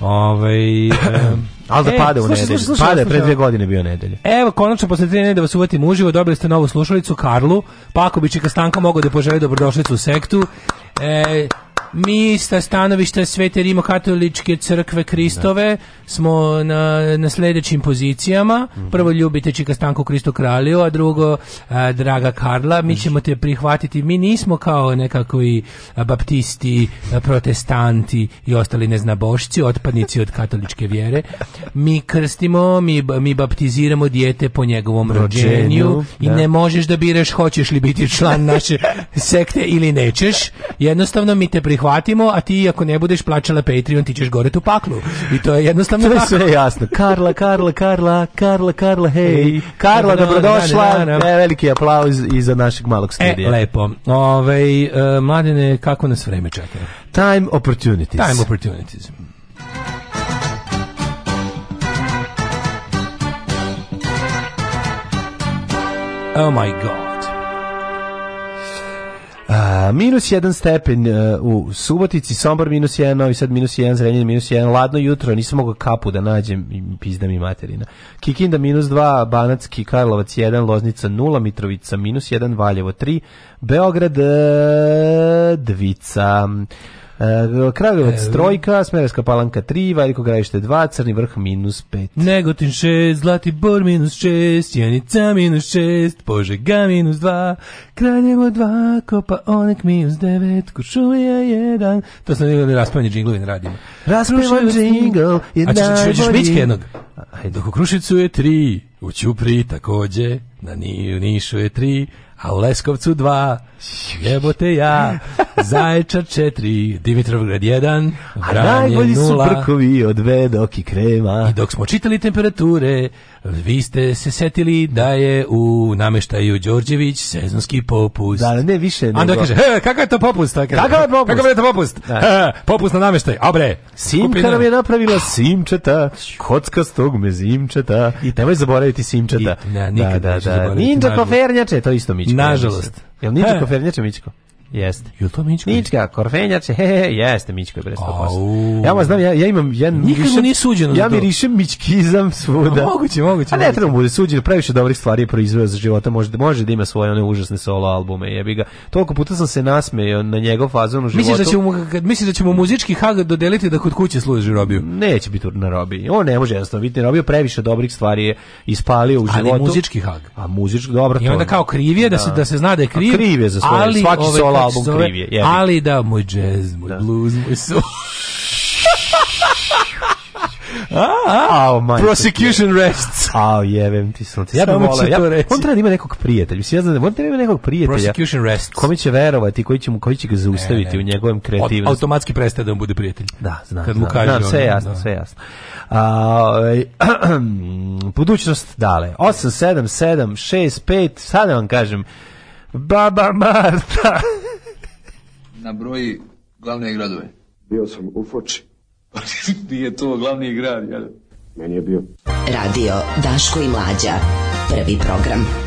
Ovaj Al da e, pada u nedelju. Pada je pre dve godine bio nedelje. Evo, konačno posle tri nedelje da vas uvatim uživo, dobili ste novu slušalicu Karlu, Paković pa i Kastanka mogu da poželi dobrodošlicu u sektu. E, Mi sa stanovišta Svete Rimokatoličke crkve Kristove smo na, na sljedećim pozicijama. Mhm. Prvo ljubite Čika Stanko Kristo Kralju, a drugo a, e, Draga Karla. Mi ćemo te prihvatiti. Mi nismo kao nekakvi baptisti, protestanti i ostali neznabošci, otpadnici od katoličke vjere. Mi krstimo, mi, mi baptiziramo dijete po njegovom rođenju, i da. ne možeš da biraš hoćeš li biti član naše sekte ili nećeš. Jednostavno mi te prihvatimo hvatimo, a ti ako ne budeš plaćala Patreon, ti ćeš gore tu paklu. I to je jednostavno... to je sve jasno. Karla, Karla, Karla, Karla, Karla, hej. Karla, dobrodošla. Da, da, da, e, veliki aplauz i za našeg malog e, studija. E, lepo. Ove, mladine, kako nas vreme čeka? Time opportunities. Time opportunities. Oh my god minus jedan stepen e, u Subotici, Sombor minus jedan, Novi Sad minus jedan, Zrenjanin minus jedan, ladno jutro, nisam mogao kapu da nađem i pizda mi materina. Kikinda minus dva, Banacki, Karlovac jedan, Loznica nula, Mitrovica minus jedan, Valjevo tri, Beograd e, dvica. E, Kragujevac e, trojka, Smereska palanka 3, Variko gravište 2, Crni vrh minus 5. Negotin 6, Zlatibor minus 6, Janica minus 6, Požega minus 2, Kraljevo 2, Kopa Onek minus 9, Kušulija 1. To sam da raspavanje džinglovi ne radimo. Raspavanje džingl je najbolji. A ćeš mičke jednog? Ajde. Dok u Krušicu je 3, u Ćupri takođe, na Nišu je 3, a u Leskovcu 2, jebote ja. Zaječar 4, Dimitrovgrad 1, Vranje 0. A najbolji su brkovi od vedok i krema. I dok smo čitali temperature, vi ste se setili da je u nameštaju Đorđević sezonski popust. Da, ne više nego. Onda kaže, he, kakav je to popust? Kakav je popust? Kako je to popust? Da. popust na nameštaj, a bre. Simka kupina. nam je napravila simčeta, kocka kockastog mezimčeta. I nemoj zaboraviti simčeta. I, ne, da, nikad da, da, da. Ninja kofernjače, to isto Mičko. Nažalost. Jel Ninja kofernjače Mičko? Jeste. Jel to Mičko? Mička, Korfenjače, he, he, jeste Mičko je 100%. Ja, ma znam, ja, ja imam... Ja Nikad mu nije suđeno Ja mi rišem mičkizam svuda. A, moguće, moguće. A ne treba mu bude suđeno, previše dobrih stvari je proizveo za života, može, može da ima svoje one užasne solo albume, jebi ga. Toliko puta sam se nasmejao na njegov fazon u životu. Misliš da ćemo, misliš da ćemo muzički hag dodeliti da kod kuće služi Robiju? Neće biti na Robiji. On ne može jednostavno biti na Robiju, previše dobrih stvari je ispalio u životu. Ali muzički hag. A muzički, dobro. I onda kao krivije, da, da se, da se zna da je kriv. A kriv za svoje, svaki solo album znači, zove, kriv Jebi. Ali da, moj jazz, moj da. blues, moj soul. A, a, oh, prosecution je. rests. A, oh, jevem ti sunce. Ja bih volao, ja, on treba da ima nekog prijatelja. Mislim, ja znam da on treba da ima nekog prijatelja. Prosecution rests. Kome će verovati, koji će mu, koji će ga zaustaviti ne, ne. u njegovom kreativnosti. automatski prestaje da mu bude prijatelj. Da, znam. Kad mu kaže, znam, sve da. jasno, da. sve jasno. A, ovaj, budućnost dale. 8 7 7 6 5, sad vam kažem. Baba Marta. na broji glavne gradove. Bio sam u Foči. Nije to glavni grad, jel? Meni je bio. Radio Daško i Mlađa. Prvi program.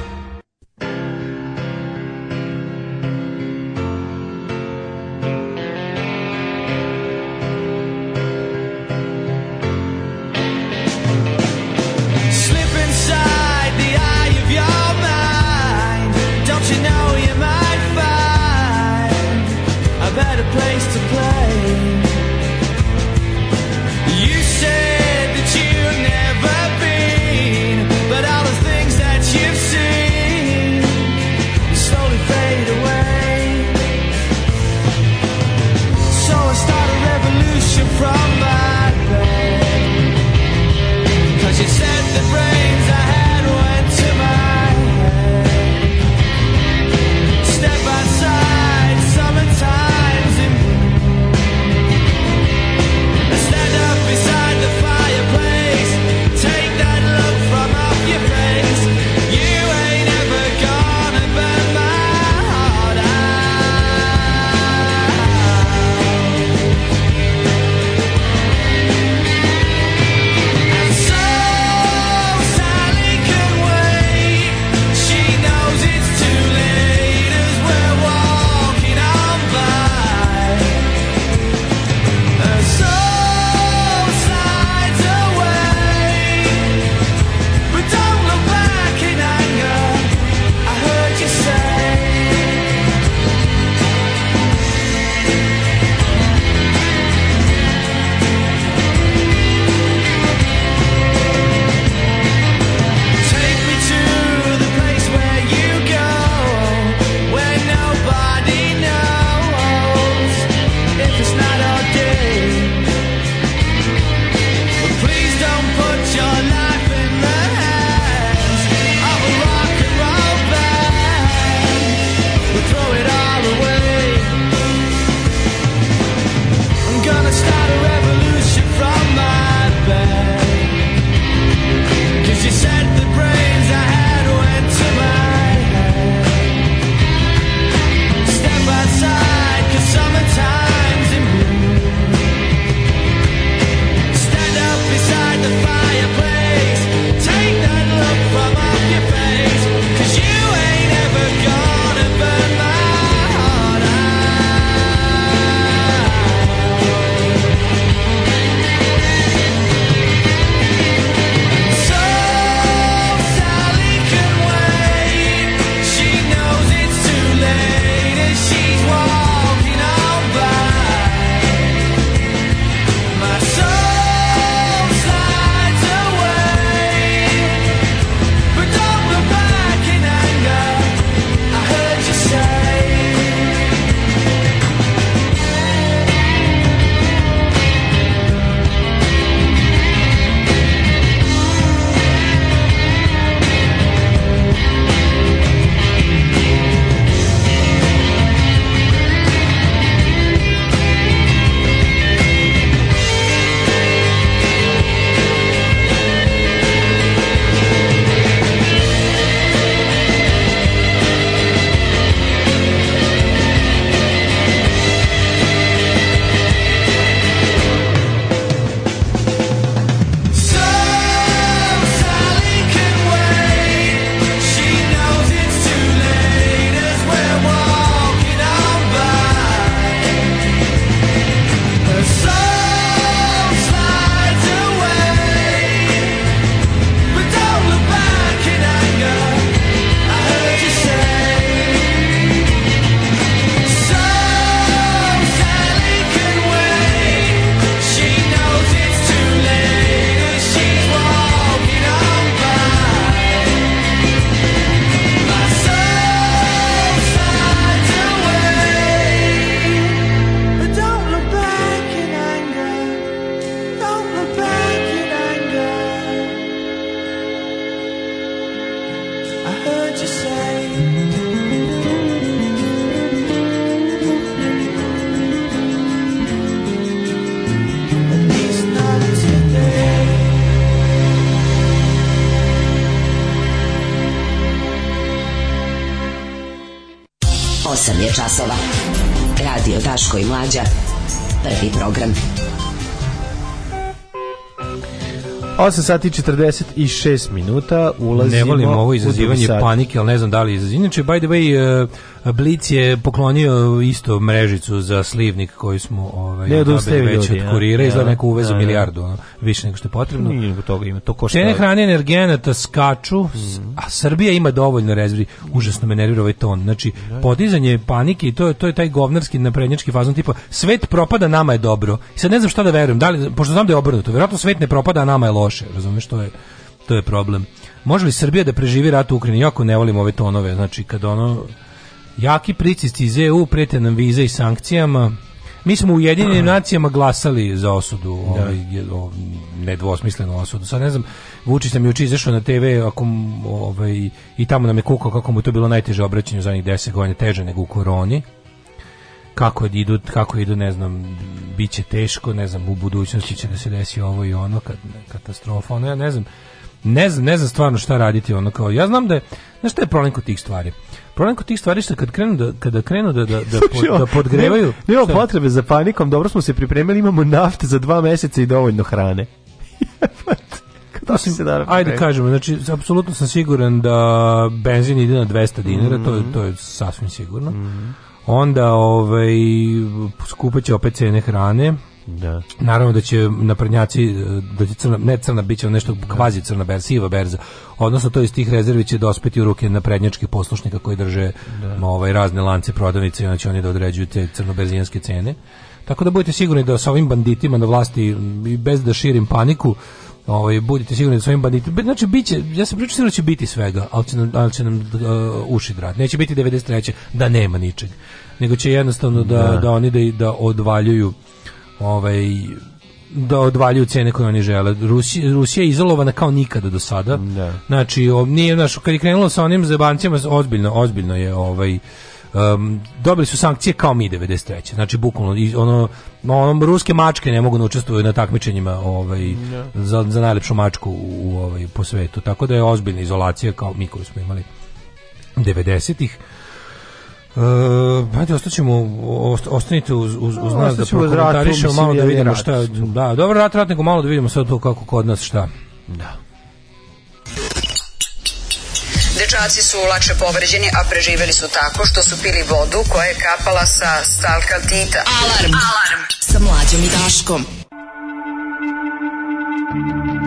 sati 46 minuta ulazimo Ne volim ovo izazivanje panike, ali ne znam da li izazivanje. Inače, by the way, uh, Blitz je poklonio isto mrežicu za slivnik koji smo ovaj, ne odustaju već od kurira, ja, izgleda neko uvezu da, da. milijardu, ono, više nego što je potrebno. Nije toga ima, to košta. Cene hrane energenata skaču, mm. Srbija ima dovoljno rezervi. Užasno me nervira ovaj ton. Znači, podizanje panike i to je to je taj govnarski naprednjački fazon tipa svet propada, nama je dobro. I sad ne znam šta da verujem. Da li pošto znam da je obrnuto, verovatno svet ne propada, a nama je loše. Razumeš to je to je problem. Može li Srbija da preživi rat u Ukrajini? Jako ne volim ove tonove. Znači, kad ono jaki pricisci iz EU prete nam vize i sankcijama Mi smo u jedinim nacijama glasali za osudu, da. ovaj, nedvosmislenu osudu. Sad ne znam, Vučić nam je uči izašao na TV ako, ovaj, i tamo nam je kukao kako mu to bilo najteže obraćanje za zadnjih deset godina, teže nego u koroni kako da idu, kako da idu, ne znam, bit će teško, ne znam, u budućnosti će da se desi ovo i ono, kad, katastrofa, ono, ja ne znam, ne znam, ne znam stvarno šta raditi, ono, kao, ja znam da je, znaš šta je problem kod tih stvari? Problem kod tih stvari što kad krenu da kada krenu da da da, pod, da podgrevaju, nema, nema potrebe za panikom, dobro smo se pripremili, imamo nafte za dva meseca i dovoljno hrane. Kada se Osim, da ajde kažemo, znači, apsolutno sam siguran da benzin ide na 200 dinara, mm -hmm. to, je, mhm. to je sasvim sigurno. Mm -hmm. Onda, ovaj, skupat će opet cene hrane, Da. Naravno da će naprednjaci, e, da će crna, ne crna, biće nešto da. kvazi crna berza, siva berza. Odnosno, to iz tih rezervi će dospeti u ruke na prednjačkih poslušnika koji drže da. ovaj, razne lance prodavnice i onda će oni da određuju te crnoberzijanske cene. Tako da budite sigurni da sa ovim banditima na vlasti, bez da širim paniku, Ovaj budite sigurni da ovim banditima. Znači biće, ja sam pričao da će biti svega, al će nam, ali će nam uh, uši drat. Neće biti 93. da nema ničeg. Nego će jednostavno da, da. da oni da, da odvaljuju ovaj da odvaljuju cene koje oni žele. Rusi, Rusija je izolovana kao nikada do sada. Da. Znači, nije, znaš, kad je krenulo sa onim zebancima, ozbiljno, ozbiljno je ovaj, um, dobili su sankcije kao mi 93. Znači bukvalno ono, ono ruske mačke ne mogu da učestvuju na takmičenjima ovaj no. Da. za, za najlepšu mačku u, ovaj po svetu. Tako da je ozbiljna izolacija kao mi koju smo imali 90-ih. Uh, e, ajde, ostaćemo, ostanite uz, uz, uz nas da prokomentarišemo malo da vidimo šta... Da, dobro, rat, rat, malo da vidimo sad to kako kod nas šta. Da. Dečaci su lakše povređeni, a preživeli su tako što su pili vodu koja je kapala sa stalka Tita. Alarm! Alarm! Sa mlađom i Daškom. Thank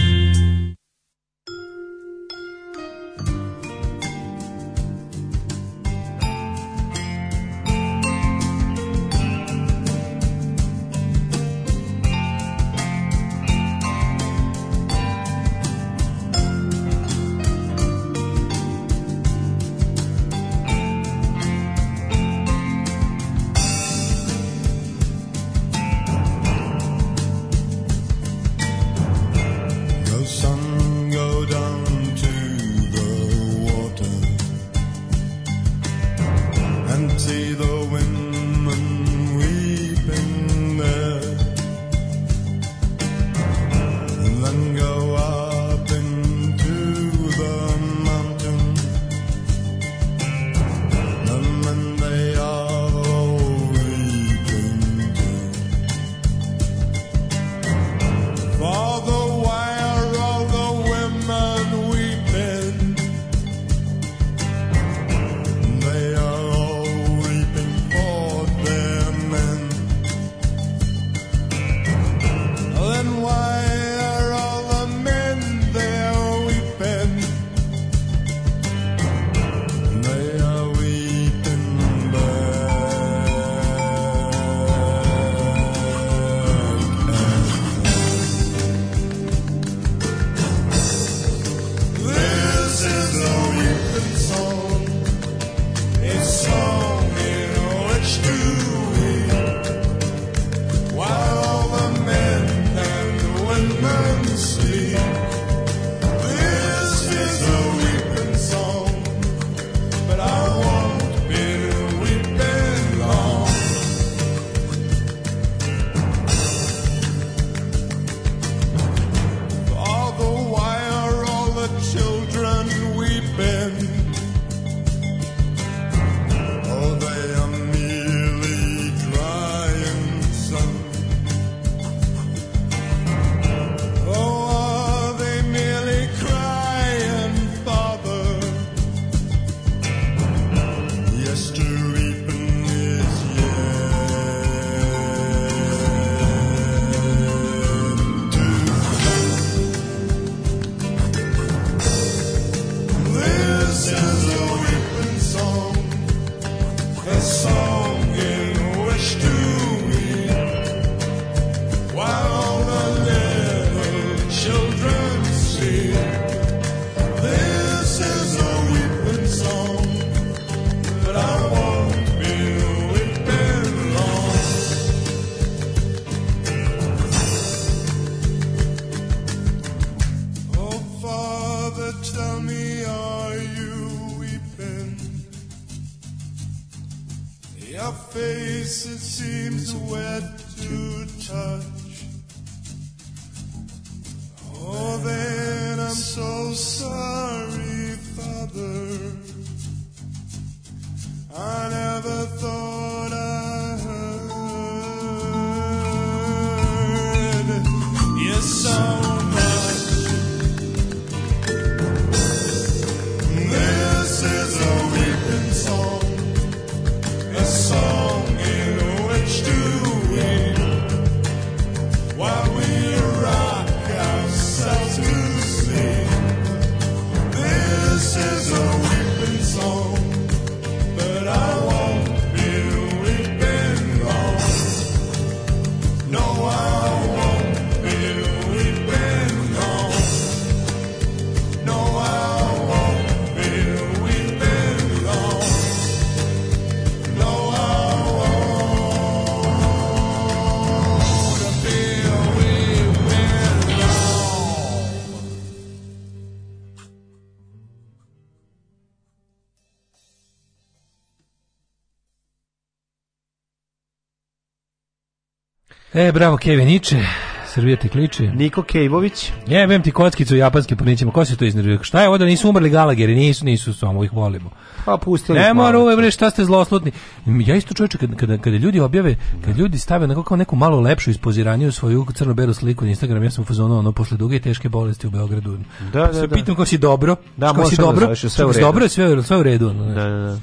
E, bravo Kevin Iče. Srbija te kliče. Niko Kejvović. Jebem ti kockicu japanske po Ko se to iznervio? Šta je ovo da nisu umrli galageri? Nisu, nisu, samo ih volimo. Pa pustili smo. Ne mora uvek bre šta ste zloslutni. Ja isto čoveče kada, kada, kada ljudi objave, kad ljudi stave na kao neku malo lepšu ispoziranju svoju crno-belu sliku na Instagram, ja sam u fazonu ono posle duge i teške bolesti u Beogradu. Da, pa da, da. Sve pitam kako si dobro. Da, kako si dobro? Sve u redu. Dobro je sve, sve u redu. Ono, da, da, da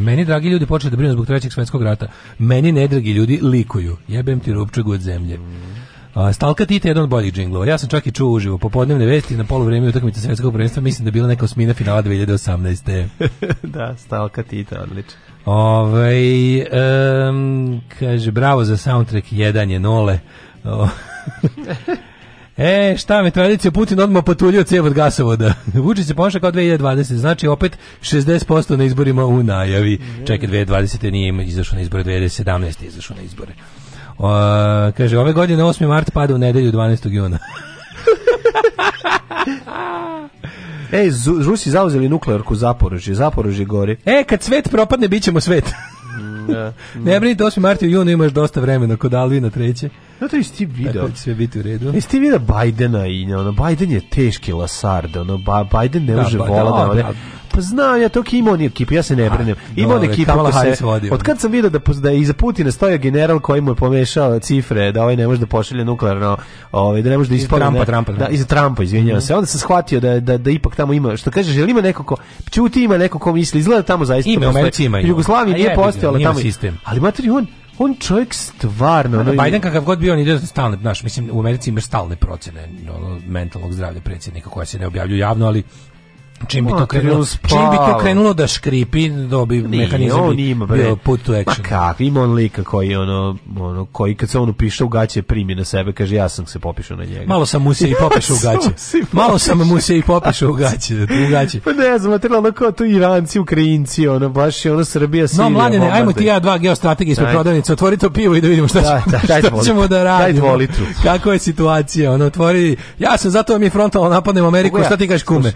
ovaj meni dragi ljudi počeli da brinu zbog trećeg svetskog rata. Meni nedragi ljudi likuju. Jebem ti rupčegu od zemlje. A, Stalka Tita je jedan od boljih džinglova. Ja sam čak i čuo uživo. Popodnevne vesti na polu vreme utakmice svetskog prvenstva mislim da je bila neka osmina finala 2018. da, Stalka Tita, odlično. Ove, ovaj, um, kaže, bravo za soundtrack, jedan je nole. E, šta mi tradicija Putin odmah potuljio cijev od gasovoda. Vučić se ponaša kao 2020, znači opet 60% na izborima u najavi. Mm. Čekaj, 2020. nije izašao na izbore, 2017. je izašao na izbore. O, kaže, ove godine 8. mart pada u nedelju 12. juna. Ej, Rusi zauzeli nuklearku Zaporožje, Zaporožje gori. E, kad svet propadne, bit ćemo svet. Da, da. Ne brinite, 8. marta i junu imaš dosta vremena kod Alvina treće. Zato da, no, je ti video. Tako sve biti u redu. Jesi video Bajdena i ono, Bajden je teški lasard, ono, ba, Bajden ne da, može ba, vola da, da, da, da. Pa znam ja to ima on ekipu, ja se ne ah, brinem. Ima on ekipu da se Od kad sam video da da iza Putina stoji general koji mu je pomešao cifre, da ovaj ne može da pošalje nuklearno, ovaj da ne može da ispogne. Trumpa, Trumpa, da, da. iza Trumpa, izvinjavam mm -hmm. se. Onda sam shvatio da, da da ipak tamo ima, što kažeš, jel ima neko ko čuti ima neko ko misli, izgleda da tamo zaista ima, Americi ima. Jugoslavija nije postojala tamo. Sistem. Ali materi on on čovjek stvarno... Da, ono, Biden kakav god bio, on ide stalne, znaš, mislim, u Americi imaš stalne procene ono, mentalnog zdravlja predsjednika koja se ne objavljuju javno, ali Čim bi, to krenulo, čim bi to krenulo da škripi, dobi Nije, mehanizam on ima, bio put to action. Ma kak, ima on lika koji, ono, ono, koji kad se on upiše u gaće, primi na sebe, kaže ja sam se popišao na njega. Malo sam mu se i popišao u gaće. Malo sam mu se i popišao u gaće. Da u gaće. Pa ne znam, trebalo kao tu Iranci, Ukrajinci, ono, baš je ono Srbija, Sirija. No, mladine, ajmo ti ja dva geostrategije ispred prodavnice, otvori to pivo i da vidimo šta, da, ćemo, da, šta dvoli, ćemo da radimo. Kako je situacija, ono, otvori, ja sam zato mi frontalno napadnem Ameriku, šta ti kažeš kume?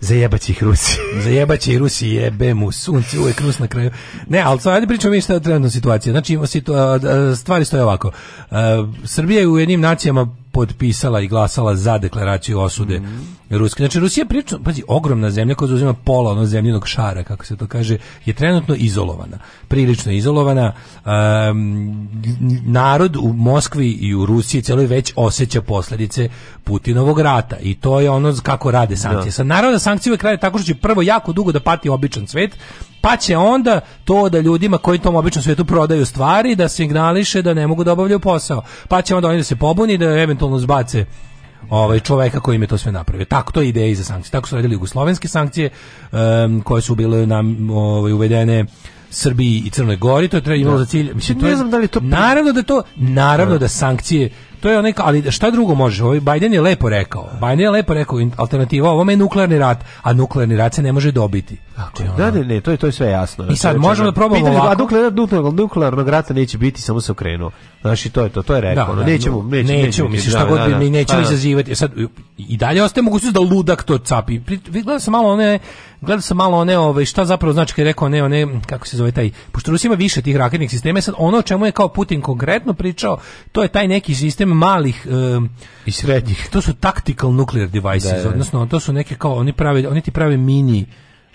zajebaće ih Rusi. zajebaće ih Rusi, jebe sunce, uvek Rus na kraju. Ne, ali sad ajde pričamo mi šta je trenutna situacija. Znači, stvari stoje ovako. Srbija je u jednim nacijama potpisala i glasala za deklaraciju osude mm -hmm. Ruske. Znači, Rusija prilično, pazi, ogromna zemlja koja zauzima pola onog zemljenog šara, kako se to kaže, je trenutno izolovana. Prilično izolovana. Um, narod u Moskvi i u Rusiji celoj već osjeća posledice Putinovog rata. I to je ono kako rade sankcije. Da. Sad, naravno da sankcije uvek rade tako što će prvo jako dugo da pati običan svet, pa će onda to da ljudima koji tom običnom svetu prodaju stvari da signališe da ne mogu da obavljaju posao. Pa će onda oni da se pobuni da eventualno zbace ovaj čoveka koji im je to sve napravio. Tako to je ideja za sankcije. Tako su radili jugoslovenske sankcije um, koje su bile nam ovaj, uvedene Srbiji i Crnoj Gori, to je imalo da. za cilj. Mislim, to je, ne znam da li to... Naravno da to, naravno da sankcije to je onaj, ali šta drugo može? Ovaj Biden je lepo rekao. Biden je lepo rekao alternativa ovome je nuklearni rat, a nuklearni rat se ne može dobiti. Tako, da, ne, da, ne, to je to je sve jasno. I sad možemo da probamo ovako. A nuklearnog nuklearnog rata neće biti, samo se okrenuo. Znači to je to, to je rekao. Da, ono, da, nećemo, no, da. nećemo, nećemo, mislim da, šta god bi mi nećemo pa da, izazivati. E sad i dalje ostaje mogućnost da ludak to capi. Gledao sam malo one gledao sam malo one ove šta zapravo znači kad je rekao ne one kako se zove taj pošto Rusija ima više tih raketnih sistema sad ono o čemu je kao Putin konkretno pričao to je taj neki sistem malih um, i srednjih to su tactical nuclear devices da, odnosno to su neke kao oni prave oni ti prave mini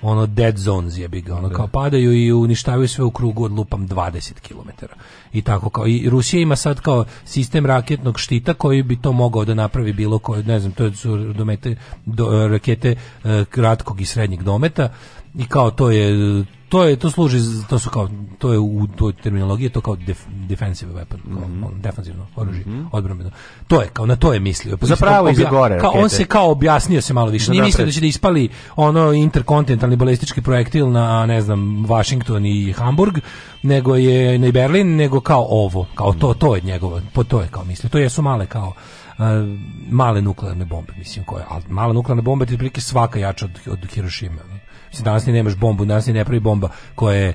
ono dead zones je bi ga, ono da. kao padaju i uništavaju sve u krugu od lupam 20 km. I tako kao i Rusija ima sad kao sistem raketnog štita koji bi to mogao da napravi bilo koje, ne znam, to su domete do, rakete eh, kratkog i srednjeg dometa i kao to je to je to služi to su kao to je u toj terminologiji to kao def, defensive weapon kao mm -hmm. defanzivno oružje mm -hmm. odbrambeno to je kao na to je mislio pa zapravo iz gore kao on se kao objasnio se malo više nije mislio da će da ispali ono interkontinentalni balistički projektil na ne znam Washington i Hamburg nego je ne Berlin nego kao ovo kao to to je njegovo po to je kao mislio to jesu male kao male nuklearne bombe mislim koje al male nuklearne bombe ti otprilike svaka jača od od Hirošime Mislim, danas ni nemaš bombu, danas ni ne pravi bomba koja je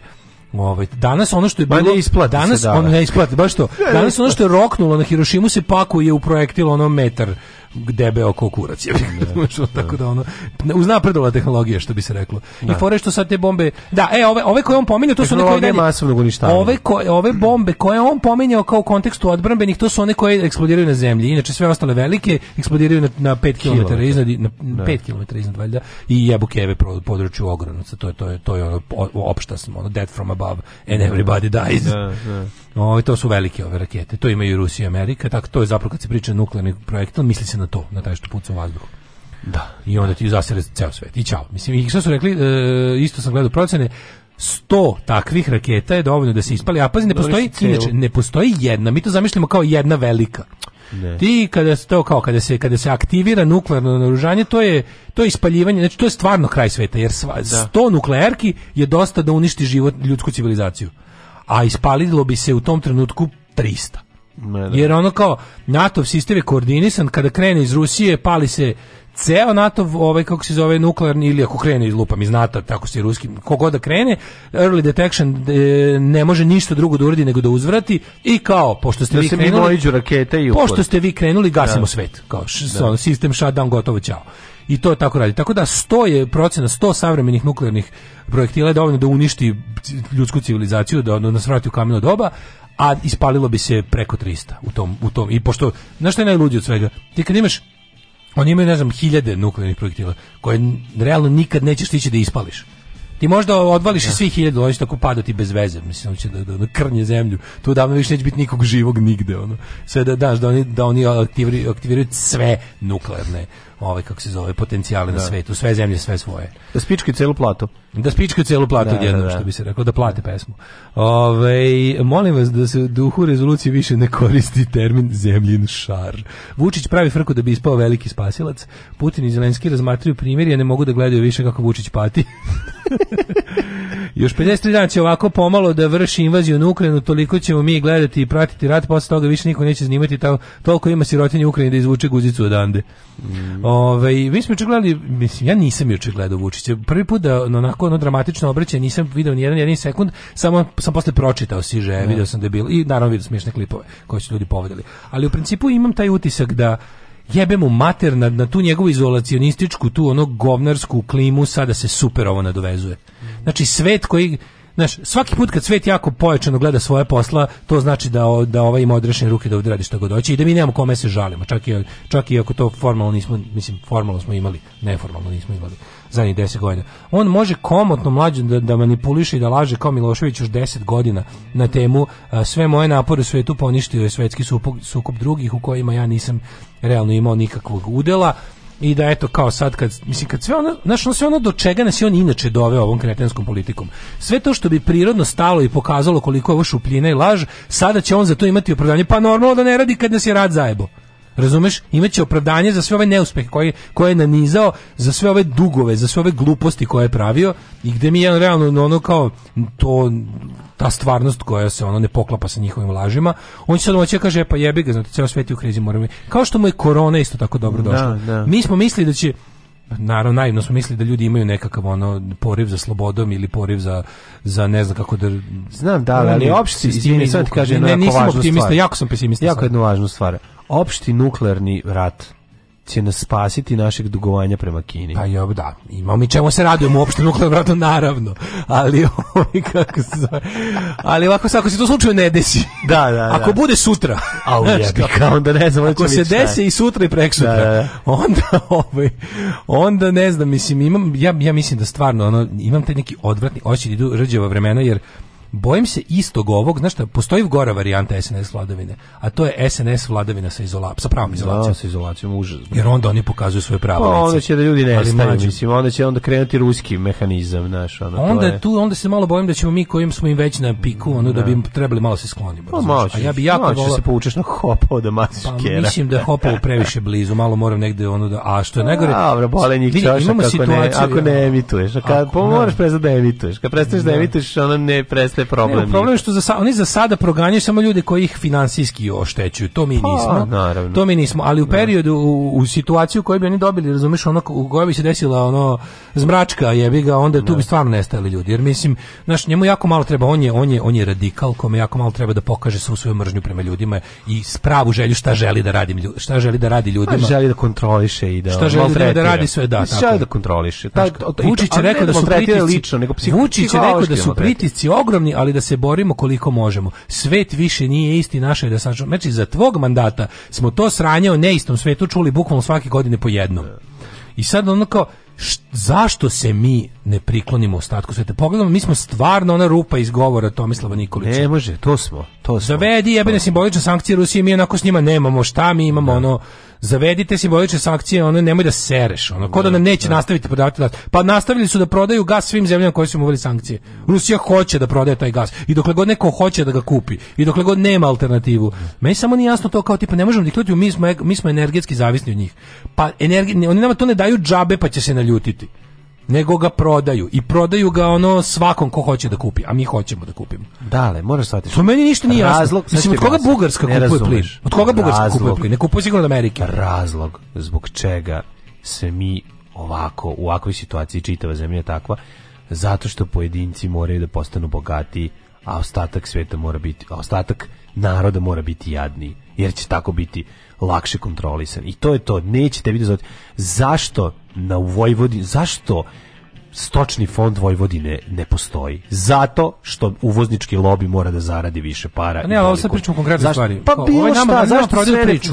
Ovaj danas ono što je bilo isplati danas se, da, ono da. ne isplati baš to. Danas ono što je roknulo na Hirošimu se pakuje u projektil ono metar debeo ko kurac. Je. Da, da, Tako da ono uznapredovala tehnologija što bi se reklo. Da. I fore što sad te bombe, da, e ove ove koje on pominje to su one koje masovnog uništavanja. Ove koje ove bombe koje on pominjao kao u kontekstu odbrambenih, to su one koje eksplodiraju na zemlji. Inače sve ostale velike eksplodiraju na, na 5 km iznad na 5 da. km iznad valjda i jebukeve području ogranica. To je to je to je ono opšta smo, ono death from above and everybody dies. Da, da. Ovo, to su velike ove rakete. To imaju i Rusija i Amerika. Tako, to je zapravo kad se priča nuklearni projekt, misli se na to, na taj što puca u vazduhu. Da. I onda ti zasere ceo svet. I čao. Mislim, i što su rekli, e, isto sam gledao procene, 100 takvih raketa je dovoljno da se ispali. A pazi, ne da, postoji, inače, ne postoji jedna. Mi to zamišljamo kao jedna velika. Ne. Ti kada se to kao kada se kada se aktivira nuklearno naoružanje, to je to je ispaljivanje, znači to je stvarno kraj sveta jer sva, 100 da. nuklearki je dosta da uništi život ljudsku civilizaciju a ispalilo bi se u tom trenutku 300. Ne, Jer ono kao, NATO sistem je koordinisan, kada krene iz Rusije, pali se ceo NATO, ovaj kako se zove nuklearni ili ako krene iz lupam mi NATO, tako se i ruski, kogod da krene, early detection e, ne može ništa drugo da uradi nego da uzvrati i kao pošto ste da vi krenuli rakete i pošto ste vi krenuli gasimo da. svet, kao š, da. sistem shutdown gotovo ćao i to tako radi. Tako da 100 je procena 100 savremenih nuklearnih projektila je dovoljno da uništi ljudsku civilizaciju, da, da nas vrati u kameno doba, a ispalilo bi se preko 300 u tom, u tom. I pošto, znaš što je najluđe od svega? Ti kad imaš oni imaju, ne znam, hiljade nuklearnih projektila koje realno nikad nećeš tići da ispališ. Ti možda odvališ ja. Da. svih hiljadu, oni će tako padati bez veze, mislim, on će da, da, da krnje zemlju. Tu davno više neće biti nikog živog nigde, ono. Sve da daš, da oni, da oni aktiviraju, aktiviraju sve nuklearne ove ovaj, kako se zove potencijale da. na svetu, sve zemlje sve svoje. Da spičkaju celu platu. Da spičkaju celu platu da, jedno, da, da. što bi se reklo, da plate pesmu. Ovaj molim vas da se duhu rezoluciji više ne koristi termin zemljin šar. Vučić pravi frku da bi ispao veliki spasilac. Putin i Zelenski razmatraju primjer, ja ne mogu da gledaju više kako Vučić pati. Još 53 dana će ovako pomalo da vrši invaziju na Ukrajinu, toliko ćemo mi gledati i pratiti rat, posle toga više niko neće zanimati tako, toliko ima sirotinje Ukrajine da izvuče guzicu odande. Mm. Ove, mi smo juče gledali, mislim, ja nisam juče gledao Vučića. Prvi put da onako ono dramatično obraćanje nisam video ni jedan jedini sekund, samo sam posle pročitao siže, ja. Da. video sam debil da i naravno video smiješne klipove koje su ljudi povedali. Ali u principu imam taj utisak da jebe mu mater na, na tu njegovu izolacionističku, tu ono govnarsku klimu sada se super ovo nadovezuje. Mm. Znači, svet koji... Znaš, svaki put kad svet jako pojačano gleda svoje posla, to znači da, o, da ova ima odrešene ruke da radi što god hoće i da mi nemamo kome se žalimo, čak i, čak i ako to formalno nismo, mislim, formalno smo imali, neformalno nismo imali zadnjih 10 godina. On može komotno mlađu da, da manipuliše i da laže kao Milošević još 10 godina na temu a, sve moje napore u svetu poništio je svetski sukob, sukob drugih u kojima ja nisam realno imao nikakvog udela i da eto kao sad kad mislim kad sve ono znaš ono sve ono do čega nas je on inače doveo ovom kretenskom politikom sve to što bi prirodno stalo i pokazalo koliko je ovo šupljina i laž sada će on za to imati opravdanje pa normalno da ne radi kad nas je rad zajebo Razumeš? Imaće opravdanje za sve ove neuspehe koje, koje je nanizao, za sve ove dugove, za sve ove gluposti koje je pravio i gde mi je realno ono kao to ta stvarnost koja se ono ne poklapa sa njihovim lažima, on će sad moći da kaže e, pa jebi ga, znate, ceo svet je u krizi, moramo. Kao što mu je korona isto tako dobro da, došla. Da, da. Mi smo mislili da će naravno naivno smo mislili da ljudi imaju nekakav ono poriv za slobodom ili poriv za za ne znam kako da znam da ali opšti izvinite sad kaže ne, nisam optimista, stvar. jako sam pesimista. Jako jednu važnu stvar. Opšti nuklearni rat će nas spasiti našeg dugovanja prema Kini. Pa jo, da, imamo mi čemu se radujemo uopšte nuklearnom ratu, naravno. Ali, ovaj, kako se ali ovako, ako se to slučajno ne desi. Da, da, da. Ako da. bude sutra. A ujebika, onda ne znam. Ako se desi i sutra i prek sutra, da, da, da. onda, ovaj, onda ne znam, mislim, imam, ja, ja mislim da stvarno, ono, imam taj neki odvratni osjećaj da idu rđava vremena, jer bojim se istog ovog, znaš šta, postoji gora varijanta SNS vladavine, a to je SNS vladavina sa, izola, sa pravom da, izolacijom. Da, sa izolacijom, užasno. Jer onda oni pokazuju svoje pravo pa, onda će da ljudi nestaju, mislim, onda će onda krenuti ruski mehanizam, znaš, ono, onda, je... tu, onda se malo bojim da ćemo mi kojim smo im već na piku, ono, da bi da. trebali malo se skloniti. Pa, malo ćeš, a ja bi jako malo vola... se poučeš na hopao da masiš pa, kjera. Mislim da je hopao previše blizu, malo moram negde ono da, a što je najgore... Dobro, bole njih čošak ako ne, ako ne emituješ, a kad, pa moraš prestati da emituješ, da kad prestaš da emituješ, ona ne prestaje je problem. Ne, problem je što za, oni za sada proganjaju samo ljude koji ih finansijski oštećuju. To mi pa, nismo. Naravno. to mi nismo, ali u da. periodu, u, u situaciju koju bi oni dobili, razumiješ, ono, u kojoj bi se desila ono, zmračka jebi ga, onda tu da. bi stvarno nestali ljudi. Jer mislim, znaš, njemu jako malo treba, on je, on je, on je radikal, kome jako malo treba da pokaže svu svoju mržnju prema ljudima i spravu želju šta želi da radi, šta želi da radi ljudima. A pa, želi da kontroliše i da Šta želi da, da radi sve, da, tako. Želi da kontroliše. Vučić je rekao da su pritisci, lično, nego psihički. Vučić je rekao da su pritisci ogromni skromni, ali da se borimo koliko možemo. Svet više nije isti našoj da sačuvamo. Znači, za tvog mandata smo to sranje o neistom svetu čuli bukvalno svake godine po jednom. I sad ono kao, Št, zašto se mi ne priklonimo ostatku sveta? Pogledamo, mi smo stvarno ona rupa izgovora govora Tomislava Nikolića. Ne može, to smo. To smo. Zavedi jebene simbolične sankcije Rusije, mi onako s njima nemamo šta, mi imamo da. ono zavedite simbolične sankcije, ono nemoj da sereš, ono ko da, da neće da. nastaviti prodavati gas. Pa nastavili su da prodaju gas svim zemljama koje su uveli sankcije. Rusija hoće da prodaje taj gas i dokle god neko hoće da ga kupi i dokle god nema alternativu. Meni samo nije jasno to kao tipa ne možemo diktati, mi smo mi smo energetski zavisni od njih. Pa energi, oni nama to ne daju džabe pa će se naljutiti nego ga prodaju i prodaju ga ono svakom ko hoće da kupi, a mi hoćemo da kupimo. Dale, možeš shvatiti. To meni ništa nije razlog, jasno. Mislim, od koga Bugarska ne kupuje plin? Od koga Bugarska razlog, kupuje plin? Ne kupuje sigurno od Amerike. Razlog zbog čega se mi ovako, u ovakvoj situaciji čitava zemlja je takva, zato što pojedinci moraju da postanu bogati, a ostatak sveta mora biti, ostatak naroda mora biti jadni jer će tako biti lakše kontrolisan. I to je to. Nećete vidjeti zašto na Vojvodini, zašto stočni fond Vojvodine ne postoji. Zato što uvoznički lobi mora da zaradi više para. A pa ne, ali ovo sad pričamo konkretne stvari. Pa bilo nama, šta, zašto sve priču.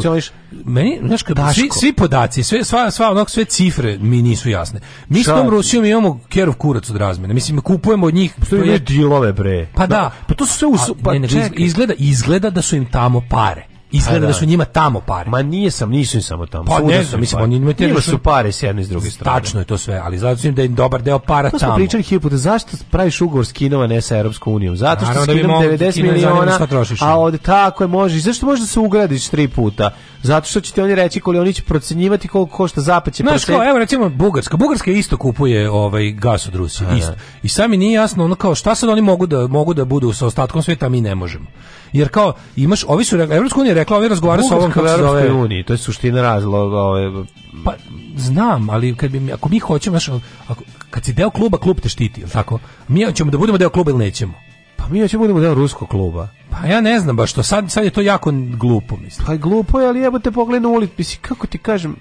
Meni, znaš, svi, svi podaci, sve, sva, sva onog, sve cifre mi nisu jasne. Mi s tom Rusijom imamo kerov kurac od razmene. Mislim, kupujemo od njih... To je dilove, bre. Pa da. Pa to su sve... Usu, pa, ne, ne, izgleda, izgleda da su im tamo pare. Izgleda da, da. su njima tamo pare. Ma nije sam, nisu samo tamo. Pa ne, sam, mislim, pa oni imaju njima da su pare s jedne i s druge strane. Tačno je to sve, ali zato da im da je dobar deo para tamo. Pa smo pričali hiljadu puta, zašto praviš ugovor s Kinova, ne sa Europskom unijom? Zato što Naravno, s Kinom 90 miliona, a od tako je može. Zašto može da se ugradiš tri puta? Zato što će ti oni reći koliko oni će procenjivati koliko košta zapad će Znaš, evo recimo Bugarska. Bugarska isto kupuje ovaj gas od Rusije, isto. I sami nije jasno ono kao šta sad oni mogu da mogu da budu sa ostatkom sveta, mi ne možemo jer kao imaš ovi su Evropska unija rekla, ovi razgovaraju sa ovom kako se Uniji, to je suština razloga ove pa znam, ali kad bi ako mi hoćemo naš, ako, kad si deo kluba, klub te štiti, tako? Mi hoćemo da budemo deo kluba ili nećemo. Pa mi hoćemo da budemo deo ruskog kluba. Pa ja ne znam baš što sad sad je to jako glupo mislim. Pa je glupo je, ali jebote pogled na ulicu, mislim kako ti kažem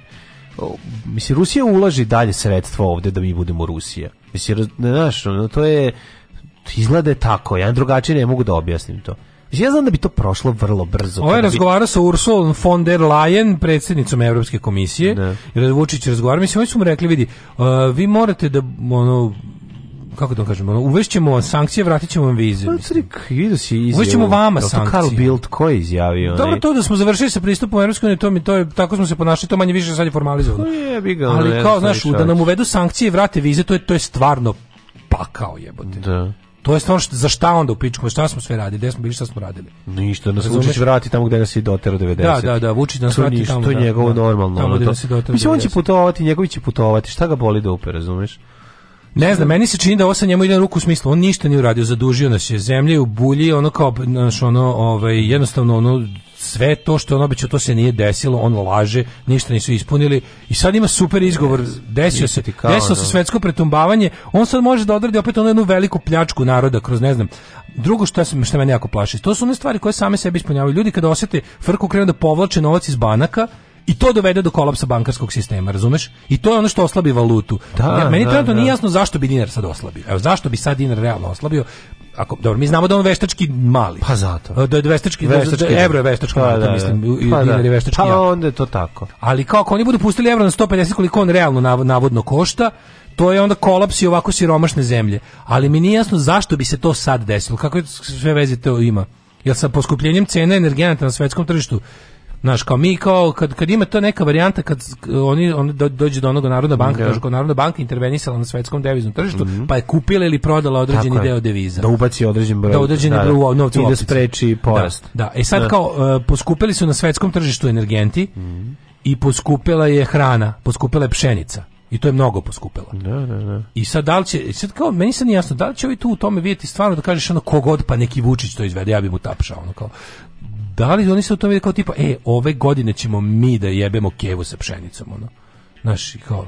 mislim Rusija ulaži dalje sredstva ovde da mi budemo Rusija. Mislim ne znaš, no, to je izgleda tako, ja drugačije ne mogu da objasnim to. Ja znam da bi to prošlo vrlo brzo. Ovo je razgovarao bi... sa Ursula von der Leyen, predsjednicom Evropske komisije, ne. Da. jer Vučić razgovara, mislim, oni su mu rekli, vidi, uh, vi morate da, ono, kako to da kažemo, ono, uvešćemo sankcije, vratit ćemo vam vize. Pa, da uvešćemo vama sankcije. Karl Bildt ko je izjavio? Dobro to da smo završili sa pristupom Europskoj uniji, to mi to je, tako smo se ponašali, to manje više sad je formalizovano. Pa Ali kao, znaš, da nam uvedu sankcije i vrate vize, to je, to je stvarno pakao jebote. Da. To je stvarno za šta onda u pičku, šta smo sve radili, gde smo bili, šta smo radili. Ništa, nas Vučić vrati tamo gde nas je dotero 90. Da, da, da, Vučić nas vrati tamo. To je da, njegovo da, normalno. Tamo gde nas je dotero Mislim, on će putovati, njegovi će putovati, šta ga boli da upe, razumeš? Ne znam, meni se čini da ovo sa njemu ide ruku u smislu. On ništa nije uradio, zadužio nas je zemlje u bulji, ono kao, znaš, ono, ovaj, jednostavno, ono, sve to što on obećao to se nije desilo, on laže, ništa nisu ispunili i sad ima super izgovor, desio se, desilo se da. svetsko pretumbavanje, on sad može da odradi opet onu jednu veliku pljačku naroda kroz ne znam. Drugo što se što me jako plaši, to su one stvari koje same sebi ispunjavaju. Ljudi kada osete frku krenu da povlače novac iz banaka, i to dovede do kolapsa bankarskog sistema, razumeš? I to je ono što oslabi valutu. Da, Jer meni da, trenutno da. nije jasno zašto bi dinar sad oslabio. Evo, zašto bi sad dinar realno oslabio? Ako, dobro, mi znamo da on veštački mali. Pa zato. Da, da je veštački, da, da, veštački da, evro je veštački pa mali, da, mislim, i pa dinar je veštački Pa ja. onda je to tako. Ali kao ako oni budu pustili evro na 150 koliko on realno navodno košta, to je onda kolaps i ovako siromašne zemlje. Ali mi nije jasno zašto bi se to sad desilo. Kako je sve veze to ima? Jel sa poskupljenjem cene energenata na svetskom tržištu Znaš, kao mi kao, kad, kad ima to neka varijanta, kad oni on dođe do onoga Narodna banka, da. kaže kao Narodna banka intervenisala na svetskom deviznom tržištu, mm -hmm. pa je kupila ili prodala određeni Tako deo deviza. Da ubaci određen broj. Da određeni da, broj novca. I da spreči da, porast. Da, da. E sad da. kao, uh, poskupili su na svetskom tržištu energenti mm -hmm. i poskupila je hrana, poskupila je pšenica. I to je mnogo poskupilo. Da, da, da. I sad da li će, sad kao, meni sad nije jasno, da li će ovi tu u tome vidjeti stvarno da kažeš ono kogod pa neki Vučić to izvede, ja bi mu tapšao, ono kao, da li oni se u tome vide kao tipa, e, ove godine ćemo mi da jebemo kevu sa pšenicom, ono. Znaš, kao,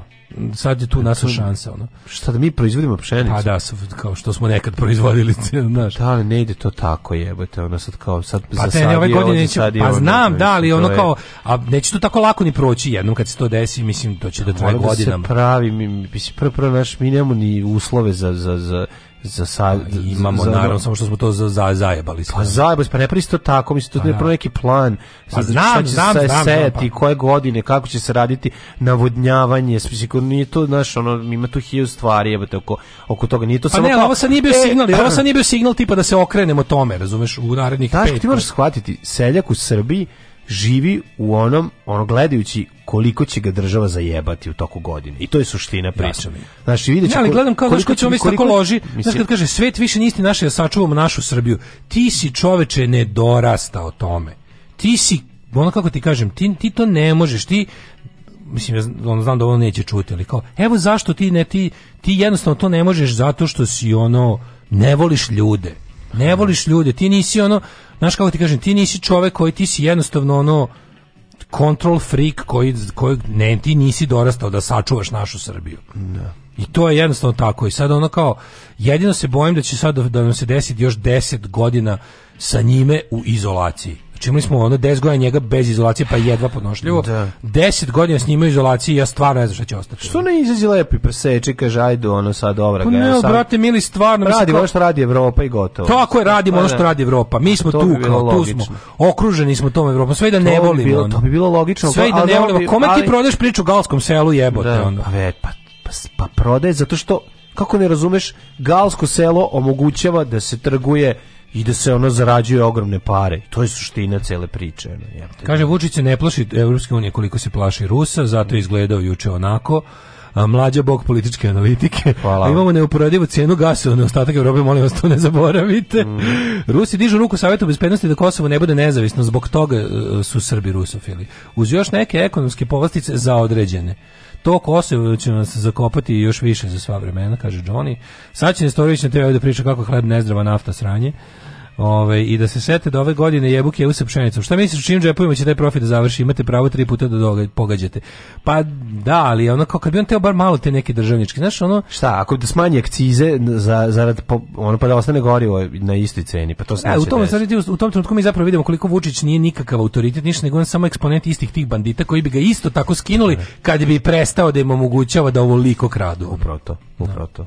sad je tu naša šansa, ono. Šta da mi proizvodimo pšenicu? Pa da, kao što smo nekad proizvodili, znaš. Da, ali ne ide to tako, jebote, ono sad kao, sad pa, za sad ne, ove je, godine neće, pa znam, da, ali ono kao, a neće to tako lako ni proći jednom kad se to desi, mislim, to će da traje godinama. Da se pravi, mi, mislim, prvo, prvo, naš, mi nemamo ni uslove za, za, za za sa imamo za, naravno samo što smo to za, za zajebali pa zajebali pa ne pristo tako mislim to pa, ne da. pro neki plan pa znam znam znam seti pa. koje godine kako će se raditi navodnjavanje sigurno nije to znaš ono ima tu hiljadu stvari jebote oko oko toga nije to pa samo ne, ovo sa nije bio e, signal e, ovo sa nije bio signal tipa da se okrenemo tome razumeš u narednih pet ti možeš shvatiti seljak u Srbiji živi u onom, ono gledajući koliko će ga država zajebati u toku godine. I to je suština priče. Znači, vidjet će... Ja, ali gledam kao, koliko, ćemo koliko, koliko, loži, znaš kad kaže, svet više niste naše, ja sačuvamo našu Srbiju. Ti si čoveče nedorastao tome. Ti si, ono kako ti kažem, ti, ti to ne možeš, ti mislim ja ono, znam da on neće čuti ali kao evo zašto ti ne ti ti jednostavno to ne možeš zato što si ono ne voliš ljude Ne voliš ljude, ti nisi ono, znaš kako ti kažem, ti nisi čovek koji ti si jednostavno ono control freak koji, kojeg ne, ti nisi dorastao da sačuvaš našu Srbiju. Da. I to je jednostavno tako. I sad ono kao, jedino se bojim da će sad da nam se desiti još 10 godina sa njime u izolaciji čimili smo ono 10 godina njega bez izolacije, pa jedva podnošljivo. Da. 10 godina snimaju njima izolacije, ja stvarno ne znam šta će ostati. Što ne izađe lepi preseče, pa kaže ajde ono sad dobra. Pa ne, ja sam... brate, mili stvarno. Radi ono što radi Evropa i gotovo. Tako je, radimo pa ono što da. radi Evropa. Mi pa smo tu, kao, tu smo. Okruženi smo tom Evropom. Sve da ne to volimo. Bi bilo, To bi bilo logično. Sve da ne volimo. Kome ali... ti prodeš priču o galskom selu jebote? Da, onda? pa, pa, pa prodaj, zato što kako ne razumeš, galsko selo omogućava da se trguje i da se ono zarađuje ogromne pare. To je suština cele priče. Ono, Kaže, Vučić se ne plaši Evropske unije koliko se plaši Rusa, zato je izgledao juče onako. A mlađa bog političke analitike. Hvala. imamo neuporedivu cijenu gasa na ostatak Evrope, molim vas to ne zaboravite. Mm. Rusi dižu ruku Savjetu bezbednosti da Kosovo ne bude nezavisno, zbog toga e, su Srbi rusofili. Uz još neke ekonomske povlastice za određene. To Kosovo će nas zakopati još više za sva vremena, kaže Johnny. Sad će Nestorović na TV da priča kako hleb nezdrava nafta sranje. Ove, i da se sete da ove godine jebuke u sa pšenicom. Šta misliš čim džepovima će taj profit da završi? Imate pravo tri puta da doga, pogađate. Pa da, ali ono kao kad bi on teo bar malo te neke državnički. znaš, ono Šta, ako da smanji akcize za zarad ono pa da ostane gorivo na istoj ceni, pa to se e, u tom stvari, u, u tom trenutku mi zapravo vidimo koliko Vučić nije nikakav autoritet, ništa nego on samo eksponent istih tih bandita koji bi ga isto tako skinuli e. kad bi prestao da im omogućava da ovo liko kradu. Upravo to, upravo to.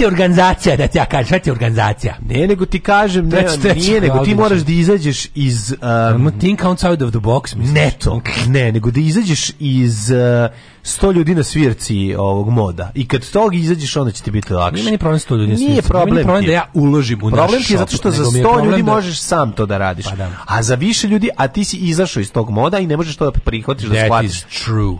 ti je organizacija da ti ja kažem, šta ti organizacija? Ne, nego ti kažem, ne, treći, treći, nije, nego ti moraš da izađeš iz... Um, think outside of the box, misliš? Ne to, ne, nego da izađeš iz... Uh, 100 ljudi na svirci ovog moda. I kad tog izađeš, onda će ti biti lakše. Nije meni problem 100 ljudi na svirci. Nije problem. problem da ja uložim u Problem ti je zato što za 100 ljudi da... možeš sam to da radiš. Pa da. A za više ljudi, a ti si izašao iz tog moda i ne možeš to da prihvatiš da That da shvatiš. That is true.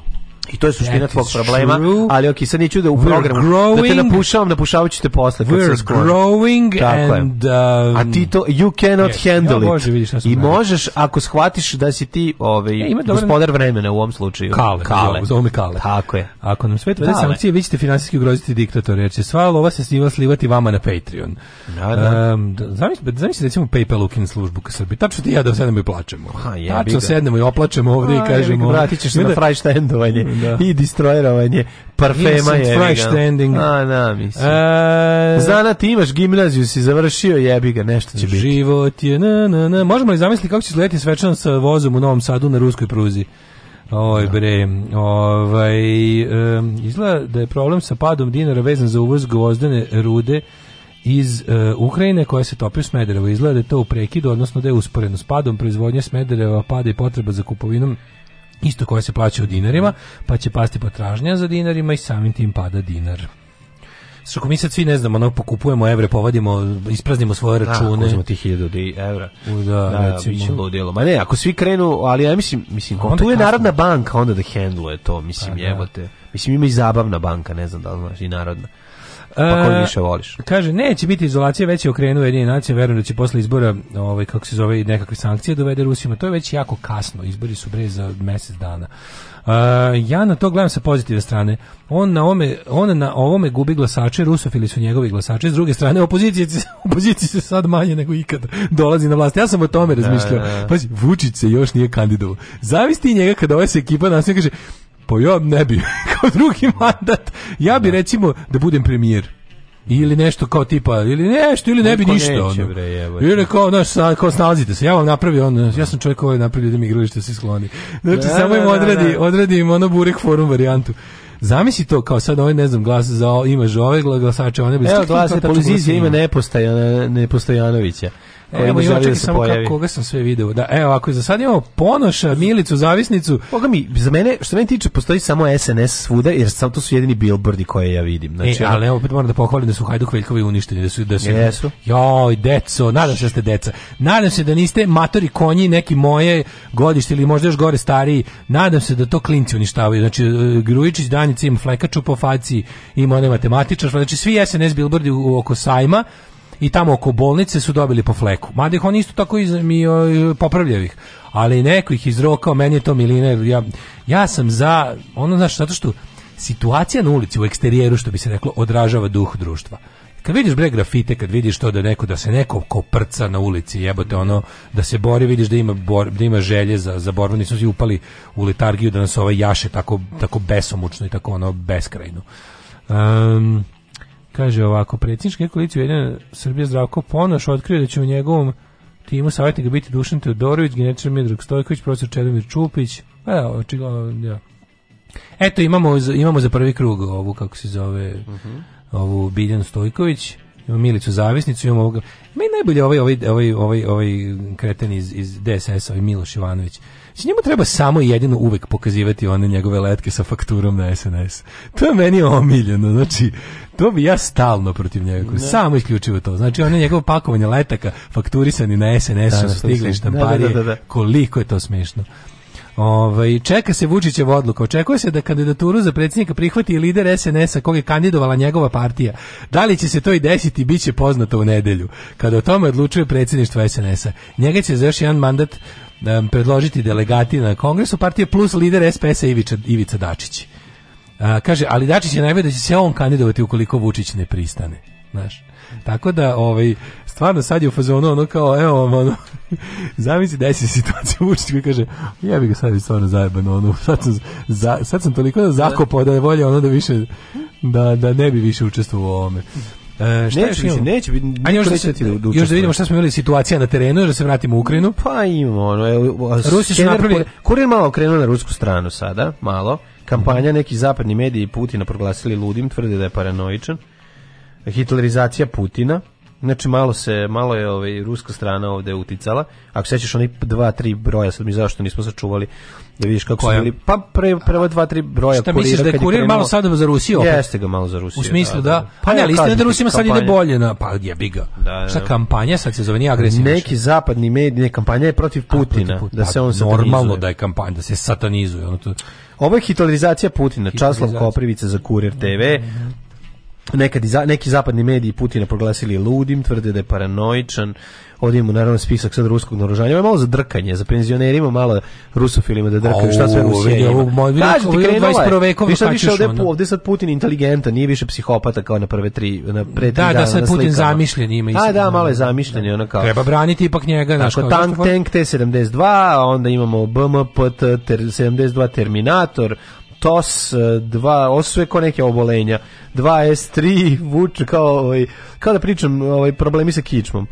I to je suština tvog problema, true. ali ok, sad neću da u We're programu, growing, da te napušavam, napušavat ću te posle. Kad We're growing and... Um, a ti to, you cannot yes, handle ja, it. Vidiš I možeš, ako shvatiš da si ti ovaj, ja, gospodar vremena u ovom slučaju. Kale, kale. Zove me kale. Tako je. Ako nam sve tvede sankcije, vi ćete finansijski ugroziti diktator, jer će sva lova se snima slivati vama na Patreon. Da, da. Um, Zamisli recimo PayPal ukine službu ka Srbiji. Tačno ti ja da sednemo i plačemo. Ha, Tačno sednemo i oplačemo ovdje i kažemo... Vratit ćeš se na da- frajštendovanje da. i distrojerovanje parfema je. Fresh standing. A, na, da, mislim. E... Zana, ti imaš gimnaziju, si završio, jebi ga, nešto će biti. Život je, na, na, na. Možemo li zamisliti kako će sletiti svečano sa vozom u Novom Sadu na ruskoj pruzi? Oj da. bre, ovaj, um, izgleda da je problem sa padom dinara vezan za uvoz gvozdene rude iz uh, Ukrajine koja se topi u Smederevo. Izgleda da je to u prekidu, odnosno da je usporeno s padom proizvodnje Smedereva, pada i potreba za kupovinom isto koje se plaća u dinarima, pa će pasti potražnja za dinarima i samim tim pada dinar. Što mi sad svi ne znamo, ono, pokupujemo evre, povadimo, ispraznimo svoje da, račune. Da, uzmemo ti hiljadu evra. U, da, da recimo. ludilo. Ma ne, ako svi krenu, ali ja mislim, mislim, kom, tu je Narodna banka onda da hendluje to, mislim, pa, da. jebote. Mislim, ima i zabavna banka, ne znam da li znaš, i Narodna. Pa koji e, više voliš? Kaže, neće biti izolacija, već je okrenuo jedine nacije, verujem da će posle izbora, ovaj, kako se zove, nekakve sankcije dovede Rusima. To je već jako kasno, izbori su bre za mesec dana. Uh, ja na to gledam sa pozitivne strane. On na, ome, on na ovome gubi glasače, rusofili su njegovi glasači. S druge strane, opozicija, opozicija se sad manje nego ikad dolazi na vlast. Ja sam o tome razmišljao. Da, da, da. Pazi, Vučić se još nije kandidovao. Zavisti njega kada ova se ekipa nas kaže, pa ja ne bi kao drugi mandat ja bi da. recimo da budem premijer ili nešto kao tipa ili nešto ili ne bi Niko ništa onda ili kao naš kao snalazite se ja vam napravio on ja sam čovjek koji napravio da mi igralište se skloni znači da, samo im da, da, odredi da. odredi im ono burek forum varijantu Zamisli to kao sad ovaj ne znam glas za ima ove glasače one bez Evo glasa policije ima nepostaja Nepostajanovića koja ne želi da se samo pojavi. Kako, koga sam sve video. Da, evo, ako za sad imamo Ponoša, Milicu, Zavisnicu. Boga mi, za mene, što meni tiče, postoji samo SNS svuda, jer sam to su jedini billboardi koje ja vidim. E, znači, e, ali evo, opet moram da pohvalim da su Hajduk Veljkovi uništeni, da su... Da su jesu. Joj, deco, nadam se da ste deca. Nadam se da niste matori konji, neki moje godište ili možda još gore stariji. Nadam se da to klinci uništavaju. Znači, e, Grujičić, Danjic ima flekaču po faci, ima one matematičar, znači svi SNS billboardi oko sajma, i tamo oko bolnice su dobili po fleku. Mada ih oni isto tako iz, mi, popravljaju ih. Ali neko ih izrokao, meni je to miline. Ja, ja sam za, ono, znaš, zato što situacija na ulici u eksterijeru, što bi se reklo, odražava duh društva kad vidiš bre grafite, kad vidiš to da neko da se neko koprca na ulici, jebote ono da se bori, vidiš da ima bor, da ima želje za za borbu, nisu svi upali u letargiju da nas ovaj jaše tako tako besomučno i tako ono beskrajno. Um, Kaže ovako, predsjednička koalicija Ujedinjena Srbija Zdravko Ponoš otkrio da će u njegovom timu savjetnika biti Dušan Teodorović, genetičar Midrag Stojković, profesor Čedomir Čupić, pa da, očigledno, ja. Eto, imamo za, imamo za prvi krug ovu, kako se zove, uh mhm. -huh. ovu Biljan Stojković, imamo Milicu Zavisnicu, imamo ovoga, me najbolje ovaj, ovaj, ovaj, ovaj, ovaj kreten iz, iz DSS-a, ovaj Miloš Ivanović, Znači, njemu treba samo jedino uvek pokazivati one njegove letke sa fakturom na SNS. To je meni omiljeno, znači, to bi ja stalno protiv njega, da. samo isključivo to. Znači, one njegove pakovanje letaka fakturisani na SNS-u su da, da, stigli štamparije, da, da, da, koliko je to smiješno. Ovaj čeka se Vučićeva odluka. Očekuje se da kandidaturu za predsjednika prihvati i lider SNS-a kog je kandidovala njegova partija. Da li će se to i desiti, biće poznato u nedelju, kada o tome odlučuje predsjedništvo SNS-a. Njega će za još jedan mandat um, predložiti delegati na kongresu partije plus lider SPS-a Ivica, Ivica Dačić. A, kaže, ali Dačić je najbolje da će se on kandidovati ukoliko Vučić ne pristane. Znaš, tako da, ovaj, stvarno sad je u fazonu ono kao, evo vam ono, zamisli da se situacija Vučić koji kaže, ja bih ga sad stvarno zajebano, ono, sad sam, za, sad sam toliko da zakopao da je volje ono da više, da, da ne bi više učestvovao u ovome. E, šta neće, još neće biti. Ajde još da, se, da, da još da vidimo šta smo imali situacija na terenu, da se vratimo u Ukrajinu. Pa ima, ono, Rusi su napravili... Kurir malo okrenuo na rusku stranu sada, malo. Kampanja, neki zapadni mediji Putina proglasili ludim, tvrde da je paranoičan. Hitlerizacija Putina. Znači malo se malo je ovaj ruska strana ovde uticala. Ako sećaš onih dva tri broja, sad mi zašto nismo sačuvali da vidiš kako Koja? su bili. Pa pre, prvo dva, tri broja Šta kurira. misliš da je kurir malo sad za Rusiju? Opet? Jeste ga malo za Rusiju. U smislu da. da. da. Pa, pa ne, ali istina da Rusima kampanja. sad ide bolje. Na, pa je ga. Da, da Šta da. kampanja sad se zove, nije agresivna. Neki zapadni mediji, ne, kampanja je protiv Putina. protiv Putina. Da se pa on satanizuje. Normalno da je kampanja, da se satanizuje. Ono to... Ovo je hitlerizacija Putina, Hitlerizac... Časlav Koprivica za Kurir TV, mm -hmm nekad za, neki zapadni mediji Putina proglasili ludim, tvrde da je paranoičan. Ovdje imamo naravno spisak sad ruskog naoružanja. Ovo je malo za drkanje, za penzionerima, malo rusofilima da drkaju. Šta sve Rusija moj, ima? Daži ti krenula je. Više više ovdje, ovdje sad Putin inteligenta, nije više psihopata kao na prve tri, na pre tri da, da dana. Da, sad Putin zamišljen ima. A da, da, malo je da. zamišljen i ono kao. Treba braniti ipak njega. Tako, tank, tank T-72, onda imamo BMP-72 Terminator, TOS, e, dva, ovo su sve kao neke obolenja, 2S3, vuč, kao, ovaj, kao da pričam ovaj, problemi sa kičmom.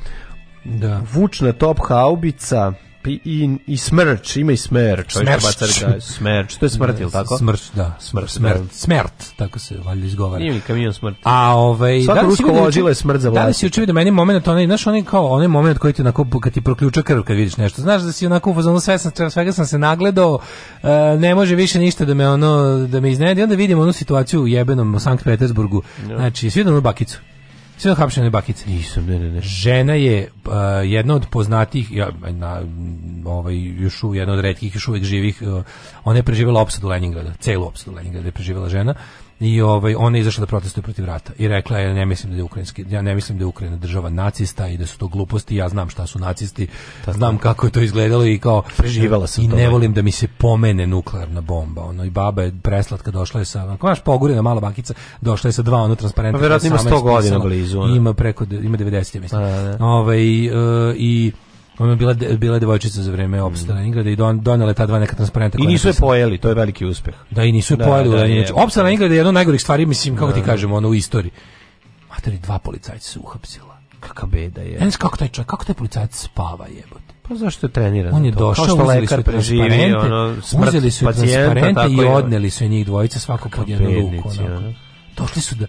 Da. Vučna top haubica, i, i, i smrč, ima i smerč. Smerč. Smerč, to je smrt, ili tako? Smrč, da. Smrč, smrt, smrt, da. tako se valjda izgovara. Nije kamion smrti. A ovaj, Svako da rusko da vozilo je smrt za vlast. Da li si učio da meni moment, onaj, znaš, onaj kao, onaj moment koji ti onako, kad ti proključa krv kad vidiš nešto. Znaš da si onako ufazonu svesna, svega sam se nagledao, e, ne može više ništa da me ono, da me iznedi. Onda vidimo onu situaciju u jebenom u Sankt Petersburgu. Ja. Da. Znači, svi da onu bakicu. Sve hapšene bakice. Nisam, ne, ne, ne. Žena je uh, jedna od poznatih, ja, na, ovaj, još u, jedna od redkih, još uvijek živih, uh, ona je preživjela opsadu Leningrada, celu opsadu Leningrada je preživjela žena, i ovaj ona je izašla da protestuje protiv rata i rekla je ja ne mislim da je ukrajinski ja ne mislim da je Ukrajina država nacista i da su to gluposti ja znam šta su nacisti znam kako je to izgledalo i kao preživala sam i ne tome. Da. volim da mi se pomene nuklearna bomba ono i baba je preslatka došla je sa ako baš pogurena mala bakica došla je sa dva ono transparenta pa verovatno ima 100 godina blizu ona. ima preko ima 90 mislim da, da, ovaj e, i Ona je bila, de, bila devojčica za vreme mm. opstala Ingrada i don, donela ta dva neka transparenta. I nisu je pojeli, to je veliki uspeh. Da, i nisu je da, pojeli. Da, da, je. Opstala Ingrada je jedna od najgorih stvari, mislim, kako da, ti kažemo, ono u istoriji. Materi dva policajca su uhapsila. Kakva beda je. Enes, kako taj čovjek, kako taj policajac spava jebote? Pa zašto je treniran? On je došao, što uzeli su preživi, ono, smrt uzeli su pacijenta, transparente i odneli su njih dvojica svako pod jednu ruku. Došli su da...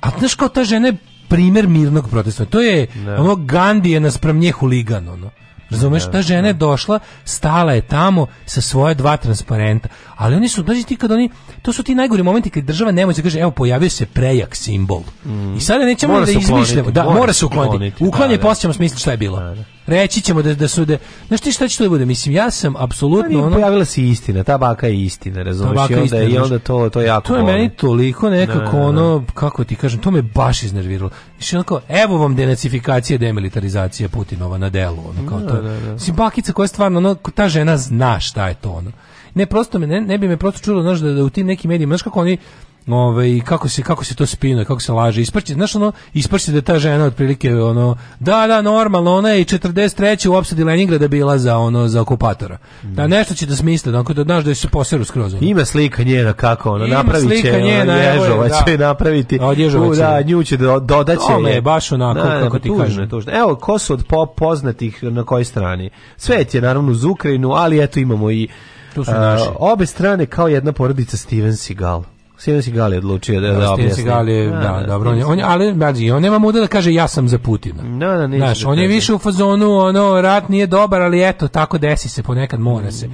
A znaš kao ta žena je primer mirnog protesta. To je ne. Da. ono Gandhi je naspram nje huligan, ono. Razumeš, da, ta žena je da. došla, stala je tamo sa svoje dva transparenta. Ali oni su, znači ti kad oni, to su ti najgori momenti kad država nemoće kaže, evo pojavio se prejak simbol. Mm. I sada nećemo mora da izmišljamo. Da, mora, se ukloniti. Uklonje, da, da. poslije ćemo smisliti šta je bilo. Da, da. Reći ćemo da, da su... Da, znaš ti šta će to da bude? Mislim, ja sam apsolutno... ono... Pojavila se istina, ta baka je istina, razumiješ? I, onda, I onda to, to je jako... To je meni toliko nekako ne, da, ne, da, da. ono, kako ti kažem, to me baš iznerviralo. Znači, onako, evo vam denacifikacija, demilitarizacija Putinova na delu. Ono, kao to. Mislim, bakica koja je stvarno, ono, ta žena zna šta je to, ono. Ne, prosto me, ne, ne bi me prosto čulo, znaš, da, da u tim nekim medijima, znaš kako oni i kako se kako se to spinuje, kako se laže. Isprči, znaš ono, isprči da ta žena otprilike ono da da normalno ona je 43. u opsadi Leningrada bila za ono za okupatora. Da mm. nešto će da smisle, da da znaš da se poseru skroz. Ono. Ima slika njena kako ona napravi će, njena, ježova da. će napraviti. Da, u, da nju će da dodaće. Tome je baš onako da, kako ti tužno, kažem. Tužno. Evo ko su od pop poznatih na kojoj strani. Svet je naravno uz Ukrajinu, ali eto imamo i tu su naši. obe strane kao jedna porodica Steven Seagal. Steven Seagal odlučio da, da, da objasni. Seagal je, da, da, da dobro, on, on, ali znači, on nema muda da kaže ja sam za Putina. Da, da, Znaš, da on je više u fazonu, ono, rat nije dobar, ali eto, tako desi se, ponekad mora se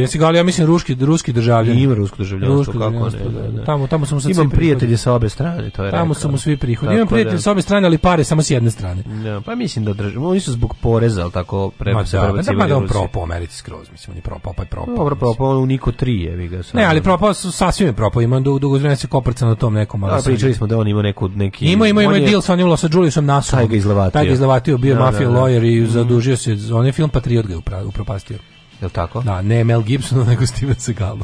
jeste, jesi ga, ali ja mislim ruski, ruski državljanin. Ima rusko državljanstvo, rusko kako ne, da da, da, da. Tamo, tamo sam Imam prijatelje sa obe strane, to je Tamo su svi prihodi. Imam da- prijatelje sa obe strane, ali pare samo s jedne strane. Ja, pa mislim da držimo, oni su zbog poreza, al tako prema se prebacivali. Pa ma da, on propao Americi skroz, mislim, on je propao, pa je propao. Dobro, propao u Niko 3, je ga sam. Ne, ali propao su sasvim je propao, imam dugo dugo vremena se koprca na tom nekom, ali pričali smo da on ima neku neki Ima, ima, ima deal sa onim Los Angelesom nasom. Taj ga izlevatio. Taj ga izlevatio, bio mafija lawyer i zadužio se, on je film Patriot ga upropastio. Jel tako? Da, ne Mel Gibson, nego Steven Seagal.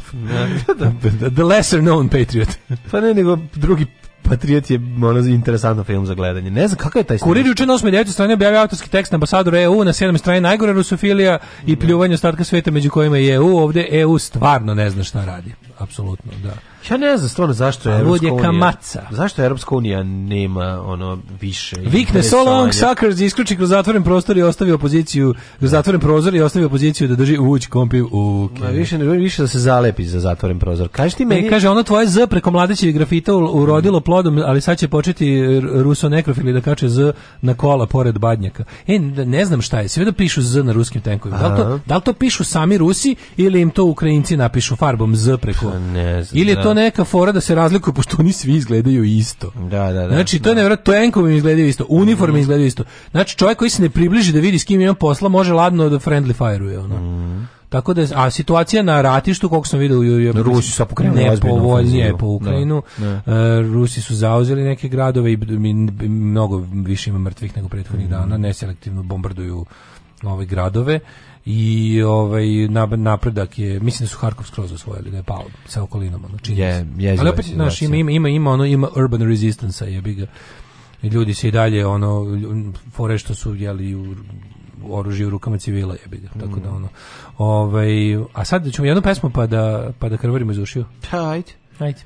da, da. da. The lesser known patriot. pa ne, nego drugi Patriot je ono interesantan film za gledanje. Ne znam kakav je taj Kurir juče na 8. strani objavio autorski tekst na ambasadoru EU na 7. strani najgore rusofilija i da. pljuvanje ostatka sveta među kojima je EU. Ovde EU stvarno ne zna šta radi. Apsolutno, da. Ja ne znam stvarno zašto je Evropska je kamaca. Zašto Evropska unija nema ono više. Vikne so long suckers isključi kroz zatvoren prostor i ostavi opoziciju, kroz zatvoren prozor i ostavi opoziciju da drži uć kompi u. Okay. više ne više da se zalepi za zatvoren prozor. Kaži ti meni, kaže ono tvoje z preko mladićevih grafita urodilo plodom, ali sad će početi ruso nekrofili da kače z na kola pored badnjaka. E ne znam šta je, sve da pišu z na ruskim tenkovima. Da li to, da li to pišu sami Rusi ili im to Ukrajinci napišu farbom z preko? Pa ne znam. Ili je to neka fora da se razlikuju pošto oni svi izgledaju isto. Da, da, da. Znači to je da. nevjerojatno, to enkovi izgledaju isto, uniforme mm. izgledaju isto. Znači čovjek koji se ne približi da vidi s kim ima posla može ladno da friendly fireuje ono. Mm. Tako da a situacija na ratištu koliko sam video je Rusi su pokrenuli nepovoljnije po Ukrajinu. Da, da. Uh, Rusi su zauzeli neke gradove i mnogo više ima mrtvih nego prethodnih mm. dana, neselektivno bombarduju nove gradove i ovaj napredak je mislim da su Harkov skroz osvojili da je pao sa okolinom ono znači, je, je, ali opet naš ima, ima ima ono ima urban resistance je bi ga ljudi se i dalje ono fore što su jeli u oružje u rukama civila je ga tako da mm. ono ovaj a sad ćemo jednu pesmu pa da pa da krvarimo iz ušiju pa, ajde ajde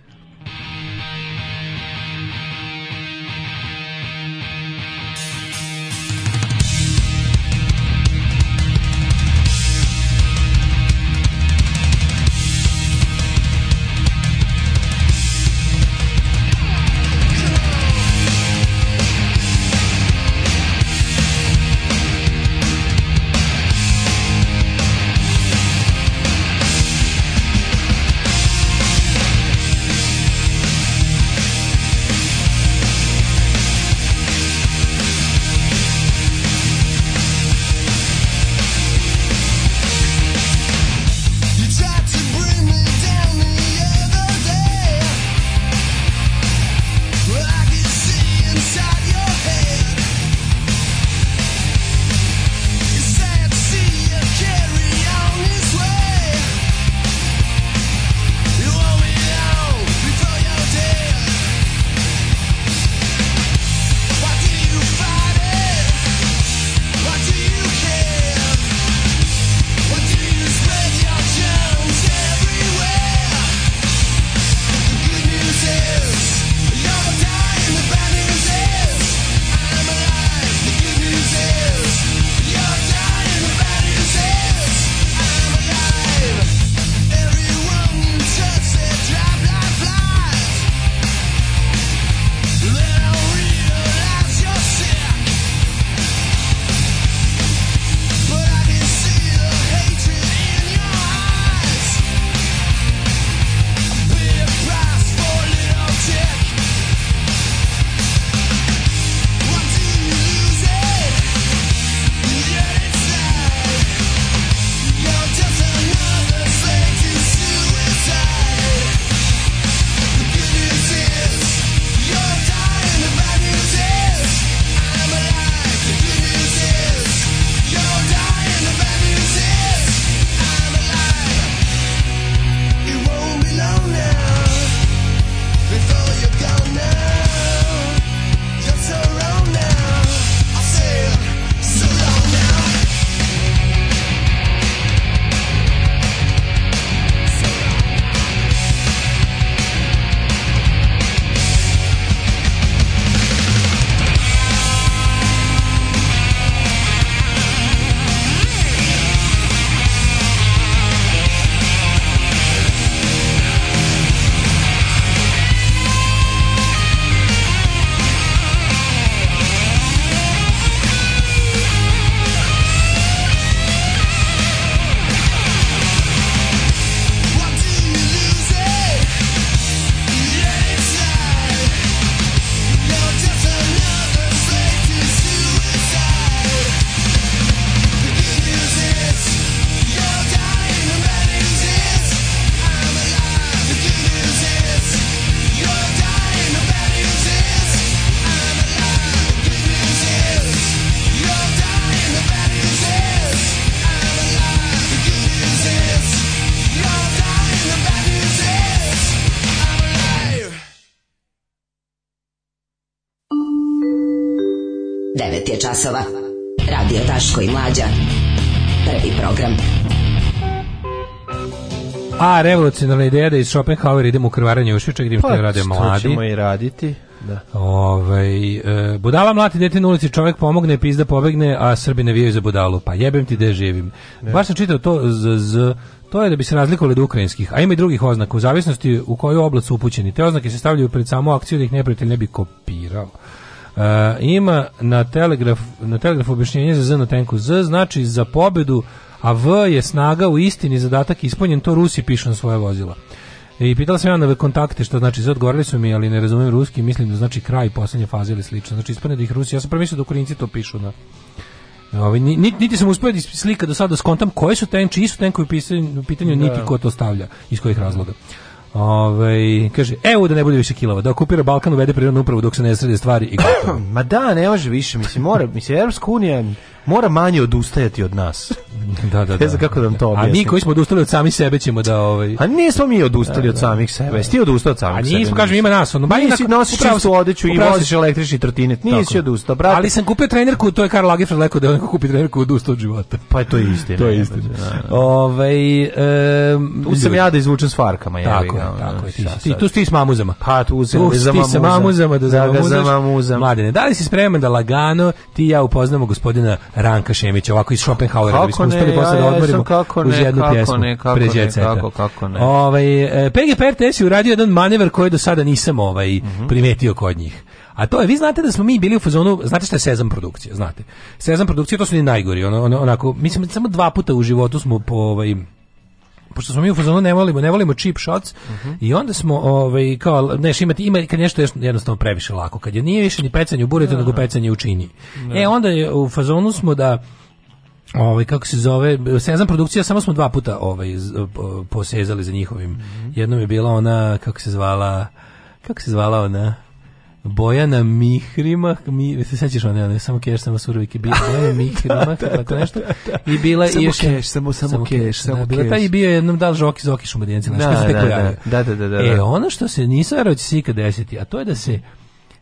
9 je časova. Radio Taško i Mlađa. Prvi program. A, revolucionalna ideja da iz Schopenhauer idemo u krvaranje ušića, gdje pa, rade mladi. Pa, ćemo i raditi. Da. Ovaj e, budala mlati dete na ulici, čovjek pomogne, pizda pobegne, a Srbi navijaju za budalu. Pa jebem ti gde živim. Ne. Baš sam čitao to z, z, to je da bi se razlikovali od ukrajinskih, a ima i drugih oznaka u zavisnosti u kojoj oblast su upućeni. Te oznake se stavljaju pred samu akciju da ih neprijatelj ne bi kopirao. Uh, ima na telegraf na telegraf objašnjenje za Z na tenku Z znači za pobedu a V je snaga u istini zadatak ispunjen to Rusi pišu na svoje vozila i pitala sam ja na kontakte što znači za odgovorili su mi ali ne razumijem ruski mislim da znači kraj poslednje faze ili slično znači ispadne da ih Rusi ja sam premislio da Ukrajinci to pišu na da. Ovaj, niti, niti sam uspio da slika do sada da skontam koje su tenči, čiji su tenkovi u pitanju, niti da. ko to stavlja, iz kojih razloga. Ove, ovaj, kaže, evo da ne bude više kilova, da okupira Balkan, uvede prirodnu upravu dok se ne srede stvari i gotovo. Ma da, ne može više, mislim, mora, mislim, Europska unija mora manje odustajati od nas. da, da, da. Ne da, znam kako da, da vam to objasnim. A mi koji smo odustali od samih sebe ćemo da ovaj A nismo mi odustali da, od samih sebe. Jesi ti odustao od samih sebe? A nismo, kažem, ima nas. Ono, ba, nisi nosiš čistu odeću i voziš električni trotinet. Nisi odustao, brate. Ali sam kupio trenerku, to je Karl Lagerfeld rekao da on kupi trenerku odustao od života. Pa je to istina. to je istina. Ovaj ehm tu sam ja da izvučem s farkama, ja. Tako, tako. Ti tu sti s mamuzama. Pa tu se mamuzama da za mamuzama. Mladene, da li si spreman da lagano ti ja upoznamo gospodina Ranka Šemića, ovako iz Schopenhauera, da bismo uspeli posle ja, da odmorimo kako uz jednu kako pjesmu. Ne, kako ne, kako, kako ne. Ovaj, e, PGP RTS je uradio jedan manever koji do sada nisam ovaj, mm -hmm. primetio kod njih. A to je, vi znate da smo mi bili u fazonu, znate šta je Sezam produkcija, znate. Sezam produkcija, to su ni najgori, ono, ono, onako, mislim, samo dva puta u životu smo po, ovaj, pošto smo mi u fazonu ne volimo, ne volimo cheap shots uh -huh. i onda smo ovaj kao neš imati ima kad nešto je jednostavno previše lako, kad je nije više ni pecanje u buretu, da, nego da. pecanje u čini. Da. E onda je u fazonu smo da ovaj kako se zove sezam produkcija samo smo dva puta ovaj posezali za njihovim. Mm -hmm. Jednom je bila ona kako se zvala kako se zvala ona Bojana Mihrima, mi, se sećaš one, one, samo keš, samo surovike, bila da, Bojana da, Mihrima, da, tako nešto, i bila i još... keš, samo, samo keš, samo keš. Ta i bio jednom dal žoki zoki šumadjenci, znaš, da, da, da, da, da, da, E, ono što se nisam vjerao će se ikad desiti, a to je da se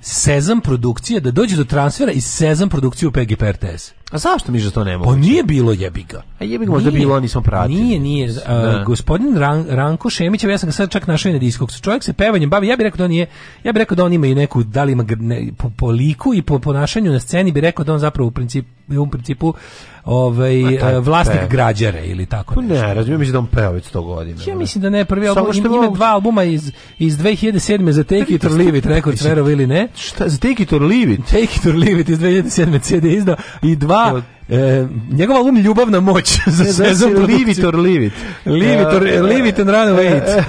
Sezam produkcije da dođe do transfera iz Sezam produkcije u PGP RTS. A zašto mi je da to ne Pa nije bilo jebiga. A jebiga možda nije, bilo, nismo pratili. Nije, nije. Da. A, gospodin Ran, Ranko Šemić, ja sam ga sad čak našao i na diskoksu. Čovjek se pevanjem bavi, ja bih rekao da on je, ja bih rekao da on ima i neku, da li ima ne, po, po liku i po ponašanju na sceni, bih rekao da on zapravo u principu, u principu ovaj e, vlasnik pe. građare ili tako pa nešto. Ne, razumijem mislim da on peo već 100 godina. Ja mislim da ne, prvi album ima, ima dva albuma iz iz 2007 za Take It or Leave It, rekords verovali ili ne. Šta za Take It or Leave It? Take It or Leave It iz 2007 CD izdao i dva E, njegov album Ljubavna moć za sezon Leave it or leave it. Leave it, or, e, leave it and run away e,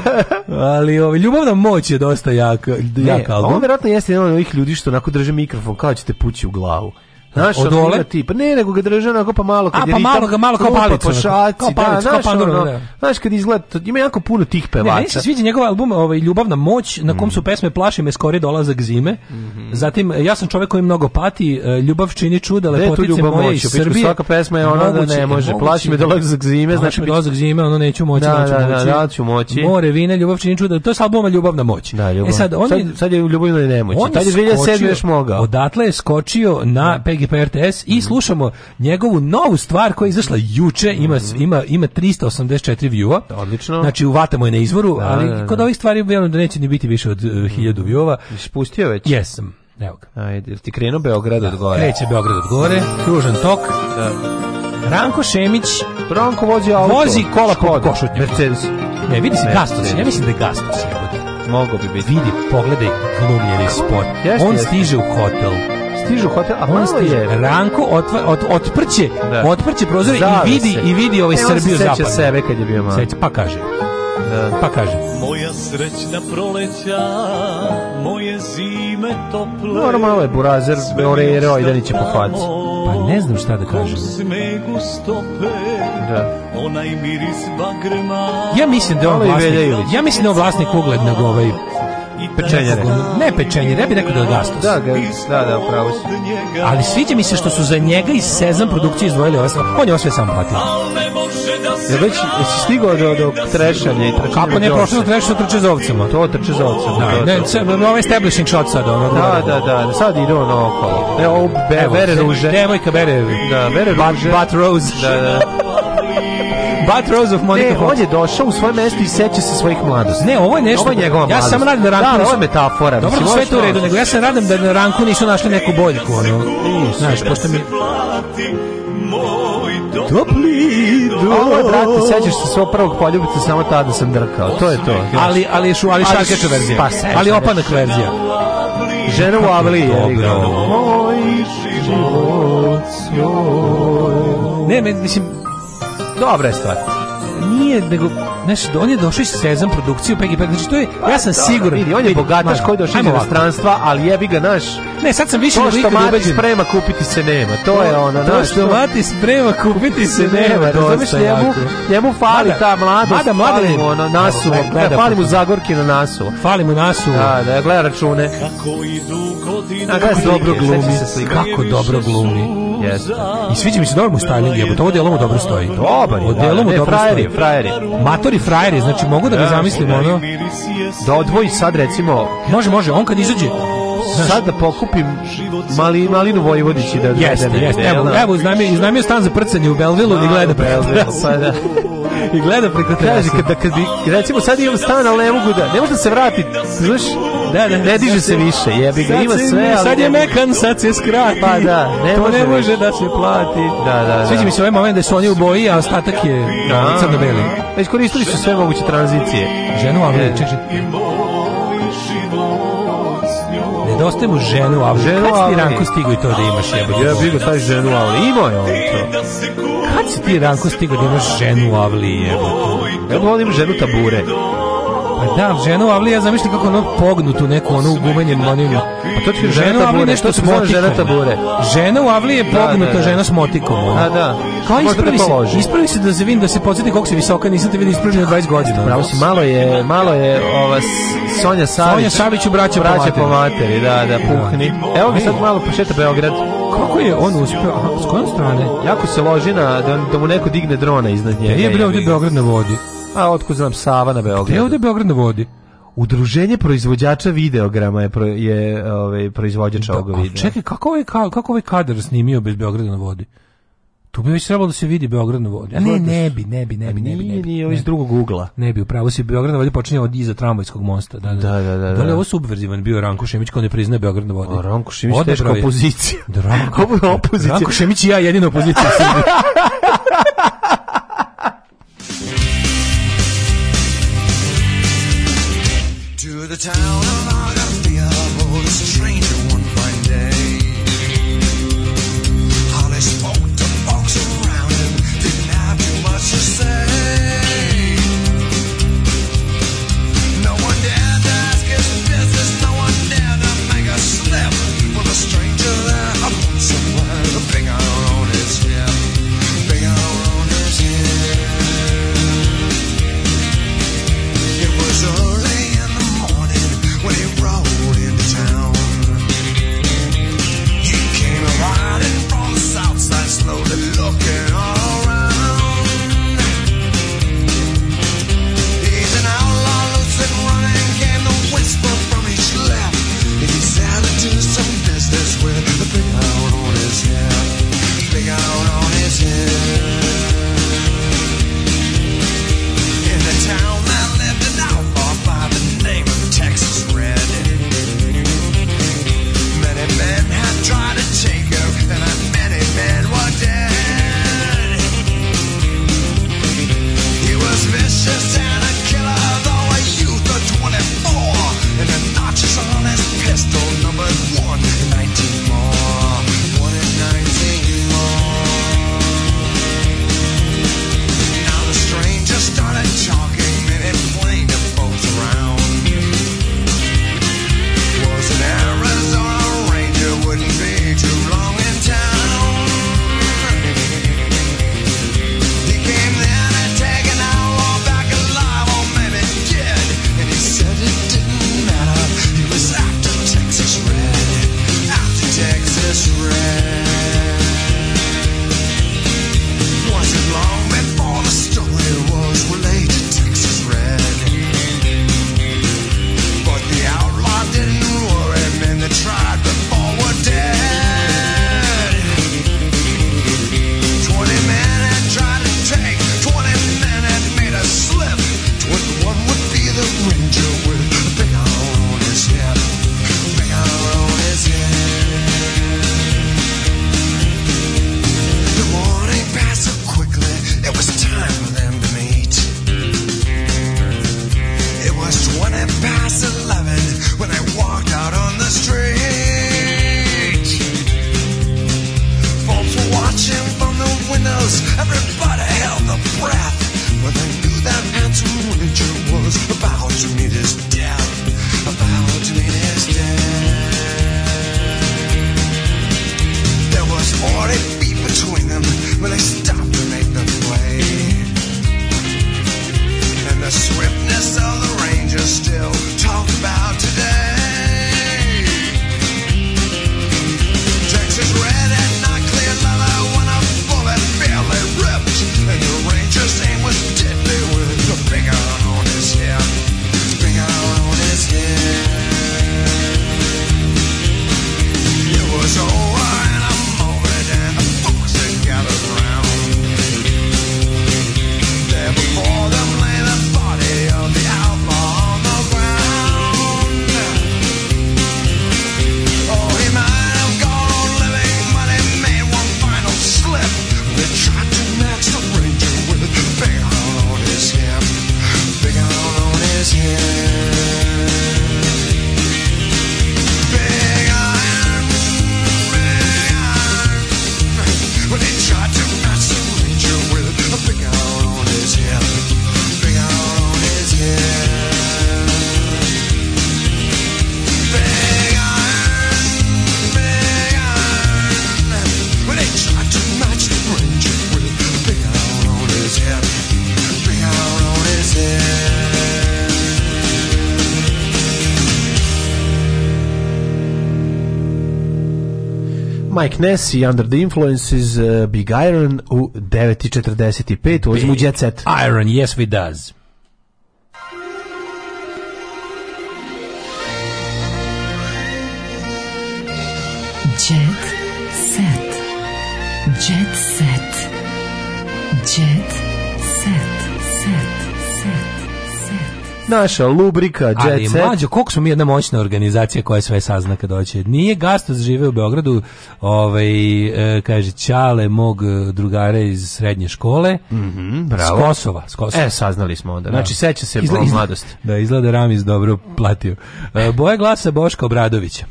Ali ovaj, Ljubavna moć je dosta jak, jak album. On vjerojatno jeste jedan od ovih ljudi što onako drže mikrofon kao da ćete pući u glavu. Znaš, od dole. Tip. Ne, nego ga drže onako pa malo kad A, je pa malo ga malo kao palicu. Pa šaci, kao palicu, da, kao znaš, da. znaš, kad izgleda, ima jako puno tih pevača. Ne, ne se sviđa njegov album ovaj, Ljubavna moć, na kom su mm. pesme Plaši me skori dolazak zime. Mm -hmm. Zatim, ja sam čovjek koji mnogo pati, e, Ljubav čini čuda, lepotice moje iz Srbije. Svaka pesma je ona da ne može. Plaši me dolazak zime. Znači, dolazak zime, ono neću moći, da, neću da, da, moći. Da, da, da, ću moći. More, vine, Ljubav čini čuda, to je s albuma Ljubavna moć. Da, e ljubav. E sad, on je, sad, sad je Ljubavna nemoć. Tad je 2007. još Odatle je skočio na da. PG Dragi pa RTS i mhm. slušamo njegovu novu stvar koja je izašla juče, ima, mhm. ima, ima 384 view-a. Odlično. Znači uvatamo je na izvoru, da, ali da, da. kod ovih stvari vjerujem da neće ni biti više od e, mhm. uh, 1000 view-ova. Spustio već? Jesam. Evo ga. Ajde, ti krenuo Beograd da, od gore. Kreće Beograd od gore, kružan tok. Da. Ranko Šemić. Ranko vozi auto. Vozi kola pod košutnju. Mercedes. Ne, vidi se Gastos, ja mislim da je Gastos. Mogu bi biti. Vidi, pogledaj glumljeni spot. Jeste, On jeste. stiže u hotel stižu u hotel, a on je Ranko otva, ot, otprće, da. otprće prozore i vidi se. i vidi ovaj e, Srbiju zapad. Seća sebe kad je bio malo. Seća, pa kaže. Da. Pa kaže. Moja srećna proleća, moje zime tople. Normalno je burazer, Orero i Danić pohvati. Pa ne znam šta da kažem. Smegu stope, da. Onaj miris bagrema. Ja mislim da on vlasnik. Ja mislim da on vlasnik ugled ovaj Pečenjere. Ne pečenjere, ja bih rekao da je Gastos. Da, da, da, pravo si. Ali sviđa mi se što su za njega i Sezam produkcije izdvojili ovo sve. On je ovo sve samo platio. Ja već si stigao do, do trešanja i trčanja. Kako ne, prošlo trešao trče za ovcama. To trče za ovcama. Da, ne, to, to. ovaj establishing shot sad. Ono, da, da, da, sad ide ono okolo. Ne, ovo be, Evo, bere ruže. Devojka bere. Da, bere ruže. Bat, bat rose. Da, da. Batroz of Monica ne, Fox. on je došao u svoje mesto i seća se svojih mladosti. Ne, ovo je nešto. Ovo njegova mladost. Ja sam radam da Ranku. Da, ovo je metafora. Dobro, sve je to u redu, nego ja sam radam da na Ranku nisu našli neku boljku. Ono. Znaš, pošto mi... Topli do... Ovo je, brate, sećaš se svog prvog poljubica, samo tada da sam drkao. To je to. Ali, ali, šu, ali, ali verzija. Pa, sećaš. Ali opanak verzija. Žena u Avli je igrao. Moj život svoj. Ne, mislim, dobra je stvar. Nije, nego Znaš, on je došao iz Sezam produkciju PGP, znači to je, pa, ja sam da, siguran. Vidi, on je bogataš koji došao iz inostranstva, ali jebi ga naš. Ne, sad sam više nego ikad ubeđen. sprema kupiti se nema, to je ona znaš. To naš, što mati sprema kupiti se nema, to razumeš, njemu, njemu fali mada, ta mladost, mada mlade, fali mu ono, nasu, e, fali mu Zagorki na nasu. Fali mu nasu. Da, da, gleda račune. Kako idu godine, kako dobro glumi, kako dobro glumi. Jeste. I sviđa mi se dobro da ovaj mu styling, jebote, to delo mu dobro stoji. Dobar je. Ovo da, mu dobro stoji. Frajer je, frajer ostali frajeri, znači mogu da ga da, zamislim da, ono da odvoji sad recimo, može može, on kad izađe, sad da pokupim mali, malinu Vojvodići da, da-, da- jeste, da jeste, da- evo, evo iznamio, iznamio stan za prcanje u Belvilu i gleda preko terasa pa i gleda preko terasa kaže, kad, kad bi, recimo sad imam stan ali ne mogu da, ne može da se vrati znaš, da, da, ne diže se više jebi ga, ima sve ali sad je mekan, sad se skrati pa da, ne to može ne može da se plati da, da, da. sviđa mi se ovaj moment da su oni u boji a ostatak je da. crno-beli iskoristili su sve moguće tranzicije ženu, a ali e. čekaj nedostajemo ženu, ali ženu, kad si ti Ranko stigo i to da imaš jebote? Ja bih ga taj ženu, ali imao je on to. Kad si ti Ranko stigo da imaš ženu, ali jebote? Ja bih volim ženu tabure. Pa da, žena u avli, ja zamišljam kako ono pognutu neku, ono u gumenjem moninu. Pa to je žena u avli nešto s Žena tabure. Žena u avli je da, da, pognuta, da, da. žena s motikom. A, da. Kao ispravi se, ispravi se da se vidim, da se podsjeti koliko si visoka, nisam te vidio od 20 godina. Pravo si, malo je, malo je ova Sonja Savić. Sonja Savić u braća, braća po materi. da, da, da. puhni. Evo mi sad malo pošeta Beograd. Kako je on uspeo? Aha, s koje strane? Jako se loži na, da, da mu neko digne drona iznad pa njega. Nije bilo ovdje Beograd na vodi. A otkud znam Sava na Beogradu? Gde je ovde Beograd na vodi? Udruženje proizvođača videograma je pro, je ovaj proizvođač da, ovog videa. Čekaj, kako ovaj kako ovaj kadar snimio bez Beograda na vodi? Tu bi već trebalo da se vidi Beograd na vodi. ne, ne bi, ne bi, ne bi, ne bi. Nije, nije iz drugog ugla. Ne bi, upravo si Beograd na vodi počinje od iza tramvajskog mosta. Da, da, da. Da, da, da. li da. je ovo subverzivan bio Ranko Šemić kao ne priznaje Beograd na vodi? A Ranko Šemić je teška opozicija. Da, Ranko, opozicija. Ranko Šemić i ja jedina opozicija. the town of Mike Ness i Under the Influences, uh, eh, Big Iron u 9.45, ulazimo u Jet Set. Iron, yes we does. naša lubrika, jet Ali, set. mlađo, koliko smo mi jedna moćna organizacija koja sve sazna kad doće. Nije Gastos da žive u Beogradu, ovaj, e, kaže, Ćale, mog e, drugara iz srednje škole, mm -hmm, s Kosova. S Kosova. E, saznali smo onda. Da. Znači, seća se izla, mladosti. Da, izgleda Ramiz dobro platio. E, boje glasa Boška Obradovića.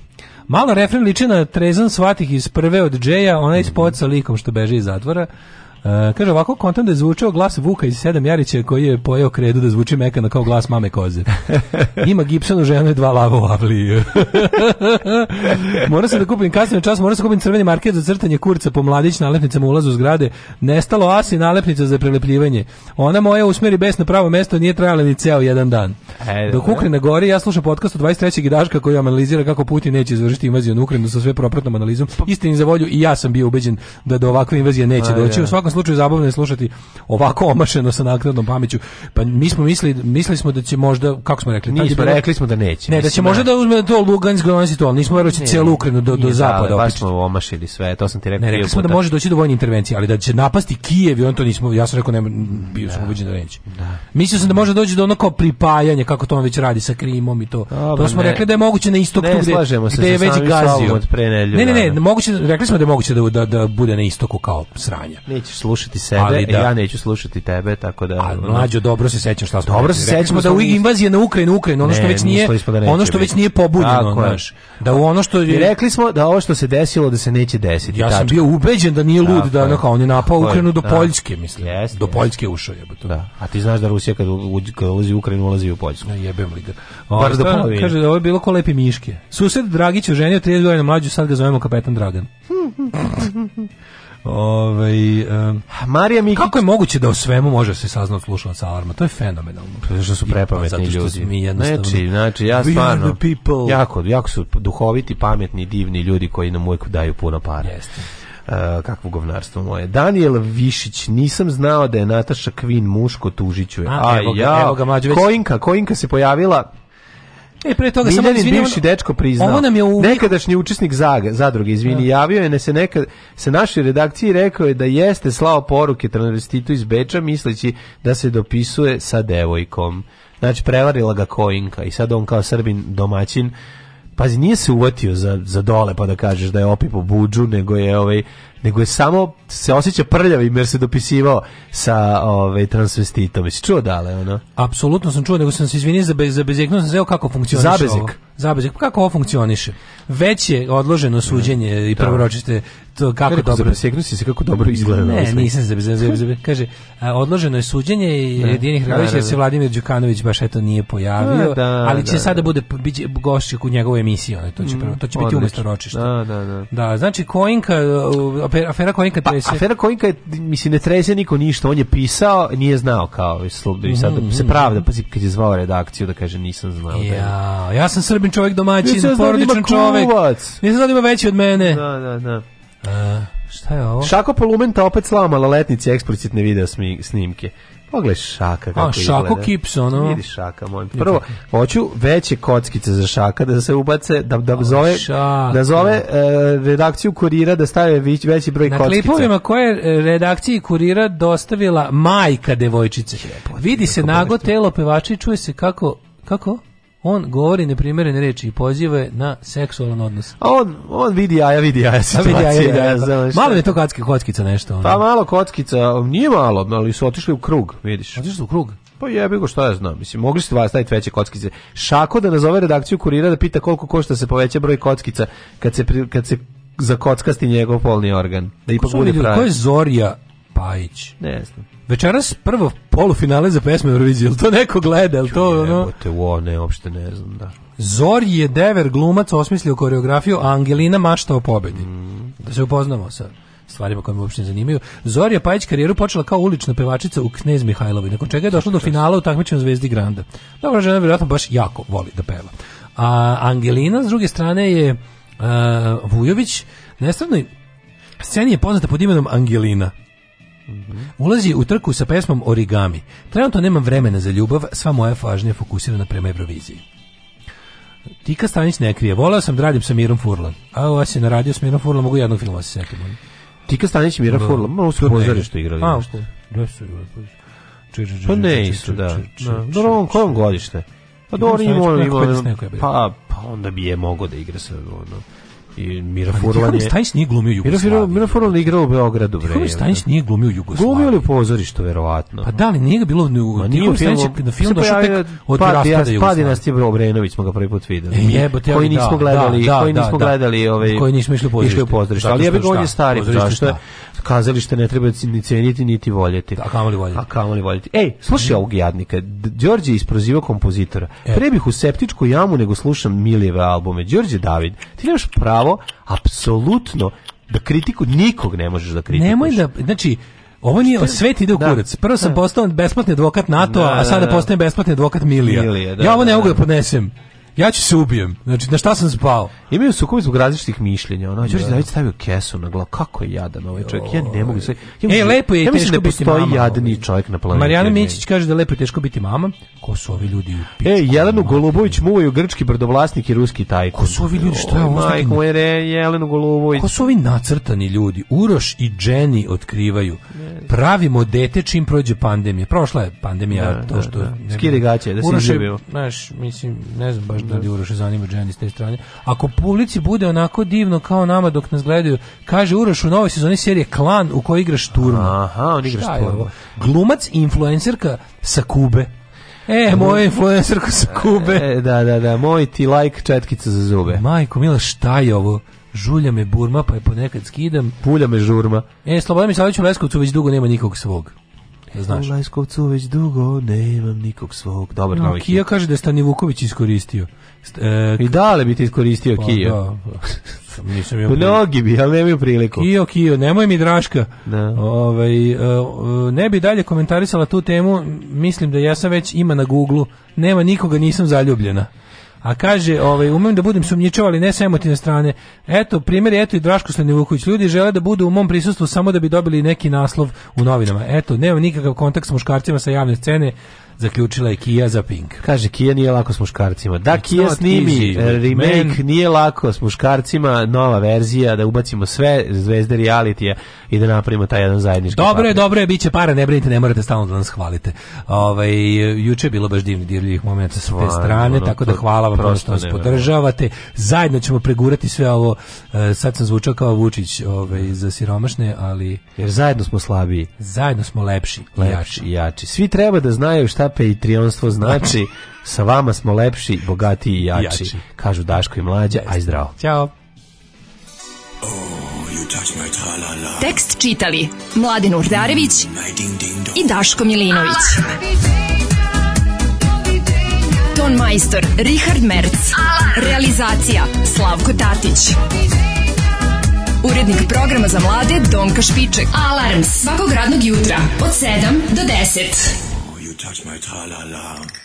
Malo refren liči na Trezan svatih iz prve od Džeja, onaj spot sa likom što beže iz zatvora. Uh, kaže ovako, kontam da je zvučao glas Vuka iz Sedam Jarića koji je pojeo kredu da zvuči mekano kao glas mame koze. Ima Gibsonu ženu i dva lava u avliju. mora se da kupim kasnije čas, mora se da kupim crveni market za crtanje kurca po mladić nalepnicama ulazu zgrade. Nestalo asi nalepnica za prelepljivanje. Ona moja usmeri bes na pravo mesto nije trajala ni ceo jedan dan. E, Dok Ukrajina gori, ja slušam podcast od 23. Gidaška koji analizira kako Putin neće izvršiti invaziju na Ukrajinu sa sve propratnom analizom. Pa- Istini za volju i ja sam bio ubeđen da do ovakve invazije neće doći. U svakom slučaju zabavno je slušati ovako omašeno sa naknadnom pameću. Pa mi smo mislili, mislili smo da će možda, kako smo rekli, nismo, bilo, rekli smo da neće. Ne, da će ne. možda da-, da uzme to Lugansk, da Donetsk, to, nismo verovali da će celu Ukrajinu do, do zapada. Baš smo omašili sve, to sam ti rekao. Ne, rekli smo da može doći do vojne intervencije, ali da će napasti Kijev i on to nismo, ja sam rekao, ne, bio sam ubeđen da neće. Mislio sam da može doći do ono kao pripajanje, kako to on već radi sa Krimom i to. To smo rekli da je moguće na istoku tu gde je već gazio. Ne, ne, ne, moguće, rekli smo da je moguće da, da, da bude na istoku kao sranja. Nećeš slušati sebe, e, da, ja neću slušati tebe, tako da... Ali, mlađo, dobro se sećam šta smo... Dobro se sećamo da u invazije na Ukrajinu, Ukrajinu, ono što već nije, da ono što već nije pobunjeno, znaš. Da u ono što... je... rekli smo da ovo što se desilo, da se neće desiti. Ja sam bio ubeđen da nije lud, tako, da onako, on je napao Ukrajinu do da. Poljske, mislim. Yes, do Poljske ušao je. Da. A ti znaš da Rusija kad, kad ulazi u Ukrajinu, ulazi u Poljsku. Ja jebem li ga. Bar ovaj, da Kaže da ovo je bilo ko lepi miške. Sused Dragić je ženio 30 godina mlađu, sad ga zovemo kapetan Dragan. Ovaj um, Marija Mikić Kako je moguće da o svemu može da se saznat slušalaca alarma? To je fenomenalno. Pa zato što su pa prepametni ljudi. zato što ljudi. Znači, znači ja stvarno jako jako su duhoviti, pametni, divni ljudi koji nam uvijek daju puno para. Jeste. Uh, kakvo govnarstvo moje. Daniel Višić, nisam znao da je Nataša Kvin muško tužiću. A, A evo ga, ja, evo ga, već... Koinka, Koinka se pojavila E, pre toga, Miljanin samo izvini, bivši dečko priznao. Ovo nam je u... Nekadašnji učesnik zaga, zadruge, izvini, ja. Da. javio je ne se nekad, se našoj redakciji rekao je da jeste slao poruke tranvestitu iz Beča misleći da se dopisuje sa devojkom. Znači, prevarila ga Koinka i sad on kao Srbin domaćin Pazi, nije se uvatio za, za dole pa da kažeš da je opipo buđu, nego je ovaj, nego je samo se osjeća prljavim jer se dopisivao sa ove, ovaj, transvestitom. Jesi čuo dale ono? Apsolutno sam čuo, nego sam se izvinio za bez, za bezjekno, sam zeo kako funkcioniše Zabezik. ovo. Zabezik. Pa kako ovo funkcioniše? Već je odloženo suđenje ne, mm, i da. prvoročiste to kako Reku, dobro zabezeknu si se kako dobro izgleda. Ne, ovaj nisam zabezeknu, kaže a, odloženo je suđenje i da. jedinih da, Hrvatić jer se Vladimir Đukanović baš eto nije pojavio, da, da, ali će da, sada bude biće gošćik u njegovoj emisiji, ono, to će mm, prvo, to će biti umesto ročišta. Da, da, da. Da, znači Koinka afera, afera Koinka pa, trese. Pa, afera Koinka je, mislim, ne trese niko ništa, on je pisao, nije znao kao, i sad mm se pravda, pa kad je zvao redakciju da kaže nisam znao. Da ja, ja sam srbin čovjek domaćin, da porodičan čovjek. Nisam znao da ima veći od mene. Da, da, da. A, e, šta je ovo? Šako Polumenta opet slamala letnici eksplicitne video snimke. Pogledaj šaka kako A, šako gleda. kips, ono. Vidi šaka, moj. Prvo, hoću veće kockice za šaka da se ubace, da, da o, zove, da zove uh, redakciju kurira da stave veći broj Na kockica. Na klipovima koje e, redakciji kurira dostavila majka devojčice. Vidi se nago telo pevača i čuje se kako... Kako? on govori neprimerene reči i poziva na seksualan odnos. A on, on vidi jaja, vidi jaja situacija. Ja, jaja, vidi jaja. Ja, da. malo je to kocki, kockica nešto. Ono. Pa malo kockica, nije malo, ali su otišli u krug, vidiš. Otišli u krug? Pa jebi go, šta ja znam. Mislim, mogli ste vas staviti veće kockice. Šako da nazove redakciju kurira da pita koliko košta da se poveća broj kockica kad se, pri, kad se za kockasti njegov polni organ. Da ipak bude pravi. Ko je Zorija Pajić. Ne znam. Večeras prvo polufinale za pesme Eurovizije, to neko gleda, jel to ono? Jebote, wo, ne, uopšte ne znam, da. Zori je Dever glumac osmislio koreografiju, a Angelina mašta o pobedi. Mm. Da se upoznamo sa stvarima koje me uopšte zanimaju. Zorija Pajić karijeru počela kao ulična pevačica u Knez Mihajlovi, nakon čega je došla do finala u takmičenju Zvezdi Granda. Dobro, žena vjerojatno baš jako voli da peva. A Angelina, s druge strane, je uh, Vujović, nestranoj sceni je poznata pod imenom Angelina. Ulazi u trku sa pesmom Origami. Trenutno nemam vremena za ljubav, sva moja fažnja je fokusirana prema Euroviziji. Tika Stanić ne krije. Volao sam da radim sa Mirom Furlan. A ova se na radio s Mirom Furlan, mogu jednog filma da se setim. Tika Stanić i Mira Furlan, malo su pozorište igrali. A, što? Da su igrali. Pa ne, isto, da. Dobro, on kojom godište? Pa dobro, ima, ima, pa, pa onda bi je mogo da igra sa, ono, i Mira Furlan je... Stajnić nije glumio Jugoslaviju. Miro, Miro Furlan je igrao u Beogradu. Bre, Tihomir Stajnić nije glumio Jugoslaviju. Glumio li u pozorištu, verovatno. Pa da, li, nije ga bilo... Ma nije Stajnić na film došao pa tek od pa, raspada Jugoslavije. Padinast je Bro Obrenović, smo ga prvi put videli. E, jebote, koji nismo da, gledali, da, koji da, nismo da. gledali, ovaj, koji nismo išli u pozorište. Išli u pozorište. Ali ja bih on je stari, zašto je kazalište ne treba ni ceniti niti voljeti. A kamoli voljeti. A kamoli voljeti. Ej, slušaj mhm. ovog jadnika. Đorđe isproziva kompozitora. Pre bih u septičku jamu nego slušam Milijeve albume. Đorđe David, ti nemaš pravo pravo, apsolutno, da kritiku nikog ne možeš da kritikuješ. Nemoj da, znači, ovo nije Šta? svet ide u da. kurac. Prvo sam da. postao besplatni advokat NATO, da, a da, sada da, postajem besplatni advokat Milija. Milije, da, ja ovo da, ne da, mogu da podnesem ja ću se ubijem. Znači, na šta sam spao? Imaju sukobi zbog različitih mišljenja. Ono, Đorđe David da stavio kesu na glavu. Kako je jadan ovaj čovjek? Ja ne mogu sve. Ja Ej, lepo je ja teško da biti mama. Ja jadni ovaj. čovjek na planeti. Marijana Mićić kaže da lepo je teško biti mama. Ko su ovi ljudi? Ej, Jelenu Golubović muvaju grčki brdovlasnik i ruski tajkun. Ko su ovi ljudi? Šta je ovo? Majko, Jelenu Golubović. Ko su ovi nacrtani ljudi? Uroš i Jenny otkrivaju. Pravimo dete čim prođe pandemija. Prošla je pandemija, da, to što... Da, Skide gaće, da si Uroš znaš, mislim, ne znam baš da. Gidali Uroš zanima Dženi s te strane. Ako publici bude onako divno kao nama dok nas gledaju, kaže Uroš u novoj sezoni serije Klan u kojoj igraš turma. Aha, on igra Šta Glumac i influencerka sa Kube. E, moj influencer ko sa Kube. E, da, da, da, moj ti like četkica za zube. Majko, mila, šta je ovo? Žulja me burma, pa je ponekad skidam. Pulja me žurma. E, Slobodan Mišlavić u Leskovcu već dugo nema nikog svog. Znaš. U Lajskovcu već dugo nemam nikog svog. Dobar no, novi Kija hit. kaže da je Vuković iskoristio. E, I da li bi ti iskoristio pa, Kija. Da. ja Mnogi bi, ali nemaju priliku. Kio, Kio, nemoj mi draška. Da. Ove, ovaj, e, ne bi dalje komentarisala tu temu, mislim da ja sam već ima na Google, nema nikoga, nisam zaljubljena. A kaže, ovaj, umem da budem sumnjičav, ali ne sa emotivne strane. Eto, primjer, eto i Draško Slenivuković. Ljudi žele da budu u mom prisustvu samo da bi dobili neki naslov u novinama. Eto, nema nikakav kontakt sa muškarcima sa javne scene zaključila je Kija za Pink. Kaže, Kija nije lako s muškarcima. Da, It's Kia snimi easy, eh, remake, man. nije lako s muškarcima, nova verzija, da ubacimo sve zvezde realitija i da napravimo taj jedan zajednički Dobro je, dobro je, bit će para, ne brinite, ne morate stalno da nas hvalite. Ovaj, juče je bilo baš divni dirljivih momenta sa te strane, ono, tako da hvala vam prosto nas podržavate. Zajedno ćemo pregurati sve ovo, eh, sad sam zvučao kao Vučić ovaj, za siromašne, ali... Jer zajedno smo slabiji. Zajedno smo lepši, lepši i jači. jači. Svi treba da znaju šta šta Patreonstvo znači. Sa vama smo lepši, bogatiji i jači. jači. Kažu Daško i Mlađa, aj zdravo. Ćao. Oh, Tekst čitali Mladin Urdarević i Daško Milinović. Ah! Ton majstor Richard Merc. Ah! Realizacija Slavko Tatić. Urednik programa za mlade Donka Špiček. Alarms svakog radnog jutra od 7 do 10. Touch my tralala.